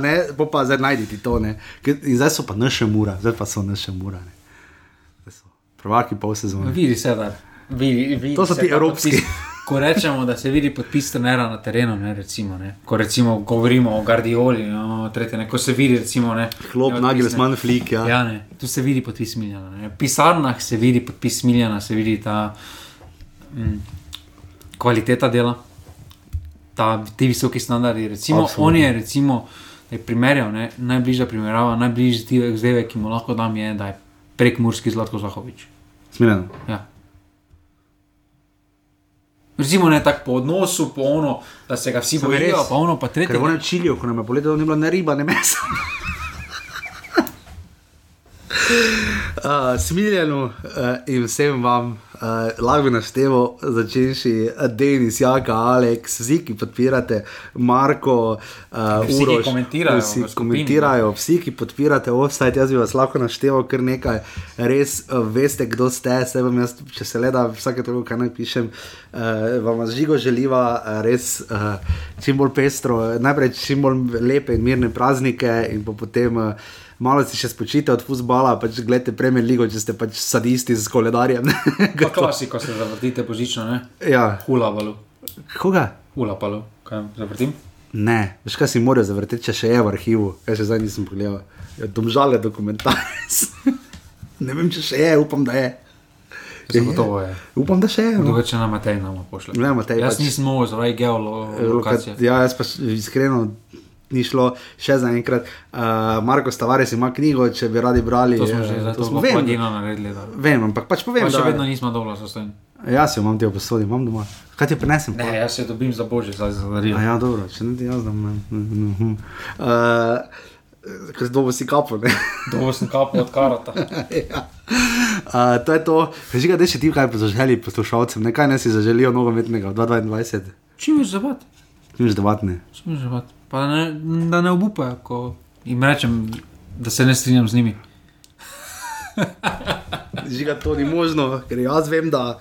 Speaker 1: ne, bo pa zdaj najditi to, ne. In zdaj so pa naše mura, zdaj pa so naše mura, ne. Prvaki pol sezone.
Speaker 2: Vidi se, da vidi, vidi
Speaker 1: To so ti evropski.
Speaker 2: Podpis, ko rečemo, da se vidi podpis trenera na terenu, ne, recimo, ne. ko recimo govorimo o Guardioli, no, tretje, ne, ko se vidi, recimo, ne,
Speaker 1: Klop,
Speaker 2: ne,
Speaker 1: Nagelsmann, Flick, ja.
Speaker 2: Ja, ne, tu se vidi podpis Miljana. Ne. V pisarnah se vidi podpis Miljana, se vidi ta mm, kvaliteta dela, ta, ti visoki standardi. Recimo,
Speaker 1: Absolutno.
Speaker 2: on je, recimo, je primerjal, ne, najbližja primerjava, najbližji zdevek, ki mu lahko dam, je, da je prek Murski Zlatko Zahovič.
Speaker 1: Smiljeno.
Speaker 2: Ja. Recimo ne tako po odnosu, po ono, da se ga vsi
Speaker 1: Samo je
Speaker 2: bojijo,
Speaker 1: res.
Speaker 2: pa ono pa tretje.
Speaker 1: Ker v čilju, ko nam je poletelo, ni bilo ne riba, ne mesa. Uh, smiljeno uh, in vsem vam, uh, lahko bi našteval, začenši Denis, Jaka, Alex, vsi, ki podpirate, Marko, uh,
Speaker 2: Vsi, ki
Speaker 1: Uroš,
Speaker 2: komentirajo
Speaker 1: vsi
Speaker 2: skupini.
Speaker 1: komentirajo, vsi, ki podpirate offside, jaz bi vas lahko našteval kar nekaj, res uh, veste, kdo ste, se vam jaz, če se le da vsake toliko, kaj naj pišem, uh, vam žigo želiva uh, res uh, čim bolj pestro, najprej čim bolj lepe in mirne praznike in potem. Uh, malo si še spočite od futbola, pač gledate Premier League, če ste pač sadisti z koledarjem.
Speaker 2: Pa klasiko se zavrtite božično, ne?
Speaker 1: ja,
Speaker 2: Hula valu.
Speaker 1: koga?
Speaker 2: Hula palu. Kaj zavrtim?
Speaker 1: Ne, veš kaj si morajo zavrteti, če še je v arhivu, kaj še zdaj nisem pogledal. Ja, domžale dokumentarec. ne vem, če še je, upam, da je.
Speaker 2: Zagotovo je.
Speaker 1: Upam, da še je. No.
Speaker 2: Drugače na Matej nam pošlje.
Speaker 1: Ne, Matej,
Speaker 2: Jaz
Speaker 1: pač-
Speaker 2: nisem mogel zaradi geolokacije.
Speaker 1: Ja, jaz pa iskreno ni šlo še za enkrat. Uh, Marko Stavares ima knjigo, če bi radi brali.
Speaker 2: To smo že
Speaker 1: eh,
Speaker 2: za
Speaker 1: to
Speaker 2: to
Speaker 1: smo vem,
Speaker 2: naredili. Da.
Speaker 1: vem, ampak pač povem,
Speaker 2: Pa še
Speaker 1: da
Speaker 2: vedno nismo dobro zastojni.
Speaker 1: Jaz jo imam ti v posodi, imam doma. Kaj ti prinesem?
Speaker 2: Ne, jaz se dobim za božje, zdaj za.
Speaker 1: A ja, dobro, če ne ti jaz dam. ne. Uh, Ker dobo si kapo, ne.
Speaker 2: Dobro sem kapo od karata.
Speaker 1: ja. uh, to je to, že ga še ti kaj zaželi poslušalcem, nekaj ne si zaželijo nogometnega v 2022,
Speaker 2: Čim več zabat?
Speaker 1: nič debatne.
Speaker 2: Čim več zabat. Pa ne, da ne obupajo, ko jim rečem, da se ne strinjam z njimi.
Speaker 1: Žiga to ni možno, ker jaz vem, da.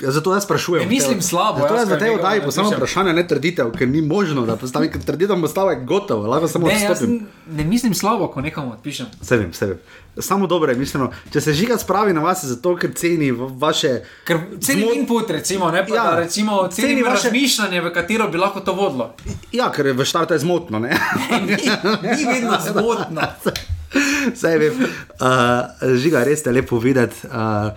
Speaker 1: Ja, zato jaz sprašujem.
Speaker 2: Ne mislim slabo,
Speaker 1: Zato
Speaker 2: jaz
Speaker 1: jaz za te
Speaker 2: nekaj
Speaker 1: oddaji
Speaker 2: ne
Speaker 1: postavljam vprašanje, ne trditev, ker ni možno, da postavim, trditev postavim gotovo, lahko samo
Speaker 2: Ne,
Speaker 1: odstopim.
Speaker 2: ne mislim slabo, ko nekomu odpišem.
Speaker 1: Se vem, se vem. Samo dobro je mišljeno. Če se žiga spravi na vas, zato, ker ceni vaše.
Speaker 2: Ker ceni
Speaker 1: Zmo-
Speaker 2: input, recimo, ne pa
Speaker 1: Ja,
Speaker 2: da recimo
Speaker 1: ceni
Speaker 2: ceni
Speaker 1: vaše-
Speaker 2: razmišljanje, v katero bi lahko to vodilo.
Speaker 1: Ja, ker je v štartu je zmotno, ne?
Speaker 2: ni, ni vedno zgodno.
Speaker 1: Saj vem. Uh, žiga, res te lepo videti. Uh,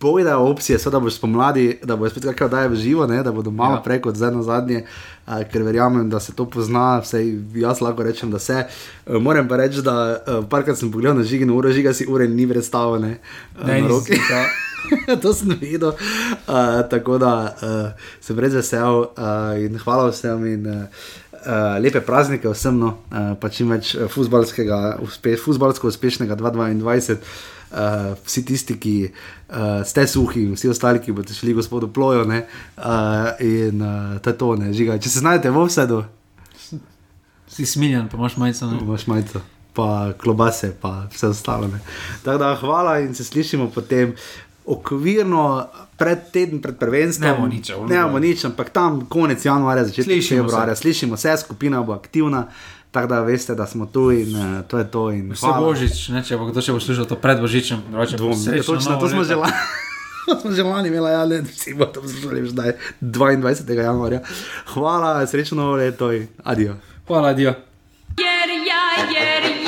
Speaker 1: Povedajo opcije, so, da boš spomladi, da bo spet kakšno daje v živo, ne, da bodo malo ja. Prej kot zdaj na zadnje, uh, ker verjamem, da se to pozna, vsej jaz lahko rečem, da se. Uh, moram pa reči, da uh, parkrat sem pogledal na žigi, uro žiga si ure ni predstavljene. Uh,
Speaker 2: Ne, nisem
Speaker 1: roki.
Speaker 2: si
Speaker 1: to sem videl. Uh, tako da uh, sem res vesel uh, in hvala vsem. In, uh, Uh, lepe praznike vsem, no, uh, pa čim več futbalskega, uspe, futbalsko uspešnega 2022. Uh, vsi tisti, ki uh, ste suhi, vsi ostali, ki boste šli gospodu plojo. Ne, uh, in uh, to je to, ne, žiga. Če se znajdete v vsedu,
Speaker 2: Si smiljen, pa imaš majico. ne?
Speaker 1: imaš majico, pa klobase, pa vse ostalo. ne. Tako da hvala in se slišimo potem. Okvirno pred teden, pred prvenstvom.
Speaker 2: Nemamo nič, ono.
Speaker 1: Nemamo nič, ampak tam konec januarja, začetek februarja. Slišimo se, skupina bo aktivna, tako da veste, da smo tu in uh, to je to. In
Speaker 2: Vse božič, ne, če bo kdo še bo slušal to pred božičem, drugače bo
Speaker 1: Dvom, ja,
Speaker 2: srečno
Speaker 1: točno, to smo
Speaker 2: leto.
Speaker 1: že lani. To smo že lani imeli, ja, ne, vsi bomo to poslušali že zdaj, 22. januarja. Hvala, srečno novo leto in adijo.
Speaker 2: Hvala, Dio.
Speaker 5: Jer ja, jer ja